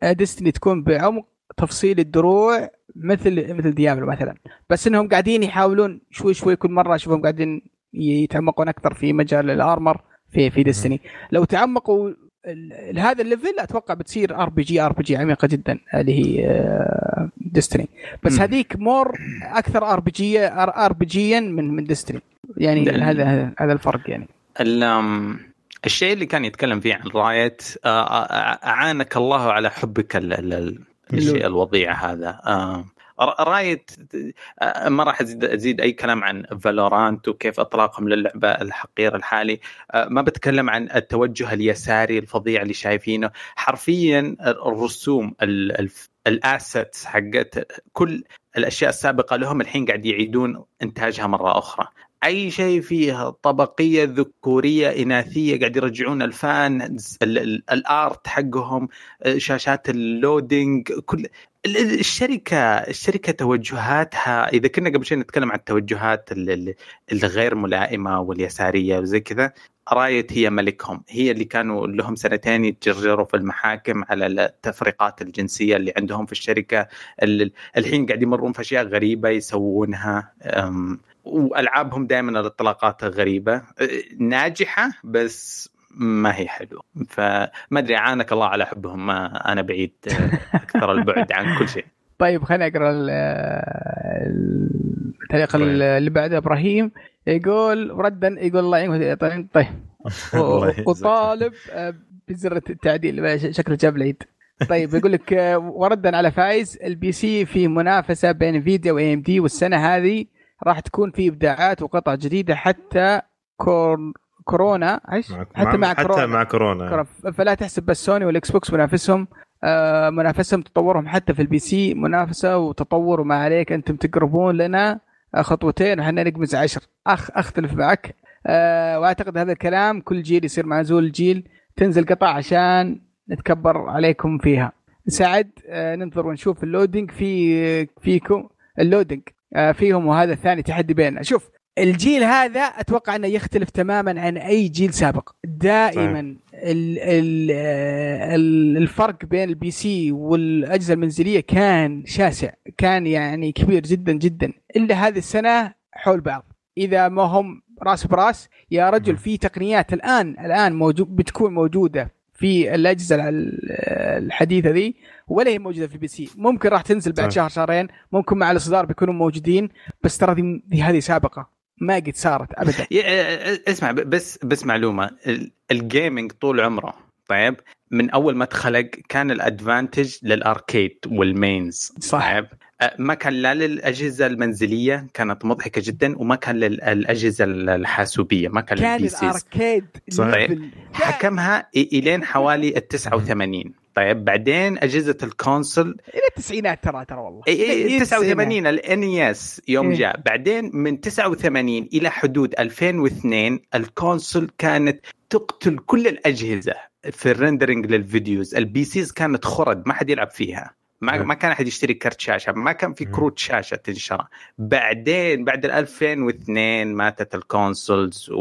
Destiny تكون بعمق. تفصيل الدروع مثل مثل Diablo مثلا. بس إنهم قاعدين يحاولون شوي شوي كل مرة أشوفهم قاعدين يتعمقون أكثر في مجال ال armor في في Destiny لو تعمقوا لهذا ال level أتوقع بتصير ار بي جي ار بي جي عميقة جدا اللي هي Destiny آه، بس هذيك مور أكثر ار بي جي ار بي جيا من من ديستني يعني هذا هذا الفرق يعني. الشيء اللي كان يتكلم فيه عن Riot آه، آه، أعانك الله على حبك الشيء الوضيع هذا. Riot ما راح ازيد أي كلام عن Valorant وكيف إطلاقهم للعبة الحقير الحالي؟ ما بتكلم عن التوجه اليساري الفظيع اللي شايفينه. حرفيا الرسوم ال assets حقت كل الأشياء السابقة لهم الحين قاعد يعيدون إنتاجها مرة أخرى. أي شيء فيه طبقية ذكورية إناثية قاعد يرجعون ال fan art حقهم شاشات ال loading كل الشركة الشركة توجهاتها إذا كنا قبل شوي نتكلم عن التوجهات الغير ملائمة واليسارية وزي كذا Riot هي ملكهم. هي اللي كانوا لهم سنتين يتجرجروا في المحاكم على التفرقات الجنسية اللي عندهم في الشركة. الحين قاعد يمرون في أشياء غريبة يسوونها. وألعابهم دائما الإطلاقات غريبة. ناجحة بس ما هي حلوة. فما أدري عانك الله على حبهم. ما أنا بعيد أكثر البعد عن كل شيء. طيب خليني أقرأ ال- التعليق طيب. اللي بعده إبراهيم يقول ردا يقول الله يعينك. طيب طيب. وطالب آه، بزر التعديل. شكله جاب العيد. طيب يقول لك آه، وردا على فايز ال PC في منافسة بين Nvidia و AMD والسنة هذه. راح تكون في إبداعات وقطع جديدة حتى كور... كورونا إيش؟ حتى مع حتى كورونا. مع كورونا. فلا تحسب بس سوني وال Xbox منافسهم آه منافسهم تطورهم حتى في ال PC منافسة وتطور وما عليك أنتم تقربون لنا آه، خطوتين وحنا نقمز عشر. اخ أختلف معك. آه وأعتقد هذا الكلام كل جيل يصير مع نزول الجيل تنزل قطع عشان نتكبر عليكم فيها. سعد آه ننتظر ونشوف ال loading في فيكم. ال loading. فيهم وهذا الثاني تحدي بيننا. شوف الجيل هذا أتوقع أنه يختلف تماما عن أي جيل سابق. دائما ال ال ال الفرق بين ال PC والأجهزة المنزلية كان شاسع كان يعني كبير جدا جدا. إلا هذه السنة حول بعض. إذا ما هم راس براس يا رجل. في تقنيات الآن الآن موجود بتكون موجودة. في الأجهزة ال- الحديثة ذي ولا هي موجودة في ال PC. ممكن راح تنزل بعد طيب. شهر شهرين ممكن مع الإصدار بيكونوا موجودين بس ترى هذه سابقة. ما قد صارت ابدا. اسمع بس بس معلومة. ال- gaming طول عمره. طيب من أول ما اتخلق كان ال advantage لل arcade والمينز صح. طيب ما كان لا للأجهزة المنزلية كانت مضحكة جدا وما كان للاجهزه الحاسوبية ما كان, كان لل PCs ال arcade. level. حكمها إلين حوالي ال 89 طيب بعدين أجهزة ال console إلى التسعينات ترى ترى والله إي إلى اي التسعينات. 89 ال NES يوم إيه. جاء بعدين من 89 إلى حدود 2002 ال console كانت تقتل كل الأجهزة في ال rendering للفيديوز ال PCs كانت خرد ما حد يلعب فيها ما نعم. ما كان أحد يشتري كرت شاشة ما كان في مم. كروت شاشة تنشرى بعدين بعد ال 2002 ماتت ال consoles و,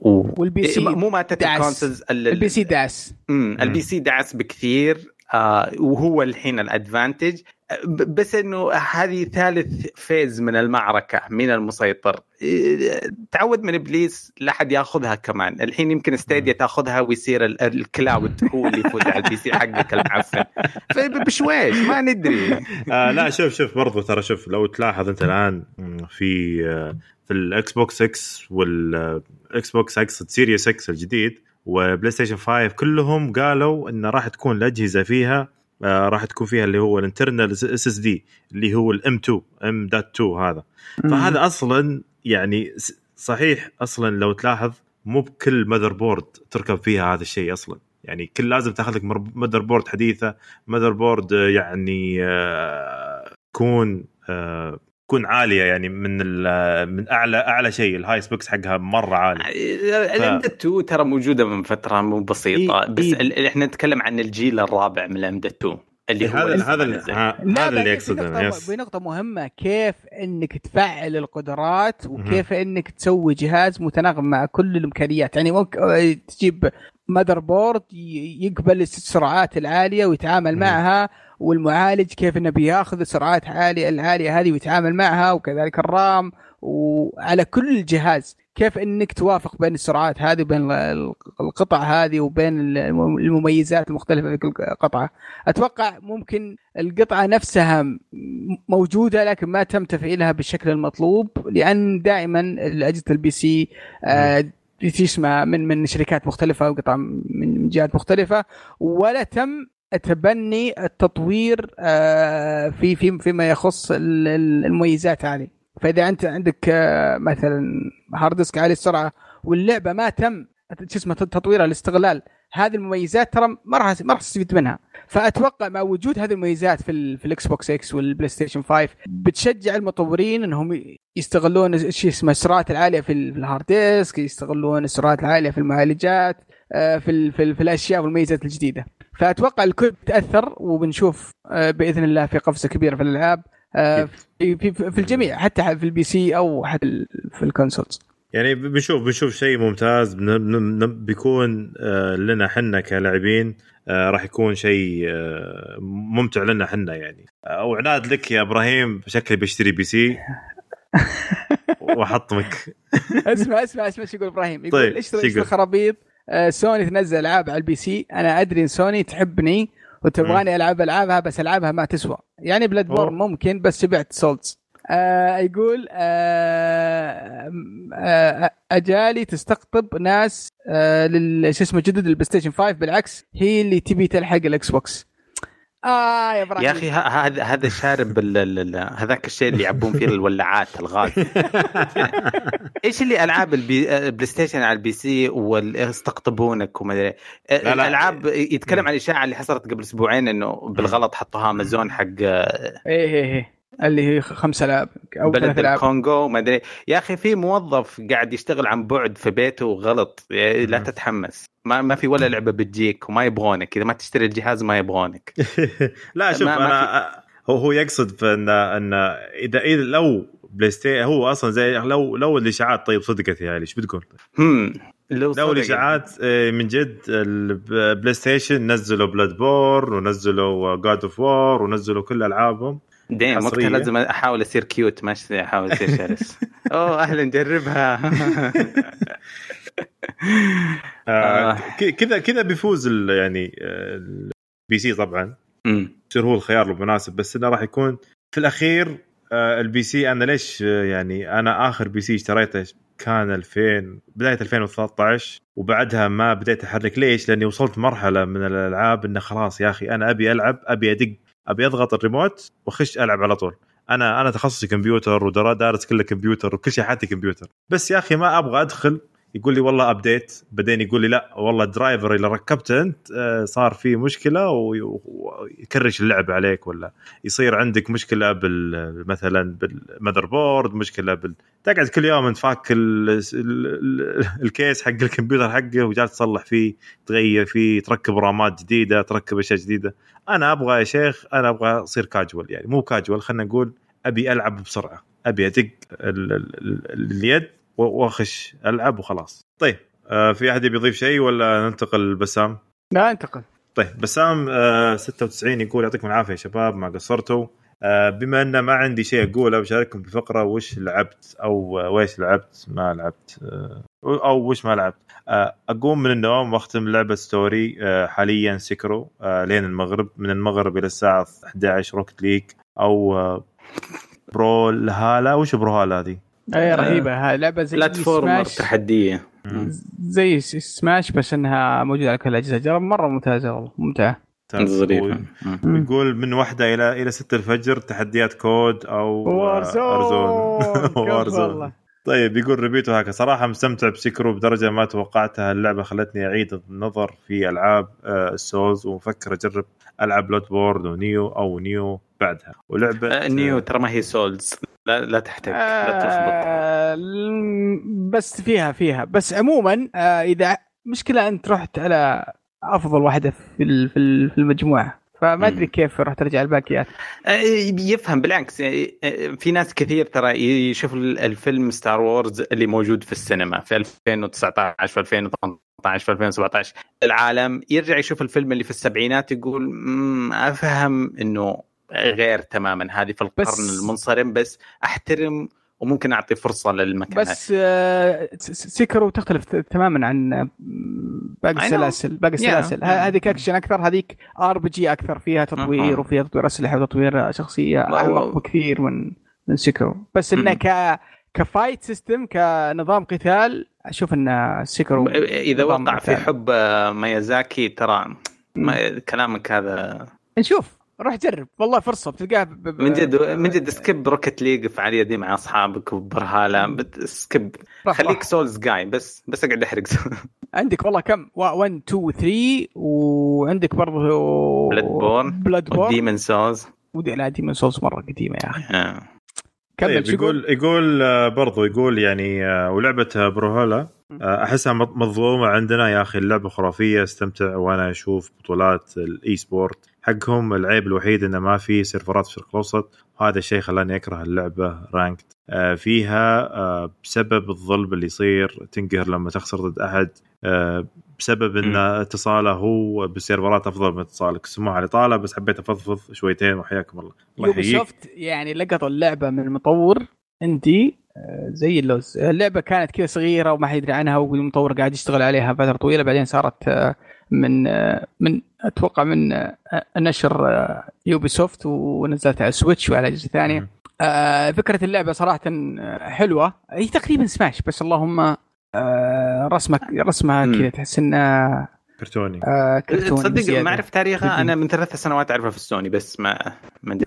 و... وال PC إيه، مو ماتت. ال consoles ال- ال PC داس امم ال PC دعس بكثير آه وهو الحين ال advantage. آه، بس إنه هذه ثالث phase من المعركة من المسيطر. إيه، تعود من إبليس لا حد يأخذها كمان. الحين يمكن Stadia تأخذها ويصير ال- cloud هو اللي يفوز على ال PC حقك المعفن. فبشويش ما ندري. آه لا شوف شوف برضو ترى شوف لو تلاحظ أنت الآن في آه، في ال Xbox 6 وال Xbox اقصد Series 6 الجديد و PlayStation 5 كلهم قالوا إن راح تكون الأجهزة فيها آه راح تكون فيها اللي هو ال internal SSD اللي هو ال M 2 M dot 2 هذا. فهذا أصلا يعني صحيح أصلا لو تلاحظ مو بكل motherboard تركب فيها هذا الشيء أصلا. يعني كل لازم تاخذ لك motherboard حديثة motherboard آه، يعني آه، تكون آه، تكون عالية يعني من ال- من أعلى أعلى شيء. ال high specs حقها مرة عالي. ال M 2 ترى موجودة من فترة مو بسيطة. إيه، بس إيه. إحنا نتكلم عن الجيل الرابع من ال M 2 اللي هو هذا هذا هذا اللي نقطة, yes. في نقطة مهمة. كيف إنك تفعل القدرات وكيف إنك تسوي جهاز متناغم مع كل الإمكانيات؟ يعني ممكن آه، تجيب motherboard يقبل السرعات العالية ويتعامل مم. معها والمعالج كيف إنه بياخذ السرعات عالية العالية هذه ويتعامل معها وكذلك ال RAM وعلى كل الجهاز. كيف إنك توافق بين السرعات هذه وبين ال- القطع هذه وبين الم- المميزات المختلفة في كل قطعة؟ أتوقع ممكن القطعة نفسها موجودة لكن ما تم تفعيلها بالشكل المطلوب لأن دائما اجهزه ال PC آه، تسمى من من شركات مختلفة وقطع من جهات مختلفة ولا تم تبني التطوير آه، في في فيما يخص ال- ال- المميزات هذه. فإذا أنت عندك آه، مثلا hard disk عالي السرعة واللعبة ما تم شو اسمه تطويرها لاستغلال هذه المميزات ترى ما راح ما راح تستفيد منها. فأتوقع مع وجود هذه المميزات في في ال Xbox X وال PlayStation 5 بتشجع المطورين إنهم يستغلون شيء اسمه السرعات العالية في, ال- في ال hard disk يستغلون السرعات العالية في المعالجات آه، في في, في الأشياء والميزات الجديدة. فأتوقع الكل بتاثر وبنشوف آه، بإذن الله في قفزة كبيرة في الألعاب آه، في, في, في الجميع حتى في ال PC أو حتى في ال consoles. يعني بنشوف بنشوف شيء ممتاز بيكون آه، لنا حنا كلاعبين راح يكون شيء ممتع لنا حنا يعني. وعناد لك يا إبراهيم شكلي بشتري PC وأحطمك. أسمع أسمع أسمع شو يقول إبراهيم. يقول طيب، اشتري اشتري؟ خرابيط سوني تنزل ألعاب على ال PC. أنا أدري إن سوني تحبني وتبغاني العب العابها بس العابها ما تسوى. يعني Bloodborne ممكن بس بعت Souls آه يقول آه آه أجالي تستقطب ناس آه شو اسمه جدد ال PlayStation 5 بالعكس هي اللي تبي تلحق ال Xbox. آه يا إبراهيم. يا أخي هذا هذا شارب ال- ال- ال- هذاك الشيء اللي يعبون فيه الولاعات الغاز. إيش اللي ألعاب ال P... ال PlayStation على ال PC واستقطبونك وما أدري؟ لا. الألعاب يتكلم عن الاشاعه اللي حصلت قبل أسبوعين إنه بالغلط حطوها امازون حق إيه إيه إيه. اللي هي خمس العاب أو ثلاث بلاد ألعاب الكونغو ما أدري. يا أخي في موظف قاعد يشتغل عن بعد في بيته غلط لا مم. تتحمس. ما ما في ولا لعبة بتجيك وما يبغونك. إذا ما تشتري الجهاز ما يبغونك. لا شوف ما- ما أنا هو هو يقصد في إن إن إذا إذا لو PlayStation هو أصلا زي لو لو الإشاعات طيب صدقت يا علي إيش بتقول؟ هم لو لو الإشاعات آه، من جد ال PlayStation نزلوا Bloodborne ونزلوا God of War ونزلوا كل ألعابهم. دايم وقتها. لازم أحاول أصير cute ما أصير- أحاول أصير شرس أوه أهلا جربها آه، آه. كذا كذا بيفوز يعني آه، ال PC طبعا. يصير هو الخيار المناسب بس إنه راح يكون في الأخير البي سي أنا ليش يعني أنا آخر PC اشتريته كان 2000 بداية 2013 وبعدها ما بديت أحرك ليش؟ لأني وصلت مرحلة من الألعاب إنه خلاص يا أخي أنا أبي ألعب أبي أدق أبي أضغط الريموت وأخش ألعب على طول. أنا أنا تخصصي كمبيوتر ودارس كله كمبيوتر وكل شيء حياتي كمبيوتر. بس يا أخي ما أبغى أدخل يقول لي والله ابديت بعدين يقول لي لا والله ال driver اللي ركبته انت آه، صار فيه مشكلة وي- وي crash اللعبه عليك ولا يصير عندك مشكلة بال مثلا بال motherboard مشكلة بال تقعد كل يوم انت فاك ال... ال... ال... ال case حق الكمبيوتر حقه وجالس تصلح فيه تغير فيه تركب رامات جديدة تركب أشياء جديدة. أنا أبغى يا شيخ أنا أبغى أصير كاجوال يعني مو كاجوال خلينا نقول أبي ألعب بسرعة أبي أدق ال... ال... ال... اليد واخش العب وخلاص. طيب آه في أحد يبي يضيف شيء ولا ننتقل لبسام؟ لا انتقل. طيب بسام آه 96 يقول يعطيكم العافية يا شباب ما قصرتوا. آه بما إن ما عندي شيء أقوله بشارككم بفقره وش لعبت أو ويش لعبت ما لعبت آه أو وش ما لعبت. آه أقوم من النوم وأختم لعبة story آه حاليا Sekiro آه لين المغرب من المغرب إلى الساعة 11 Rocket League أو آه Brawlhalla وش Brawlhalla هذه؟ اي رهيبة. هاي لعبة زي platformer Smash تحدية. زي سماش بس إنها موجودة على كل الأجهزة. جرب مرة ممتازة والله. ممتعة. ظريفه مم. يقول من واحدة إلى إلى 6 الفجر تحديات COD أو Warzone Warzone كفو والله. طيب يقول ريبيتو هكا صراحة مستمتع ب Sekiro بدرجة ما توقعتها. اللعبة خلتني أعيد النظر في ألعاب آه، ال Souls ومفكر أجرب ألعب Bloodborne و Nioh أو Nioh بعدها. ولعبة آه، Nioh ترى ما هي Souls. لا لا تحتاج لا تلخبط آه، بس فيها فيها. بس عموما آه، إذا مشكلة أنت رحت على أفضل واحدة في ال- في ال- في المجموعة. فما أدري. كيف رحت ترجع الباقيات. آه، يفهم بالعكس. في ناس كثير ترى يشوف الفيلم Star Wars اللي موجود في السينما في 2019 في 2018 في 2017 العالم يرجع يشوف الفيلم اللي في السبعينات يقول "مم، أفهم إنه غير تماما. هذه في القرن بس- المنصرم بس أحترم وممكن أعطي فرصة للمكان بس آه، Sekiro تختلف تماما عن آه، باقي. السلاسل. باقي السلاسل. ه- هذيك اكشن أكثر. هذيك RPG أكثر. فيها تطوير أها. وفيها تطوير أسلحة وتطوير شخصية أعمق بكثير من من Sekiro. بس إنه. ك ك fight system كنظام قتال أشوف إن Sekiro إذا وقع في. حب آه، ميازاكي ترى ما كلامك هذا نشوف. روح جرب. والله فرصة بتلقاها ب- من جد من جد skip Rocket League فعاليه دي مع أصحابك و Brawlhalla. skip خليك. Souls جاي بس بس اقعد أحرق. عندك والله كم؟ 1 2 3 وعندك برضه Bloodborne. Bloodborne Demon's Souls ودي لا Demon's Souls مرة قديمة يا أخي. آه. كمل طيب يقول؟ يقول آه، برضو يقول يعني آه، Brawlhalla آه، أحسها مظ- مظلومة عندنا يا أخي اللعبة خرافية أستمتع وأنا أشوف بطولات ال esport حقهم العيب الوحيد إنه ما في سيرفرات في الشرق الأوسط وهذا الشيء خلاني أكره اللعبة ranked فيها بسبب الظلم اللي يصير تنقهر لما تخسر ضد أحد. بسبب إن. اتصاله هو بالسيرفرات افضل من اتصالك. سموها على طاله بس حبيت أفضفض شويتين وحياكم الله. Ubisoft يعني لقطوا اللعبة من المطور. indie آه، زي اللوز اللعبة كانت كذا صغيرة وما حد يدري عنها والمطور قاعد يشتغل عليها فترة طويلة. بعدين صارت آه، من من أتوقع من نشر Ubisoft ونزلت على ال Switch وعلى اجهزه ثانية آه، فكرة اللعبة صراحة حلوة. هي تقريبا سماش بس اللهم آه، رسمك رسمها كذا تحس إنها كرتوني. آه كرتوني تصدق ما اعرف تاريخها؟ أنا من ثلاث سنوات أعرفها في السوني بس ما ما ادري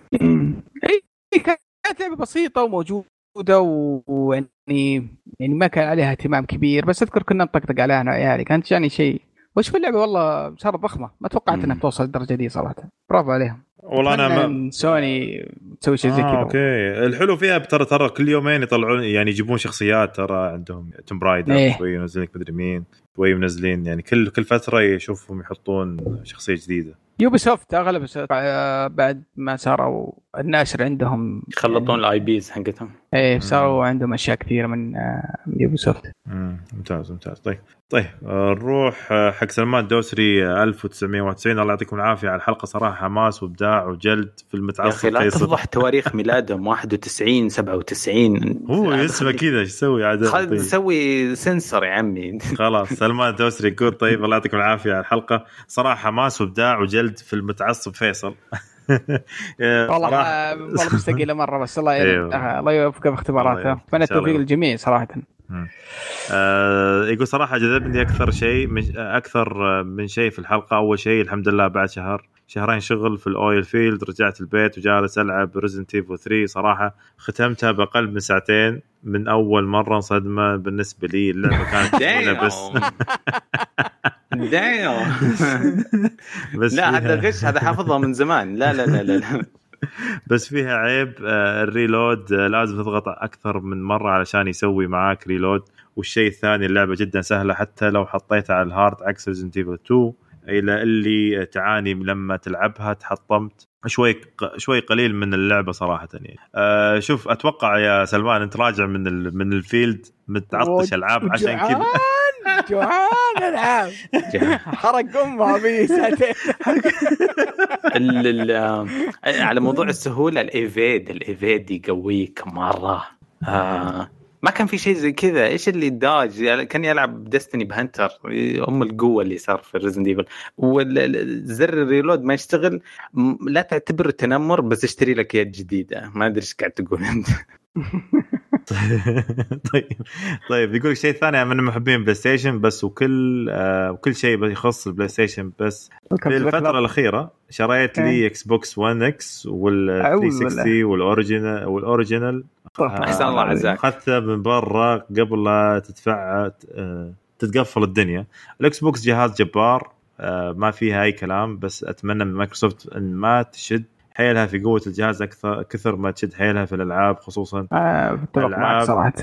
إي كانت لعبة بسيطة وموجودة ويعني يعني ما كان عليها اهتمام كبير بس أذكر كنا نطقطق عليها أنا وعيالي. كانت يعني شيء وش اللعبة؟ والله صارت ضخمة. ما توقعت إنها توصل للدرجه دي صراحة. برافو عليهم. والله أنا ما... سوني تسوي شيء زي آه كذا. okay. الحلو فيها ترى ترى كل يومين يطلعون يعني يجيبون شخصيات ترى عندهم Tomb Raider إيه. شوي ينزلون لك مدري مين شوي منزلين يعني كل كل فترة يشوفهم يحطون شخصية جديدة. Ubisoft اغلب بعد ما صاروا الناشر عندهم يخلطون ال IPs حقتهم. إيه صاروا عندهم أشياء كثيرة من يوبي سوفت ممتاز ممتاز. طيب طيب نروح حق سلمان الدوسري 1991 الله يعطيكم العافية على الحلقة. صراحة حماس وإبداع. وجلد في المتعصب يا أخي لا تفضح تواريخ ميلادهم. 91 97 هو اسمه كذا إيش يسوي؟ عاد تسوي سنسر يا عمي. خلاص سلمان الدوسري يقول طيب الله يعطيكم العافية على الحلقة. صراحة حماس وابداع وجلد في المتعصب فيصل. والله والله مستقيلة مرة بس الله أيوه. الله يوفقه في اختباراته اتمنى التوفيق للجميع صراحة. آه يقول صراحة جذبني أكثر شيء من أكثر من شيء في الحلقة. أول شيء الحمد لله بعد شهر شهرين شغل في ال oil field رجعت البيت وجالس ألعب Resident Evil 3 صراحة ختمتها بأقل من ساعتين من أول مرة صدمه بالنسبة لي اللعبه كانت طويله بس. بس لا هذا غش هذا حافظها من زمان. لا لا لا لا بس فيها عيب آه، ال reload آه، لازم تضغط أكثر من مرة علشان يسوي معاك reload. والشيء الثاني اللعبة جدا سهلة حتى لو حطيتها على ال hard عكس Resident Evil 2 إلى اللي تعاني لما تلعبها تحطمت. شوي شوي قليل من اللعبة صراحة يعني. أه شوف أتوقع يا سلمان أنت راجع من ال من ال field متعطش ألعاب عشان كذا. جوعان ألعاب. حرق امها في ساعتين. على موضوع السهولة الايفيد الايفيد يقويك مرة. آه ما كان في شيء زي كذا. إيش اللي داج كان يلعب ديستني بهنتر. أم القوة اللي صار في ريزن ديفل والزر الريلود ما يشتغل. لا تعتبره تنمر بس اشتري لك يد جديدة. ما أدري إيش قاعد تقول أنت. طيب طيب يقول شيء ثاني من محبين PlayStation بس وكل آه وكل شيء يخص ال PlayStation بس. في الفترة الأخيرة شريت لي Xbox 1 X وال 360 وال original وال original. أحسن الله عزاك اخذته من برا قبل لا تدفع آه، تتقفل الدنيا. ال Xbox جهاز جبار آه، ما فيها أي كلام بس أتمنى من مايكروسوفت إن ما تشد حيلها في قوة الجهاز أكثر كثر ما تشد حيلها في الألعاب خصوصا آه الألعاب. صراحة.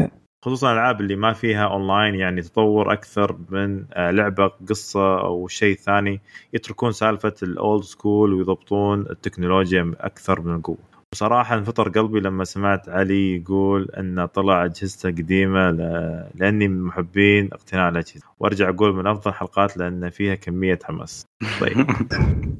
خصوصا الألعاب اللي ما فيها اونلاين يعني تطور أكثر من آه، لعبة قصة أو شيء ثاني يتركون سالفة ال old school ويضبطون التكنولوجيا أكثر من القوة. بصراحة انفطر قلبي لما سمعت علي يقول انه طلع أجهزته قديمة ل... لأني من محبين اقتناء الاجهزه وأرجع أقول من أفضل الحلقات لأن فيها كمية حماس. طيب.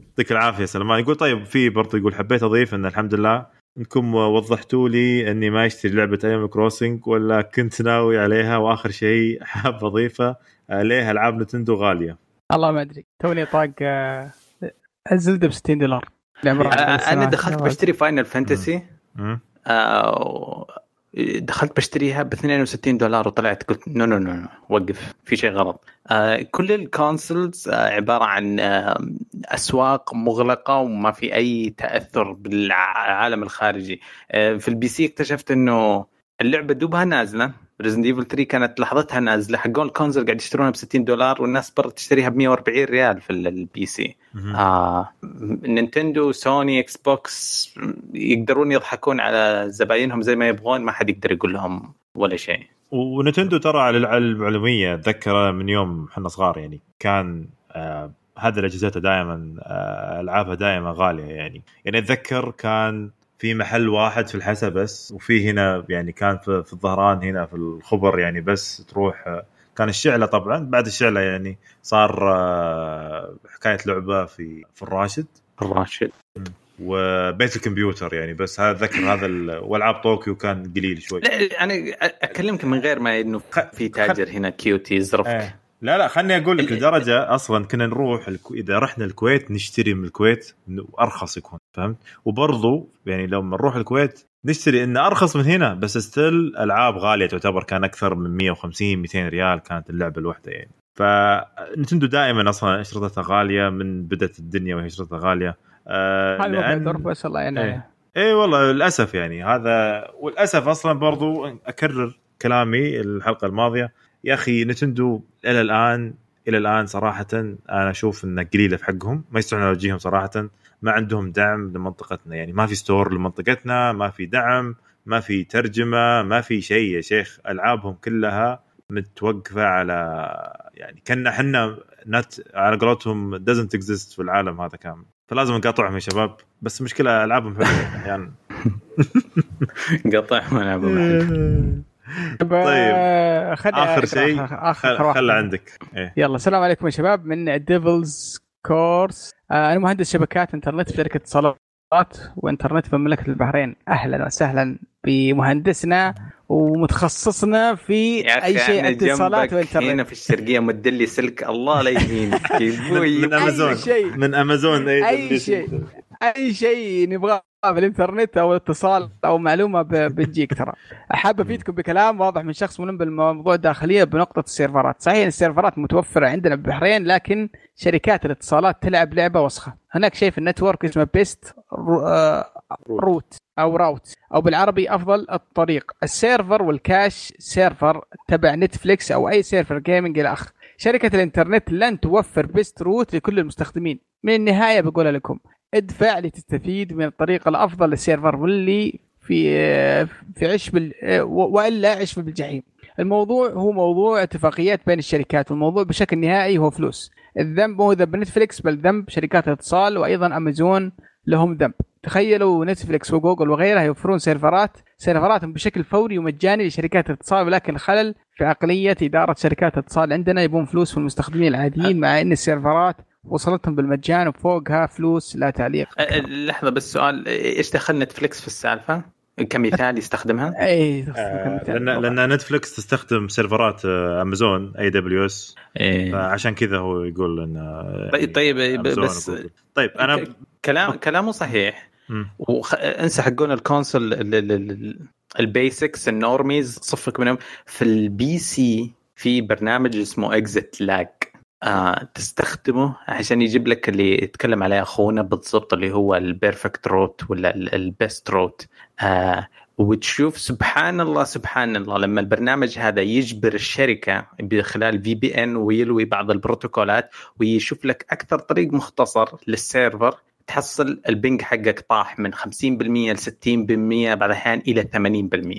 يعطيك العافية سلمان. يقول طيب في برضه يقول حبيت أضيف إن الحمد لله إنكم وضحتوا لي إني ما أشتري لعبة Animal Crossing ولا كنت ناوي عليها وآخر شيء حاب أضيفه ليه ألعاب Nintendo غالية. الله ما أدري. توني طاق آه، ال Zelda ب 60 دولار. أنا دخلت بشتري Final Fantasy دخلت بشتريها ب 62 دولار وطلعت قلت no no no وقف في شيء غلط. آه كل ال consoles آه عبارة عن آه أسواق مغلقة وما في أي تأثر بالعالم الخارجي. آه في ال PC اكتشفت إنه اللعبة دوبها نازلة. Resident Evil 3 كانت لحظتها نازلة حقون ال console قاعد يشترونها ب 60 دولار والناس برا تشتريها ب 140 ريال في ال PC آه Nintendo Sony Xbox يقدرون يضحكون على زباينهم زي ما يبغون ما حد يقدر يقول لهم ولا شيء. و Nintendo ترى على المعلومية اتذكر من يوم إحنا صغار يعني كان آه هذا الأجهزة دائما آه ألعابها دائما غالية يعني. يعني أتذكر كان في محل واحد في الحسا بس وفي هنا يعني كان في, في الظهران هنا في الخبر يعني بس تروح كان الشعلة طبعا بعد الشعلة يعني صار آه، حكاية لعبة في في الراشد. الراشد. وبيت الكمبيوتر يعني بس هذا ذكر هذا والعاب طوكيو كان قليل شوي. لا أنا أكلمك من غير ما إنه في تاجر هنا كويتي يزرفك إيه. لا لا خلني أقول لك لدرجة أصلا كنا نروح الكو... إذا رحنا الكويت نشتري من الكويت ارخص يكون فهمت؟ وبرضو يعني لما نروح الكويت نشتري إنه أرخص من هنا بس still ألعاب غالية تعتبر كان أكثر من 150 200 ريال كانت اللعبة الواحده يعني. ف Nintendo دائما أصلا اشرطتها غالية من بدأت الدنيا وهي اشرطتها غالية. آه لأن... بس الله يعني. اي إيه والله للأسف يعني. هذا والأسف أصلا برضو أكرر كلامي الحلقة الماضية يا أخي Nintendo إلى الآن إلى الآن صراحة أنا أشوف إنه قليلة في حقهم ما يستطيعون وجههم صراحة ما عندهم دعم لمنطقتنا. يعني ما في store لمنطقتنا ما في دعم ما في ترجمة ما في شيء يا شيخ. ألعابهم كلها متوقفة على يعني كنا إحنا نت على قولتهم doesn't exist في العالم هذا كامل. فلازم نقاطعهم يا شباب. بس المشكلة ألعابهم حلوة أحيانا. نقاطعهم ألعابهم طيب آخر شيء. خل, خل عندك. إيه. يلا السلام عليكم يا شباب من ديفلز كورس آه أنا مهندس شبكات انترنت في شركة اتصالات وانترنت في مملكة البحرين. أهلا وسهلا بمهندسنا ومتخصصنا في أي شيء اتصالات وانترنت. هنا في الشرقية مدلي سلك. الله لا يهينك من امازون من امازون أي شيء. أي شيء نبغاه. في الانترنت أو اتصال أو معلومة بتجيك ترى. حاب أفيدكم بكلام واضح من شخص ملم بالموضوع داخليا بنقطة السيرفرات. صحيح السيرفرات متوفرة عندنا بالبحرين لكن شركات الاتصالات تلعب لعبة وسخة. هناك شيء في ال network اسمه best route أو route أو بالعربي أفضل الطريق. السيرفر وال cache server تبع نتفليكس أو أي سيرفر gaming إلى آخره. شركة الإنترنت لن توفر best route لكل المستخدمين. من النهاية بقولها لكم. ادفع لتستفيد من الطريقة الأفضل للسيرفر واللي في في عش بال وإلا عش بالجحيم. الموضوع هو موضوع اتفاقيات بين الشركات والموضوع بشكل نهائي هو فلوس. الذنب مو ذنب نتفليكس بل ذنب شركات الاتصال وأيضا أمازون لهم ذنب. تخيلوا نتفليكس وجوجل وغيرها يوفرون سيرفرات سيرفراتهم بشكل فوري ومجاني لشركات الاتصال ولكن خلل في عقلية إدارة شركات الاتصال عندنا يبون فلوس في المستخدمين العاديين مع إن السيرفرات وصلتهم بالمجان وفوقها فلوس لا تعليق. لحظة بس سؤال. إيش دخل نتفلكس في السالفة؟ كمثال يستخدمها؟ اي آه لأن لأن نتفلكس تستخدم سيرفرات امازون AWS فعشان كذا هو يقول إن طيب طيب بس طيب أنا كلام كلامه صحيح. وخ... انسى حقون ال console ال basics ال normies صفك منهم. في ال PC في برنامج اسمه ExitLag آه تستخدمه عشان يجيب لك اللي يتكلم عليه أخونا بالضبط اللي هو ال perfect route ولا ال best route آه وتشوف سبحان الله سبحان الله لما البرنامج هذا يجبر الشركة بخلال VPN ويلوي بعض البروتوكولات ويشوف لك أكثر طريق مختصر للسيرفر تحصل ال ping حقك طاح من 50% ل 60% بعض الاحيان إلى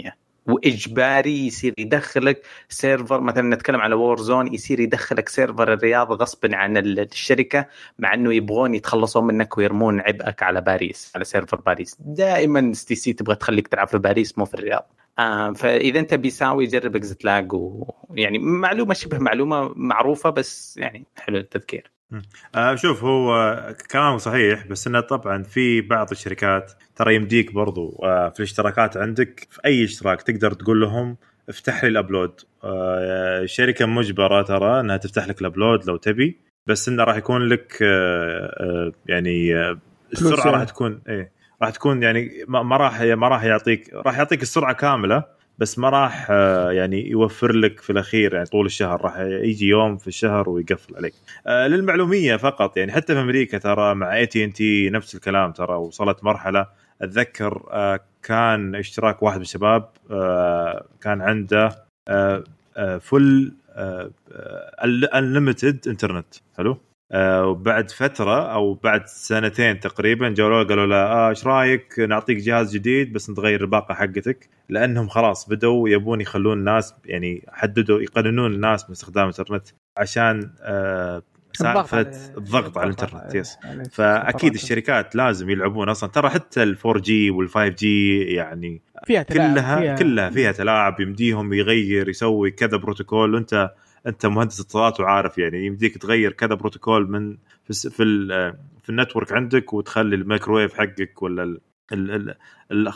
80% وإجباري يصير يدخلك سيرفر. مثلا نتكلم على Warzone يصير يدخلك سيرفر الرياض غصبا عن الشركة مع إنه يبغون يتخلصون منك ويرمون عبئك على باريس على سيرفر باريس. دائما STC تبغى تخليك تلعب في باريس مو في الرياض. آه فإذا أنت بيساوي جرب ExitLag ويعني معلومة شبه معلومة معروفة بس يعني حلو التذكير. شوف هو كلامه صحيح بس إنه طبعا في بعض الشركات ترى يمديك برضو آه في الاشتراكات عندك في أي اشتراك تقدر تقول لهم افتح لي ال upload آه الشركة مجبرة ترى إنها تفتح لك ال upload لو تبي بس إنه راح يكون لك آه آه يعني آه السرعة راح تكون إيه راح تكون يعني ما راح ما راح يعطيك راح يعطيك السرعة كاملة بس ما راح آه، يعني يوفر لك في الأخير يعني طول الشهر راح يجي يوم في الشهر ويقفل عليك. آه، للمعلومية فقط يعني حتى في أمريكا ترى مع اي تي ان تي نفس الكلام ترى وصلت مرحلة أتذكر آه، كان اشتراك واحد من الشباب كان عنده full unlimited internet حلو؟ آه وبعد فترة أو بعد سنتين تقريبا جو قالوا له آه إيش رأيك نعطيك جهاز جديد بس نتغير الباقة حقتك؟ لأنهم خلاص بدوا يبون يخلون الناس يعني حددوا يقننون الناس من استخدام الإنترنت عشان آه سالفة الضغط على الإنترنت yes فأكيد الشركات لازم يلعبون أصلا. ترى حتى ال 4G وال 5G يعني فيها كلها فيها كلها فيها تلاعب يمديهم يغير يسوي كذا بروتوكول. وأنت أنت مهندس اتصالات وعارف يعني يمديك تغير كذا بروتوكول من في في, في ال network عندك وتخلي الميكروويف حقك ولا خلينا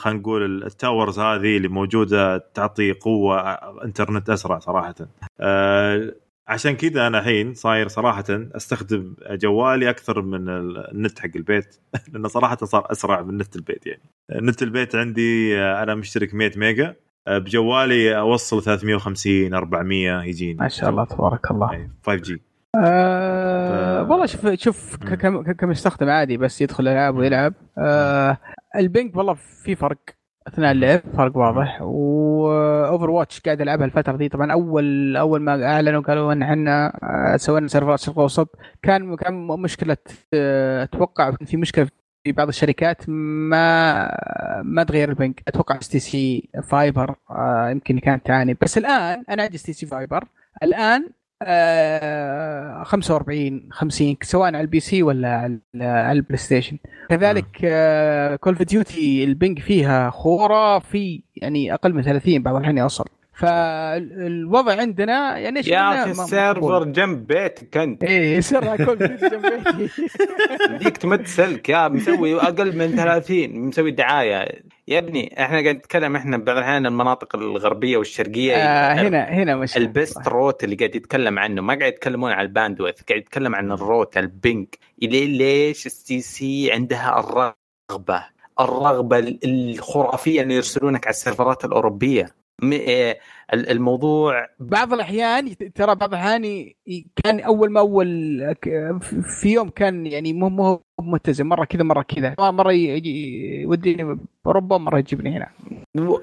نقول ال towers هذه اللي موجودة تعطي قوة إنترنت أسرع صراحة. أه عشان كذا أنا الحين صاير صراحة أستخدم جوالي أكثر من النت حق البيت لأنه صراحة صار أسرع من نت البيت يعني نت البيت عندي أنا مشترك 100 ميجا بجوالي أوصل 350 400 يجيني. ما شاء الله تبارك الله. 5G آه ف... والله شوف شوف كمستخدم عادي بس يدخل العاب ويلعب. آه ال ping والله في فرق اثناء اللعب فرق واضح. و Overwatch قاعد ألعبها الفترة دي طبعا أول أول ما أعلنوا قالوا إن إحنا آه، سوينا سيرفرات شرق أوسط. كان كان مشكلة آه، أتوقع في مشكلة في بعض الشركات ما ما تغير ال ping. أتوقع STC fiber يمكن كانت تعاني. بس الآن أنا عندي STC fiber. الآن 45 50 سواء على ال PC ولا على ال PlayStation. كذلك Call of Duty ال ping فيها خرافي يعني أقل من 30 بعض الأحيان يوصل. فالوضع عندنا يعني إيش يا أخي السيرفر جنب بيتك أنت. إيه يصير كل جنب بيتي. ديك تمد سلك يا مسوي أقل من 30 مسوي دعاية. يا ابني إحنا قاعد نتكلم إحنا بعض الاحيان المناطق الغربية والشرقية. آه هنا هنا مش ال best route اللي قاعد يتكلم عنه. ما قاعد يتكلمون عن ال bandwidth قاعد يتكلم عن ال route ال ping. ليش STC عندها الرغبة؟ الرغبة الخرافية انه يرسلونك على السيرفرات الأوروبية. الموضوع بعض الأحيان ترى بعض الأحيان كان أول ما أول في يوم كان يعني مو مو متزن مرة كذا مرة كذا. مرة يجي يوديني اوروبا مرة يجيبني هنا.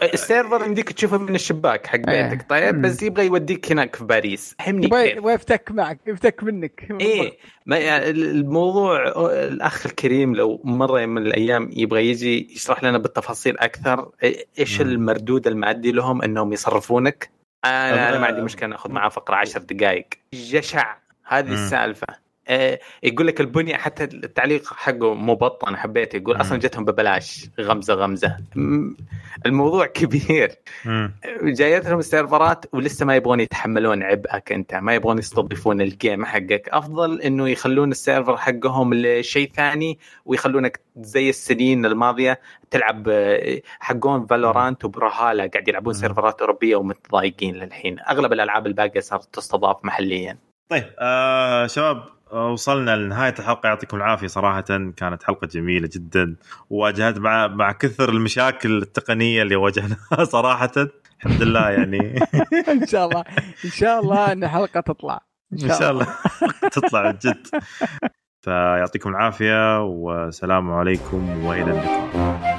السيرفر يمديك تشوفه من الشباك حق إيه. بيتك طيب؟ بس يبغى يوديك هناك في باريس. فهمني يبغى يفتك معك يفتك منك. إيه. ما يعني الموضوع الأخ الكريم لو مرة من الأيام يبغى يجي يشرح لنا بالتفاصيل أكثر إيش المردود المادي لهم إنهم يصرفونك؟ أنا, أنا ما عندي مشكلة ناخذ معاه فقرة 10 دقائق جشع هذه السالفة. آه، يقول لك البنية حتى التعليق حقه مبطن حبيته يقول أصلا جتهم ببلاش غمزة غمزة. الموضوع كبير. جايتهم السيرفرات ولسه ما يبغون يتحملون عبئك أنت ما يبغون يستضيفون ال game حقك. أفضل إنه يخلون ال server حقهم لشيء ثاني ويخلونك زي السنين الماضية تلعب آه، حقون فالورانت وبرهالة قاعد يلعبون سيرفرات أوروبية ومتضايقين للحين. أغلب الألعاب الباقية صارت تستضاف محليا. طيب آه شباب وصلنا لنهاية الحلقة. يعطيكم العافية صراحة. كانت حلقة جميلة جدا. وواجهت مع مع كثر المشاكل التقنية اللي واجهناها صراحة. الحمد لله يعني. إن شاء الله. إن شاء الله إن حلقة تطلع. إن شاء, الله. تطلع جد. فيعطيكم العافية والسلام عليكم وإلى اللقاء.